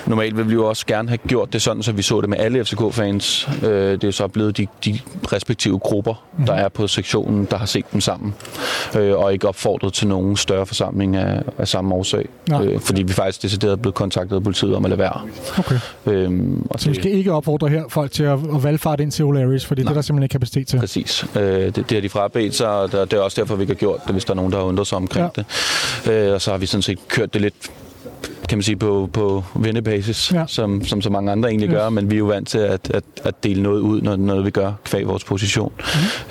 normalt vil vi jo også gerne have gjort det sådan, så vi så det med alle FCK-fans. Øh, det er så blevet de, de respektive grupper, der er på sektionen, der har set dem sammen, øh, og ikke opfordret til nogen større forsamling af, af samme årsag. Øh, fordi vi faktisk decideret er blevet kontaktet af politiet om at lade være. Okay. Øhm, og så vi skal ikke opfordre her folk til at, at valgfarte ind til O'Larry's, fordi Nej. det er der simpelthen ikke kapacitet til. Præcis. Øh, det, det har de frabedt sig, og det er også derfor, vi ikke har gjort det, hvis der er nogen, der har undret sig omkring ja. det. Øh, Øh, og så har vi sådan set kørt det lidt kan man sige, på, på vennebasis, ja. som, som så mange andre egentlig gør, men vi er jo vant til at, at, at dele noget ud, når, når vi gør kvæg vores position.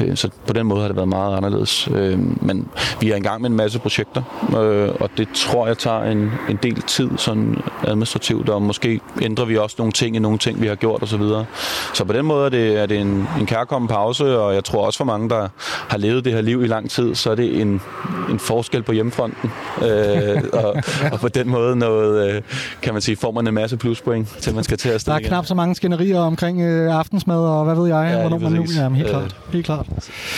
Mm. Så på den måde har det været meget anderledes. Øh, men vi er i gang med en masse projekter, øh, og det tror jeg tager en, en del tid sådan administrativt, og måske ændrer vi også nogle ting i nogle ting, vi har gjort osv. Så, så på den måde er det, er det en, en kærkommen pause, og jeg tror også for mange, der har levet det her liv i lang tid, så er det en, en forskel på hjemmefronten. Øh, og, og på den måde noget noget, øh, kan man sige, får man en masse pluspoint, til man skal til at Der er igen. knap så mange skænderier omkring øh, aftensmad, og hvad ved jeg, ja, hvornår man nu... Jamen, helt øh, klart. Helt klart.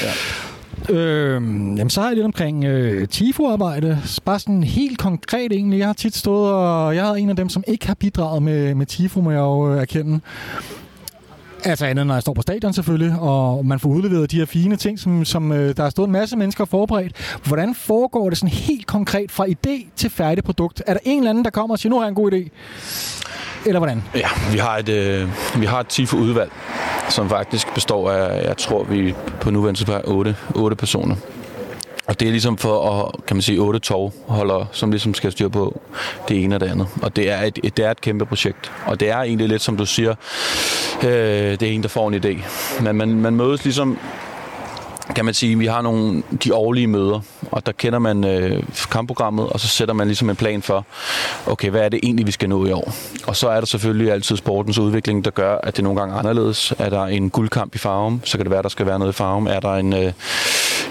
Ja. Øh, jamen, så har jeg lidt omkring øh, TIFO-arbejde. Bare sådan helt konkret egentlig. Jeg har tit stået, og jeg er en af dem, som ikke har bidraget med, med TIFO, må jeg jo øh, erkende. Altså andet, når jeg står på stadion selvfølgelig, og man får udleveret de her fine ting, som, som øh, der er stået en masse mennesker forberedt. Hvordan foregår det sådan helt konkret fra idé til færdig produkt? Er der en eller anden, der kommer og siger, nu har jeg en god idé? Eller hvordan? Ja, vi har et, øh, vi har et TIFO-udvalg, som faktisk består af, jeg tror, vi på nuværende tidspunkt er 8, 8 personer. Og det er ligesom for at, kan man sige, otte tovholder, som ligesom skal styre på det ene og det andet. Og det er et, et, det er et kæmpe projekt. Og det er egentlig lidt, som du siger, øh, det er en, der får en idé. Men man, man mødes ligesom kan man sige, vi har nogle de årlige møder, og der kender man øh, kampprogrammet, og så sætter man ligesom en plan for, okay, hvad er det egentlig, vi skal nå i år? Og så er der selvfølgelig altid sportens udvikling, der gør, at det nogle gange er anderledes. Er der en guldkamp i Farum, så kan det være, der skal være noget i Farum. Er der en, øh,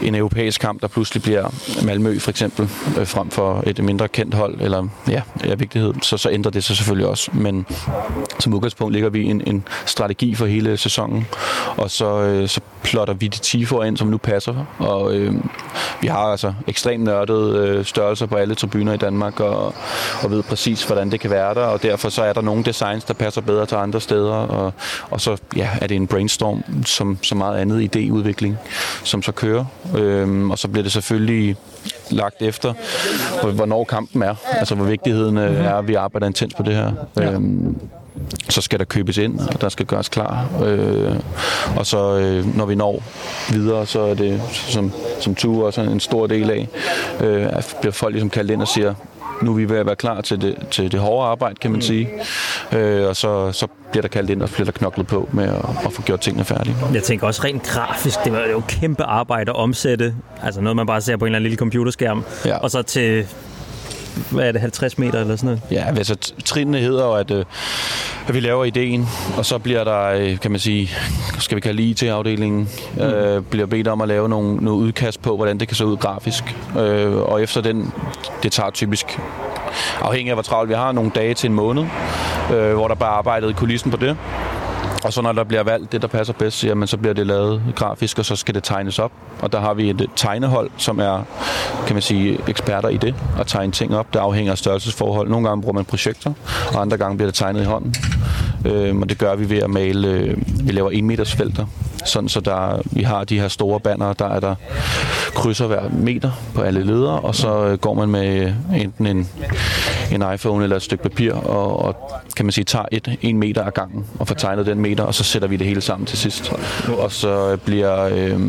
en europæisk kamp, der pludselig bliver Malmø for eksempel, øh, frem for et mindre kendt hold, eller ja, er vigtighed, så, så ændrer det sig selvfølgelig også. Men som udgangspunkt ligger vi en, en strategi for hele sæsonen, og så, øh, så plotter vi de tifoer ind, som nu passer. Og øh, vi har altså ekstremt nørdede øh, størrelser på alle tribuner i Danmark, og, og ved præcis, hvordan det kan være der, og derfor så er der nogle designs, der passer bedre til andre steder, og, og så ja, er det en brainstorm, som så meget andet idéudvikling, som så kører. Øh, og så bliver det selvfølgelig lagt efter, hvornår kampen er, altså hvor vigtigheden øh, er, at vi arbejder intens på det her. Ja. Øhm, så skal der købes ind, og der skal gøres klar. Øh, og så øh, når vi når videre, så er det, som, som Tue også en stor del af, øh, bliver folk ligesom kaldt ind og siger, nu er vi ved at være klar til det, til det hårde arbejde, kan man sige. Øh, og så, så bliver der kaldt ind, og bliver der knoklet på med at, at få gjort tingene færdige. Jeg tænker også rent grafisk, det var jo kæmpe arbejde at omsætte, altså noget man bare ser på en eller anden lille computerskærm, Ja. og så til, hvad er det, 50 meter eller sådan noget? Ja, altså trinene hedder jo, at, øh, at vi laver ideen, og så bliver der, øh, kan man sige, skal vi kalde IT-afdelingen, øh, bliver bedt om at lave nogle, nogle udkast på, hvordan det kan se ud grafisk. Øh, og efter den, det tager typisk, afhængig af hvor travlt vi har, nogle dage til en måned, øh, hvor der bare arbejdet i kulissen på det. Og så når der bliver valgt det, der passer bedst, jamen, så bliver det lavet grafisk, og så skal det tegnes op. Og der har vi et tegnehold, som er kan man sige, eksperter i det, at tegne ting op. Det afhænger af størrelsesforhold. Nogle gange bruger man projekter, og andre gange bliver det tegnet i hånden. Øh, og det gør vi ved at male, øh, vi laver 1 meters felter, sådan så der, vi har de her store banner, der er der krydser hver meter på alle ledere, og så øh, går man med enten en, en iPhone eller et stykke papir, og, og kan man sige, tager et, en meter ad gangen, og får tegnet den meter, og så sætter vi det hele sammen til sidst. Og så bliver, øh,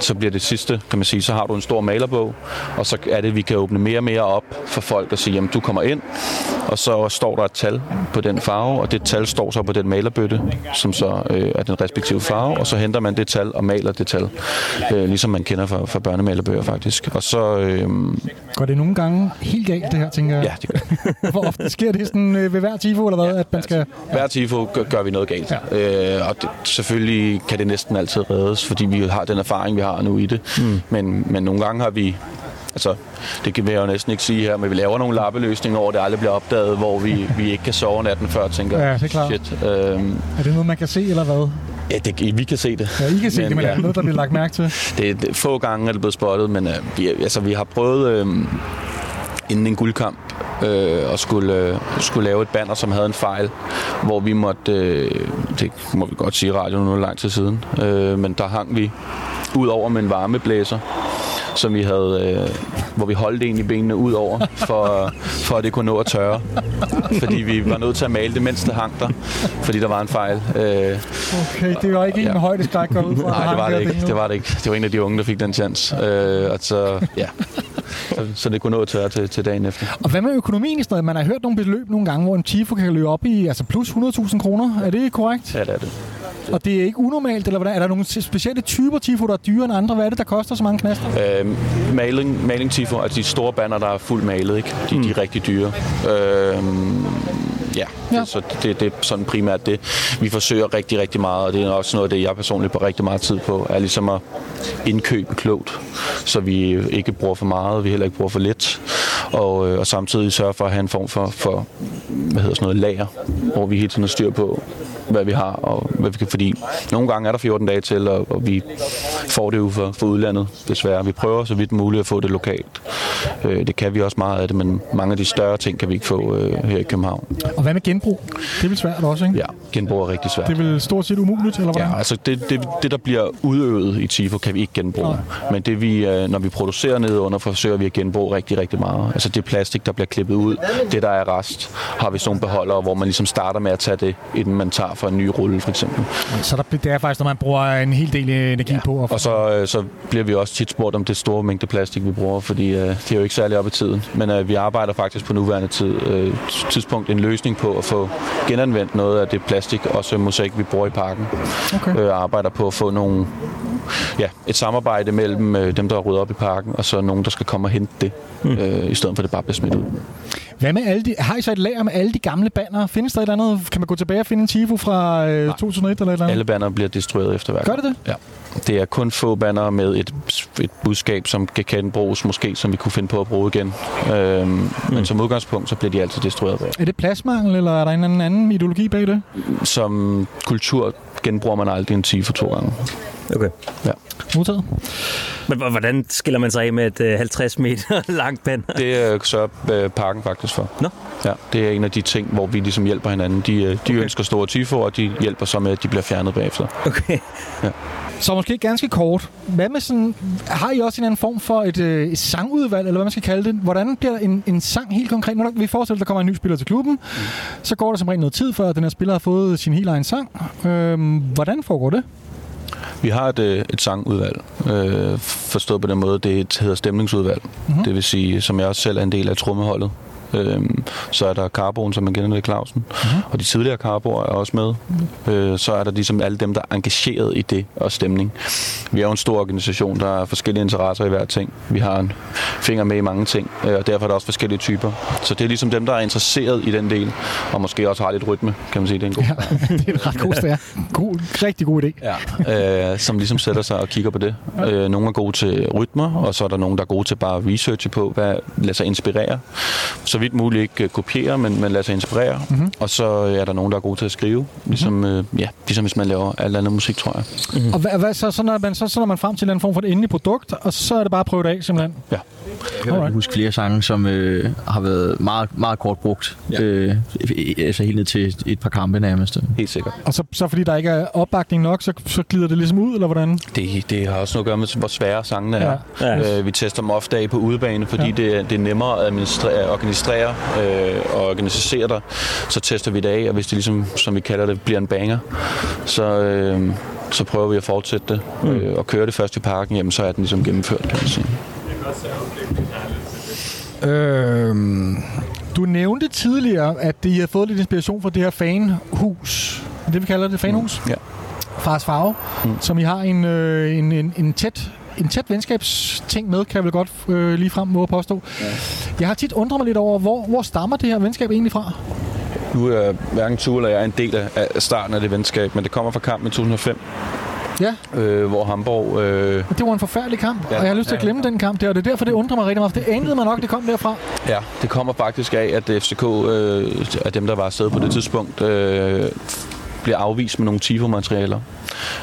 så bliver det sidste, kan man sige, så har du en stor malerbog, og så er det, vi kan åbne mere og mere op for folk og sige, jamen du kommer ind, og så står der et tal på den farve, og det tal står så på den malerbøtte, som så øh, er den respektive farve, og så henter man det tal og maler det tal, øh, ligesom man kender fra, fra børnemalerbøger faktisk. Og så, øh, Går det nogle gange helt galt, det her, tænker jeg? ja, det gør Hvor ofte sker det sådan øh, ved hver tifo, eller hvad? At man skal... Hver tifo gør, gør vi noget galt. Ja. Øh, og det, selvfølgelig kan det næsten altid reddes, fordi vi har den erfaring, vi har nu i det. Mm. Men, men nogle gange har vi... Altså, det kan jeg jo næsten ikke sige her, men vi laver nogle lappeløsninger, hvor det aldrig bliver opdaget, hvor vi, vi ikke kan sove natten før, tænker Ja, det er klart. shit. Øhm, Er det noget, man kan se, eller hvad? ja, det, vi kan se det. Ja, I kan se Men, det, men ja. er det noget, der bliver lagt mærke til? Det, det, få gange er det blevet spottet, men øh, vi, altså, vi har prøvet øh, inden en guldkamp øh, at skulle, øh, skulle lave et banner, som havde en fejl, hvor vi måtte, øh, det må vi godt sige i radioen nu lang tid siden, øh, men der hang vi ud over med en varmeblæser, som vi havde, øh, hvor vi holdt egentlig benene ud over, for, for at det kunne nå at tørre. Fordi vi var nødt til at male det, mens det hang der, fordi der var en fejl. Øh, Okay, det var ikke en Ja. med højdeskræk går ud fra. Nej, det var det ikke. Det var det ikke. Det var en af de unge, der fik den chance. Øh, og så, ja. Så, så det kunne nå tørre til, til dagen efter. Og hvad med økonomien i stedet? Man har hørt nogle beløb nogle gange, hvor en tifo kan løbe op i altså plus 100.000 kroner. Er det korrekt? Ja, det er det. Og det er ikke unormalt, eller hvordan? Er der nogle specielle typer tifo, der er dyrere end andre? Hvad er det, der koster så mange knaster? Øh, maling, maling tifo, altså de store banner, der er fuldt malet, ikke? De, mm. de er rigtig dyre. Øh, ja, Ja. så det, det er sådan primært det. Vi forsøger rigtig, rigtig meget, og det er også noget af det, jeg personligt bruger rigtig meget tid på, er ligesom at indkøbe klogt, så vi ikke bruger for meget, vi heller ikke bruger for lidt. Og, øh, og samtidig sørge for at have en form for, for hvad hedder sådan noget, lager, hvor vi hele tiden har styr på, hvad vi har, og hvad vi kan, fordi nogle gange er der 14 dage til, og, og vi får det jo for, for udlandet, desværre. Vi prøver så vidt muligt at få det lokalt. Øh, det kan vi også meget af det, men mange af de større ting kan vi ikke få øh, her i København. Og hvad med genbrug? Det er vel svært også, ikke? Ja, genbrug er rigtig svært. Det er vel stort set umuligt, eller hvordan? Ja, altså det, det, det, der bliver udøvet i TIFO, kan vi ikke genbruge. Men det vi, øh, når vi producerer nedenunder, forsøger vi at genbruge rigtig, rigtig meget. Altså det plastik, der bliver klippet ud, det der er rest, har vi sådan nogle beholdere, hvor man ligesom starter med at tage det, inden man tager for en ny rulle, for eksempel. Så der, det er faktisk, når man bruger en hel del energi ja. på. At Og så, øh, så bliver vi også tit spurgt om det store mængde plastik, vi bruger, fordi øh, det er jo ikke særlig op i tiden. Men øh, vi arbejder faktisk på nuværende tid, øh, tidspunkt en løsning på at få genanvendt noget af det plastik, også mosaik, vi bruger i parken. Okay. Øh, arbejder på at få nogle, ja, et samarbejde mellem øh, dem, der rydder op i parken, og så nogen, der skal komme og hente det, mm. øh, i stedet for at det bare bliver smidt ud. Hvad med alle de, har I så et lager med alle de gamle banner? Findes der et eller andet? Kan man gå tilbage og finde en tifo fra øh, 2001 eller et eller andet? Alle banner bliver destrueret efter hver Gør det det? Ja. Det er kun få banner med et, et budskab, som kan genbruges, måske som vi kunne finde på at bruge igen. Øhm, mm. Men som udgangspunkt, så bliver de altid destrueret. hver. Er det pladsmangel, eller er der en eller anden ideologi bag det? Som kultur genbruger man aldrig en tifo to gange. Okay. Ja. Modtaget. Men hvordan skiller man sig af med et øh, 50 meter langt banner? Det øh, sørger øh, parken faktisk for. Nå. Ja, det er en af de ting, hvor vi ligesom hjælper hinanden. De, øh, de okay. ønsker store tifoer, og de hjælper så med, at de bliver fjernet bagefter. Okay. Så måske ganske kort. Hvad med sådan, har I også en anden form for et, øh, et sangudvalg, eller hvad man skal kalde det? Hvordan bliver en, en sang helt konkret? Når vi forestiller, at der kommer en ny spiller til klubben, mm. så går der som regel noget tid, før den her spiller har fået sin helt egen sang. Øhm, hvordan foregår det? Vi har et, øh, et sangudvalg, øh, forstået på den måde, det hedder stemningsudvalg. Mm-hmm. Det vil sige, som jeg også selv er en del af trommeholdet. Øhm, så er der Carboen, som man kender det, Clausen. Mhm. Og de tidligere Carboer er også med. Øh, så er der ligesom alle dem, der er engageret i det og stemning. Vi er jo en stor organisation, der har forskellige interesser i hver ting. Vi har en finger med i mange ting, øh, og derfor er der også forskellige typer. Så det er ligesom dem, der er interesseret i den del, og måske også har lidt rytme, kan man sige. Det er en god Ja, det er en ret god stær. God, rigtig god idé. ja. øh, som ligesom sætter sig og kigger på det. Øh, nogle er gode til rytmer, og så er der nogen, der er gode til bare at researche på, hvad lader sig inspirere. Så vidt muligt ikke øh, kopiere, men, men lade sig inspirere. Mm-hmm. Og så øh, er der nogen, der er gode til at skrive, ligesom, øh, ja, ligesom hvis man laver alt andet musik, tror jeg. Og hvad, hvad, så, så, når man, så, så når man frem til en anden form for et endeligt produkt, og så er det bare at prøve det af, simpelthen. Ja. Jeg kan huske flere sange, som øh, har været meget, meget kort brugt. Ja. Øh, altså helt ned til et par kampe nærmest. Helt sikkert. Og så, så fordi der ikke er opbakning nok, så, så glider det ligesom ud, eller hvordan? Det, det har også noget at gøre med, hvor svære sangene er. Ja. Ja. Øh, vi tester dem ofte af på udebane, fordi ja. det, er- det er nemmere at administrere, at organisere øh, og organisere dig. Så tester vi det af, og hvis det ligesom, som vi kalder det, bliver en banger, så, øh, så prøver vi at fortsætte det. Mm. Øh, og køre det først i parken, jamen, så er den ligesom gennemført, kan man sige. Øhm, du nævnte tidligere, at I har fået lidt inspiration fra det her fanhus. Det vi kalder det, fanhus? Ja. Fars Farve, mm. som I har en, øh, en, en, en tæt en tæt venskabsting med, kan jeg vel godt øh, lige frem må påstå. Ja. Jeg har tit undret mig lidt over, hvor, hvor stammer det her venskab egentlig fra? Nu er hverken Tue eller jeg en del af- starten af det venskab, men det kommer fra kampen i 2005, Ja, øh, hvor Hamburg... Øh, det var en forfærdelig kamp, ja, Ja, og jeg har lyst til at ja. glemme den kamp der, og det er derfor, det undrer mig rigtig meget, for det anede mig nok, det kom derfra. Ja, det kommer faktisk af, at FCK, øh, af dem, der var afsted på det tidspunkt, øh, bliver afvist med nogle TIFO-materialer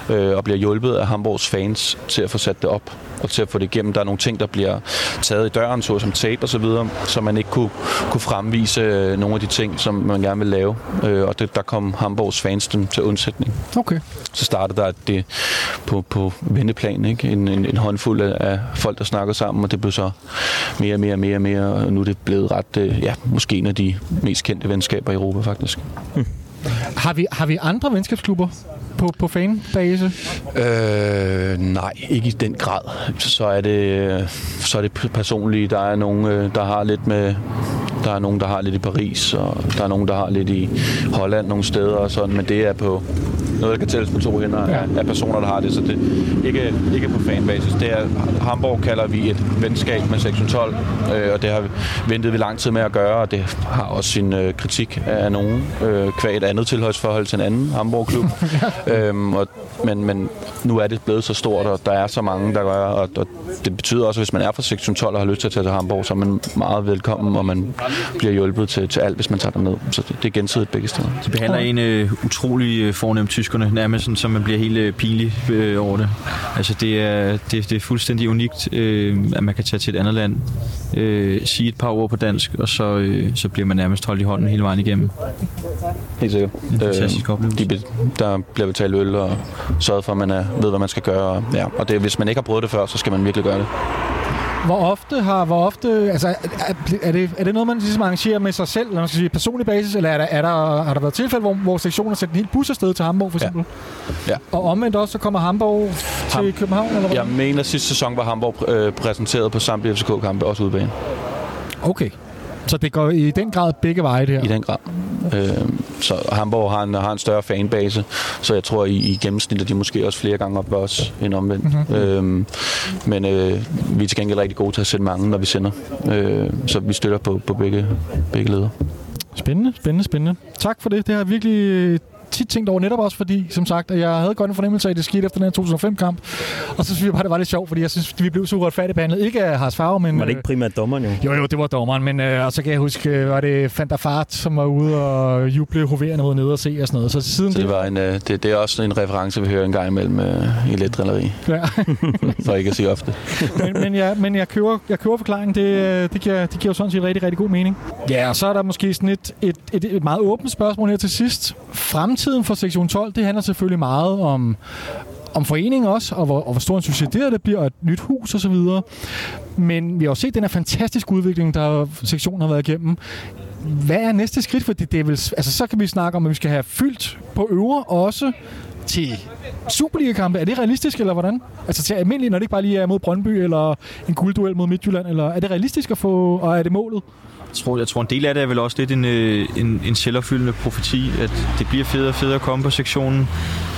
øh, og bliver hjulpet af Hamburgs fans til at få sat det op og til at få det igennem. Der er nogle ting, der bliver taget i døren, såsom tape og så videre, så man ikke kunne, kunne fremvise øh, nogle af de ting, som man gerne vil lave. Øh, og det, der kom Hamburgs fans dem til undsætning. Okay. Så startede der det på, på vendeplan, ikke? En, en, en håndfuld af folk, der snakkede sammen, og det blev så mere og mere og mere og mere, og nu er det blevet ret, øh, ja, måske en af de mest kendte venskaber i Europa, faktisk. Har vi, har vi andre venskabsklubber? På, på fanbase? Øh, nej, ikke i den grad. Så er det, så er det personligt. Der er nogen, øh, der har lidt med... Der er nogen, der har lidt i Paris, og der er nogen, der har lidt i Holland nogle steder og sådan, men det er på noget, der kan tælles på to hænder Ja. af, af personer, der har det, så det ikke, ikke på fanbasis. Det er, Hamburg kalder vi et venskab med sektion 12, øh, og det har vi ventet vi lang tid med at gøre, og det har også sin øh, kritik af nogen, øh, kvæg et andet tilhørsforhold til en anden Hamburg-klub. øhm, og, men, men nu er det blevet så stort, og der er så mange, der gør, og, og det betyder også, at hvis man er fra sektion 12 og har lyst til at tage til Hamburg, så er man meget velkommen, og man bliver hjulpet til, til alt, hvis man tager derned. Så det, det er gensidigt begge steder. De behandler en øh, utrolig øh, fornem tyskerne, nærmest sådan, så man bliver helt øh, pinlig øh, over det. Altså det er, det, det er fuldstændig unikt, øh, at man kan tage til et andet land, øh, sige et par ord på dansk, og så, øh, så bliver man nærmest holdt i hånden hele vejen igennem. Helt sikkert. En fantastisk Øh, oplevelse. de, der bliver betalt øl og sørget for, at man er, ved, hvad man skal gøre. Og, ja, og det, hvis man ikke har prøvet det før, så skal man virkelig gøre det. Hvor ofte har, hvor ofte, altså, er, er, det, er det noget, man ligesom arrangerer med sig selv, eller man skal sige personlig basis, eller er der, er der, har der været tilfælde, hvor, hvor sektionen har sendt en hel bus afsted til Hamburg, for Ja. eksempel? Ja. Og omvendt også, så kommer Hamburg til Ham- København, eller hvad? Jeg mener, sidste sæson var Hamburg øh, præsenteret på samtlige FCK-kampe, også udebane. Okay. Så det går i den grad begge veje, det her? I den grad. Øh, så Hamburg har en, har en større fanbase, så jeg tror, i, i gennemsnit er de måske også flere gange op os end omvendt. Mm-hmm. Øh, men øh, vi er til gengæld rigtig gode til at sætte mange, når vi sender. Øh, så vi støtter på, på begge, begge leder. Spændende, spændende, spændende. Tak for det. Det har virkelig tit tænkt over, netop også fordi, som sagt, at jeg havde godt en fornemmelse af, at det skete efter den her 2005-kamp. Og så synes jeg bare, det var lidt sjovt, fordi jeg synes, vi blev så uretfærdigt behandlet. Ikke af Lars Favre, men... Var det ikke primært dommeren jo? Jo, jo, det var dommeren, men øh, og så kan jeg huske, øh, var det der Fart, som var ude og juble hoverende nede og se og sådan noget. Så siden Så det, var en, øh, det, det er også en reference, vi hører en gang imellem øh, i lidt drilleri, Ja. for ikke at sige ofte. men, men, ja, men jeg køber, jeg køber forklaringen. Det, øh, det, giver, det giver jo sådan set rigtig, rigtig god mening. Ja, og så er der måske sådan et, et, et, et meget åbent spørgsmål her til sidst. Fremtiden for sektion 12, det handler selvfølgelig meget om, om foreningen også, og hvor, og hvor stor en succes det, det bliver, og et nyt hus og så videre. Men vi har også set den her fantastiske udvikling, der sektionen har været igennem. Hvad er næste skridt? Fordi det er vel, altså, så kan vi snakke om, at vi skal have fyldt på øvre også til Superliga-kampe. Er det realistisk, eller hvordan? Altså til almindeligt, når det ikke bare lige er mod Brøndby, eller en guldduel mod Midtjylland, eller er det realistisk at få, og er det målet? Jeg tror, jeg tror, en del af det er vel også lidt en, øh, en, en selvopfyldende profeti, at det bliver federe og federe at komme på sektionen.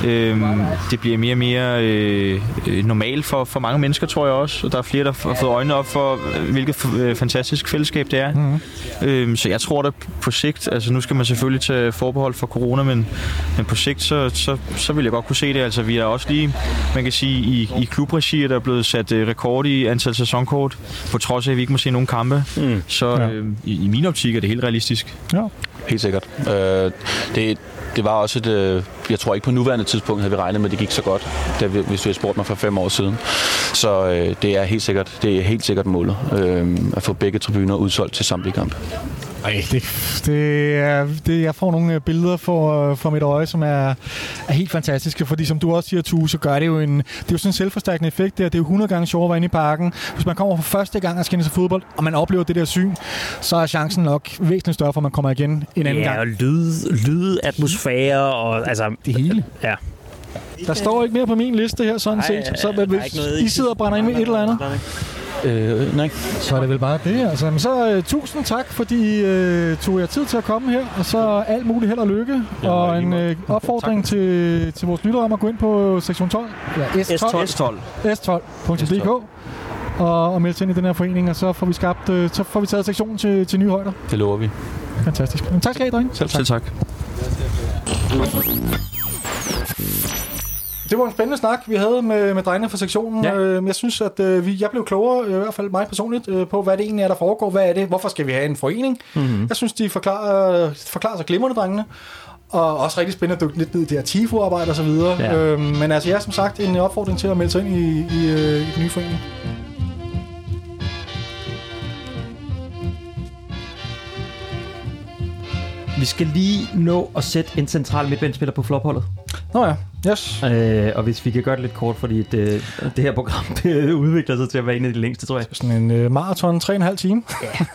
Øhm, det bliver mere og mere øh, øh, normalt for, for mange mennesker, tror jeg også. Og der er flere, der har fået øjnene op for, øh, hvilket f- øh, fantastisk fællesskab det er. Mm-hmm. Øhm, så jeg tror, at på sigt, altså nu skal man selvfølgelig tage forbehold for corona, men, men på sigt, så, så, så vil jeg godt kunne se det. Altså vi er også lige, man kan sige, i, i klubregi, er der blevet sat øh, rekord i antal sæsonkort, på trods af, at vi ikke må se nogen kampe. Mm. Så øh, i, i min optik er det helt realistisk. Ja. Helt sikkert. Øh, det, det var også et... Øh, jeg tror ikke på nuværende tidspunkt havde vi regnet med, at det gik så godt, da vi, hvis vi havde spurgt mig for fem år siden. Så øh, det er helt sikkert, det er helt sikkert målet øh, at få begge tribuner udsolgt til samtlige kampe. Ej, det, det er, det, jeg får nogle øh, billeder for, for mit øje, som er, er helt fantastiske, fordi som du også siger, Tue, så gør det jo en, det er jo sådan en selvforstærkende effekt der. Det er jo 100 gange sjovere at være inde i parken. Hvis man kommer for første gang og skal til fodbold, og man oplever det der syn, så er chancen nok væsentligt større for, at man kommer igen en anden Ja, gang. og lyd, lyd, atmosfære og altså... Det hele. Ja. Der står ikke mere på min liste her, sådan Nej, set. Så er hvis noget I sidder og brænder ind med et eller andet, Øh, nej. så er det vel bare det. Altså, men så uh, tusind tak, fordi I uh, tog jer tid til at komme her, og så alt muligt held og lykke. og en uh, opfordring til, til vores lyttere om at gå ind på sektion 12, eller S12, S12. s12.dk og, og melde ind i den her forening, og så får vi skabt, uh, så får vi taget sektionen til, til nye højder. Det lover vi. Fantastisk. Men tak skal I have, drenge. Selv tak. Selv tak. Det var en spændende snak, vi havde med, med drengene fra sektionen. Ja. Øh, jeg synes, at øh, vi, jeg blev klogere, i hvert fald mig personligt, øh, på, hvad det egentlig er, der foregår. Hvad er det? Hvorfor skal vi have en forening? Mm-hmm. Jeg synes, de forklarer, forklarer sig glimrende, drengene. Og også rigtig spændende at dykke lidt ned i det her TIFO-arbejde og så videre. Ja. Øh, men altså, jeg er som sagt en opfordring til at melde sig ind i, i, øh, i den nye forening. Vi skal lige nå at sætte en central midtbanespiller på flopholdet. Nå ja, yes. Øh, og hvis vi kan gøre det lidt kort, fordi det, det her program det udvikler sig til at være en af de længste, tror jeg. Sådan en øh, maraton, 3,5 time.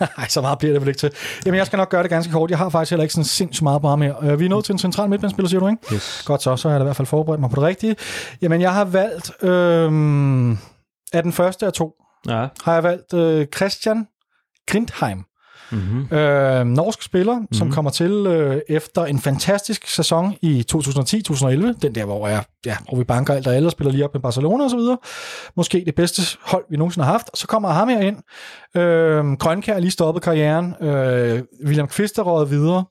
Nej, så meget bliver det vel ikke til. Jamen, jeg skal nok gøre det ganske kort. Jeg har faktisk heller ikke sådan sindssygt meget på ham her. Øh, vi er nået til en central midtbanespiller, siger du, ikke? Yes. Godt så, så har jeg da i hvert fald forberedt mig på det rigtige. Jamen, jeg har valgt, øh, af den første af to, Ja. har jeg valgt øh, Christian Grindheim. Mm-hmm. Øh, norsk spiller, mm-hmm. som kommer til øh, efter en fantastisk sæson i 2010-2011. Den der, hvor, jeg, ja, hvor vi banker alt og alle spiller lige op med Barcelona og så videre. Måske det bedste hold, vi nogensinde har haft. Så kommer ham her ind. Øh, Grønkær er lige stoppet karrieren. Øh, William Kvist er røget videre.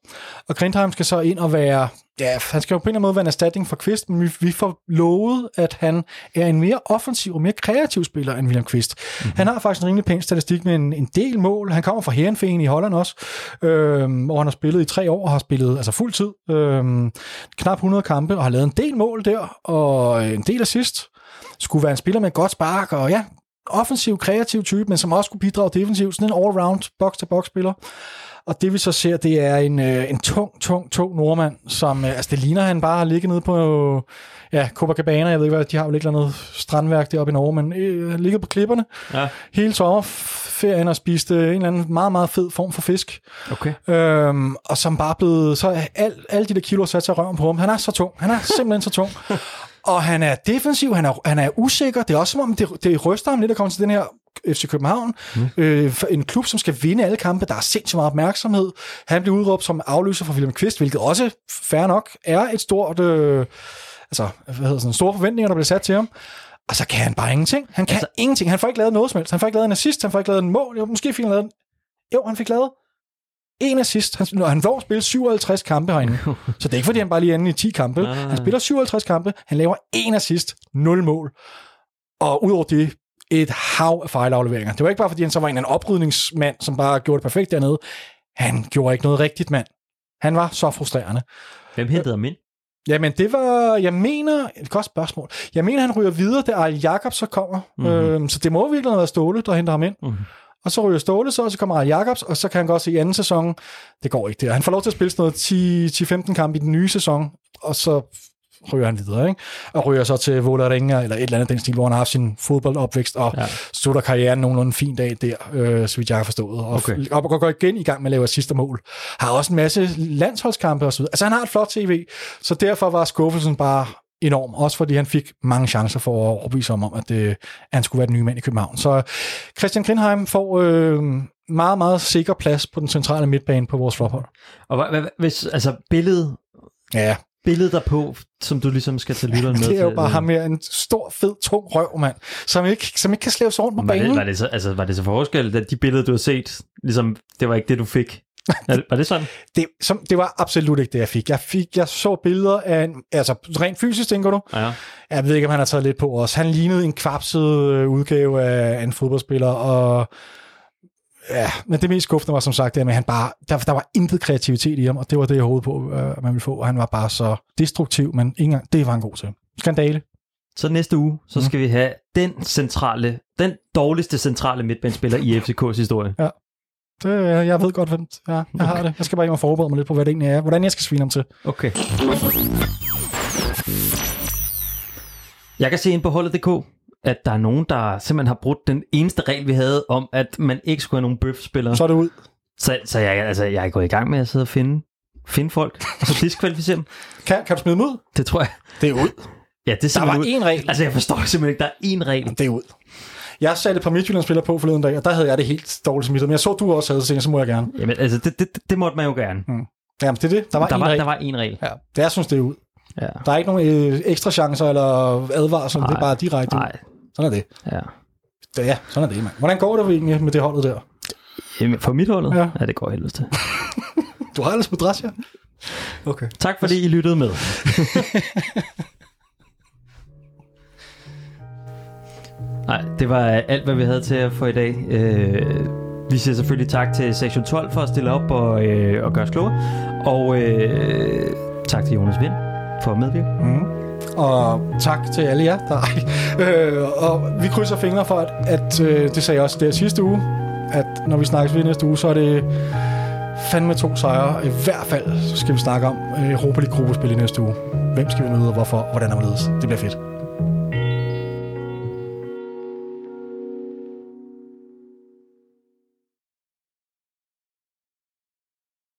Og Grindheim skal så ind og være... Ja, han skal jo på en eller anden måde være en erstatning for Kvist, men vi, vi får lovet, at han er en mere offensiv og mere kreativ spiller end William Kvist. Mm-hmm. Han har faktisk en rimelig pæn statistik med en, en del mål. Han kommer fra Herenveen i Holland også, øh, hvor han har spillet i tre år og har spillet altså fuld tid. Øh, knap 100 kampe og har lavet en del mål der, og en del assist. Skulle være en spiller med et godt spark, og ja, offensiv, kreativ type, men som også kunne bidrage defensivt. Sådan en all-round box-to-box-spiller. Og det vi så ser, det er en, øh, en tung, tung, tung nordmand, som, øh, altså det ligner, han bare har ligget nede på, ja, Copacabana, jeg ved ikke hvad, de har jo ikke noget strandværk deroppe i Norge, men øh, ligget på klipperne Ja. hele sommerferien og spiste en eller anden meget, meget fed form for fisk. Okay. Øhm, og som bare blevet, så al, alle de der kilo sat sig røven på ham. Han er så tung. Han er simpelthen så tung. Og han er defensiv, han er, han er usikker. Det er også som om, det, det ryster ham lidt at komme til den her FC København. Mm. Øh, en klub, som skal vinde alle kampe. Der er sindssygt meget opmærksomhed. Han bliver udråbt som afløser for William Kvist, hvilket også, fair nok, er et stort... Øh, altså, hvad hedder sådan, store forventninger, der bliver sat til ham. Og så kan han bare ingenting. Han kan altså, ingenting. Han får ikke lavet noget som helst. Han får ikke lavet en assist, han får ikke lavet en mål. Jo, måske fik han lavet en... Jo, han fik lavet en assist. Han, når han får at spille 57 kampe herinde. så det er ikke, fordi han bare lige er inde i 10 kampe. Nej. Han spiller 57 kampe. Han laver en assist, 0 mål. Og udover det, et hav af fejlafleveringer. Det var ikke bare, fordi han så var en, en oprydningsmand, som bare gjorde det perfekt dernede. Han gjorde ikke noget rigtigt, mand. Han var så frustrerende. Hvem hentede ham ind? Jamen, det var, jeg mener, et godt spørgsmål. Jeg mener, han ryger videre, da Arl Jacobs så kommer. Mm-hmm. Øhm, så det må virkelig have været Ståle, der henter ham ind. Mhm. Og så ryger Ståle så, og så kommer Arl Jacobs, og så kan han godt se i anden sæson, det går ikke det. Han får lov til at spille sådan noget 10-15 kampe i den nye sæson, og så ryger han videre, ikke? Og ryger så til Vålerenga, eller et eller andet den stil, hvor han har haft sin fodboldopvækst, og Ja. slutter karrieren nogenlunde en fin dag der, øh, så vidt jeg har forstået. Og, Okay. og går, går igen i gang med at lave sidste mål. Har også en masse landsholdskampe og så videre. Altså han har et flot tv, så derfor var skuffelsen bare enorm. Også fordi han fik mange chancer for at overbevise om, at, det, at han skulle være den nye mand i København. Så Christian Grindheim får øh, meget, meget sikker plads på den centrale midtbane på vores flophold. Og hvad, hvad, hvis, altså billedet, Ja, billedet derpå, som du ligesom skal tage lytteren med det er jo til, bare øh, ham med en stor, fed, tung røv, mand, som ikke, som ikke kan slæve sig rundt på Var det, banen. var, det så, altså, var det så forskel, at de billeder, du har set, ligesom, det var ikke det, du fik? Er- var det sådan? Det, som, det var absolut ikke det, jeg fik. Jeg, fik, jeg så billeder af, en, altså rent fysisk, tænker du? Ja. Jeg ved ikke, om han har taget lidt på os. Han lignede en kvapset øh, udgave af en fodboldspiller, og ja, men det mest skuffende var som sagt, det, at han bare, der, der var intet kreativitet i ham, og det var det, jeg håbede på, øh, man ville få. Og han var bare så destruktiv, men ikke engang, det var han god til. Skandale. Så næste uge, så skal mm. vi have den centrale, den dårligste centrale midtbanespiller i FCK's historie. Det, øh, jeg ved godt, hvem ja, jeg okay. har det. Jeg skal bare hjem og forberede mig lidt på, hvad det egentlig er. Hvordan jeg skal svine ham til. Okay. Jeg kan se ind på holdet.dk, at der er nogen, der simpelthen har brudt den eneste regel, vi havde om, at man ikke skulle have nogen bøfspillere. Så er det ud. Så, så jeg, altså, jeg er gået i gang med at sidde og finde, finde folk, og så diskvalificere dem. Kan, kan du smide dem ud? Det tror jeg. Det er ud. Ja, det er Der var ud. én regel. Altså, jeg forstår simpelthen ikke, der er én regel. Det er ud. Jeg satte et par Midtjylland-spillere på forleden dag, og der havde jeg det helt dårligt smittet. Men jeg så, du også havde, så så må jeg gerne. Jamen, altså, det, det, det måtte man jo gerne. Jamen, det er det. Der var Der en var, regel. der var én regel. Ja, det jeg synes, det er ud. Ja. Der er ikke nogen øh, ekstra chancer eller advarsler, det er bare direkte ud. Nej, Sådan er det. ja. Ja, sådan er det, mand. Hvordan går det egentlig med det holdet der? Jamen, for mit holdet? Ja. Ja. det går helvede til. Du har ellers madras, ja? Okay. Tak fordi I lyttede med. Nej, det var øh, alt, hvad vi havde til at få i dag. Øh, vi siger selvfølgelig tak til Sektion 12 for at stille op og, øh, og gøre os klogere. Og øh, tak til Jonas Vind for at medvirke. Mm. Og tak til alle jer. Der, øh, og vi krydser fingre for, at, at øh, det sagde jeg også der sidste uge, at når vi snakkes ved næste uge, så er det fandme to sejre. I hvert fald så skal vi snakke om øh, Europa League gruppespil i næste uge. Hvem skal vi møde, og hvorfor, og hvordan er det? Det bliver fedt.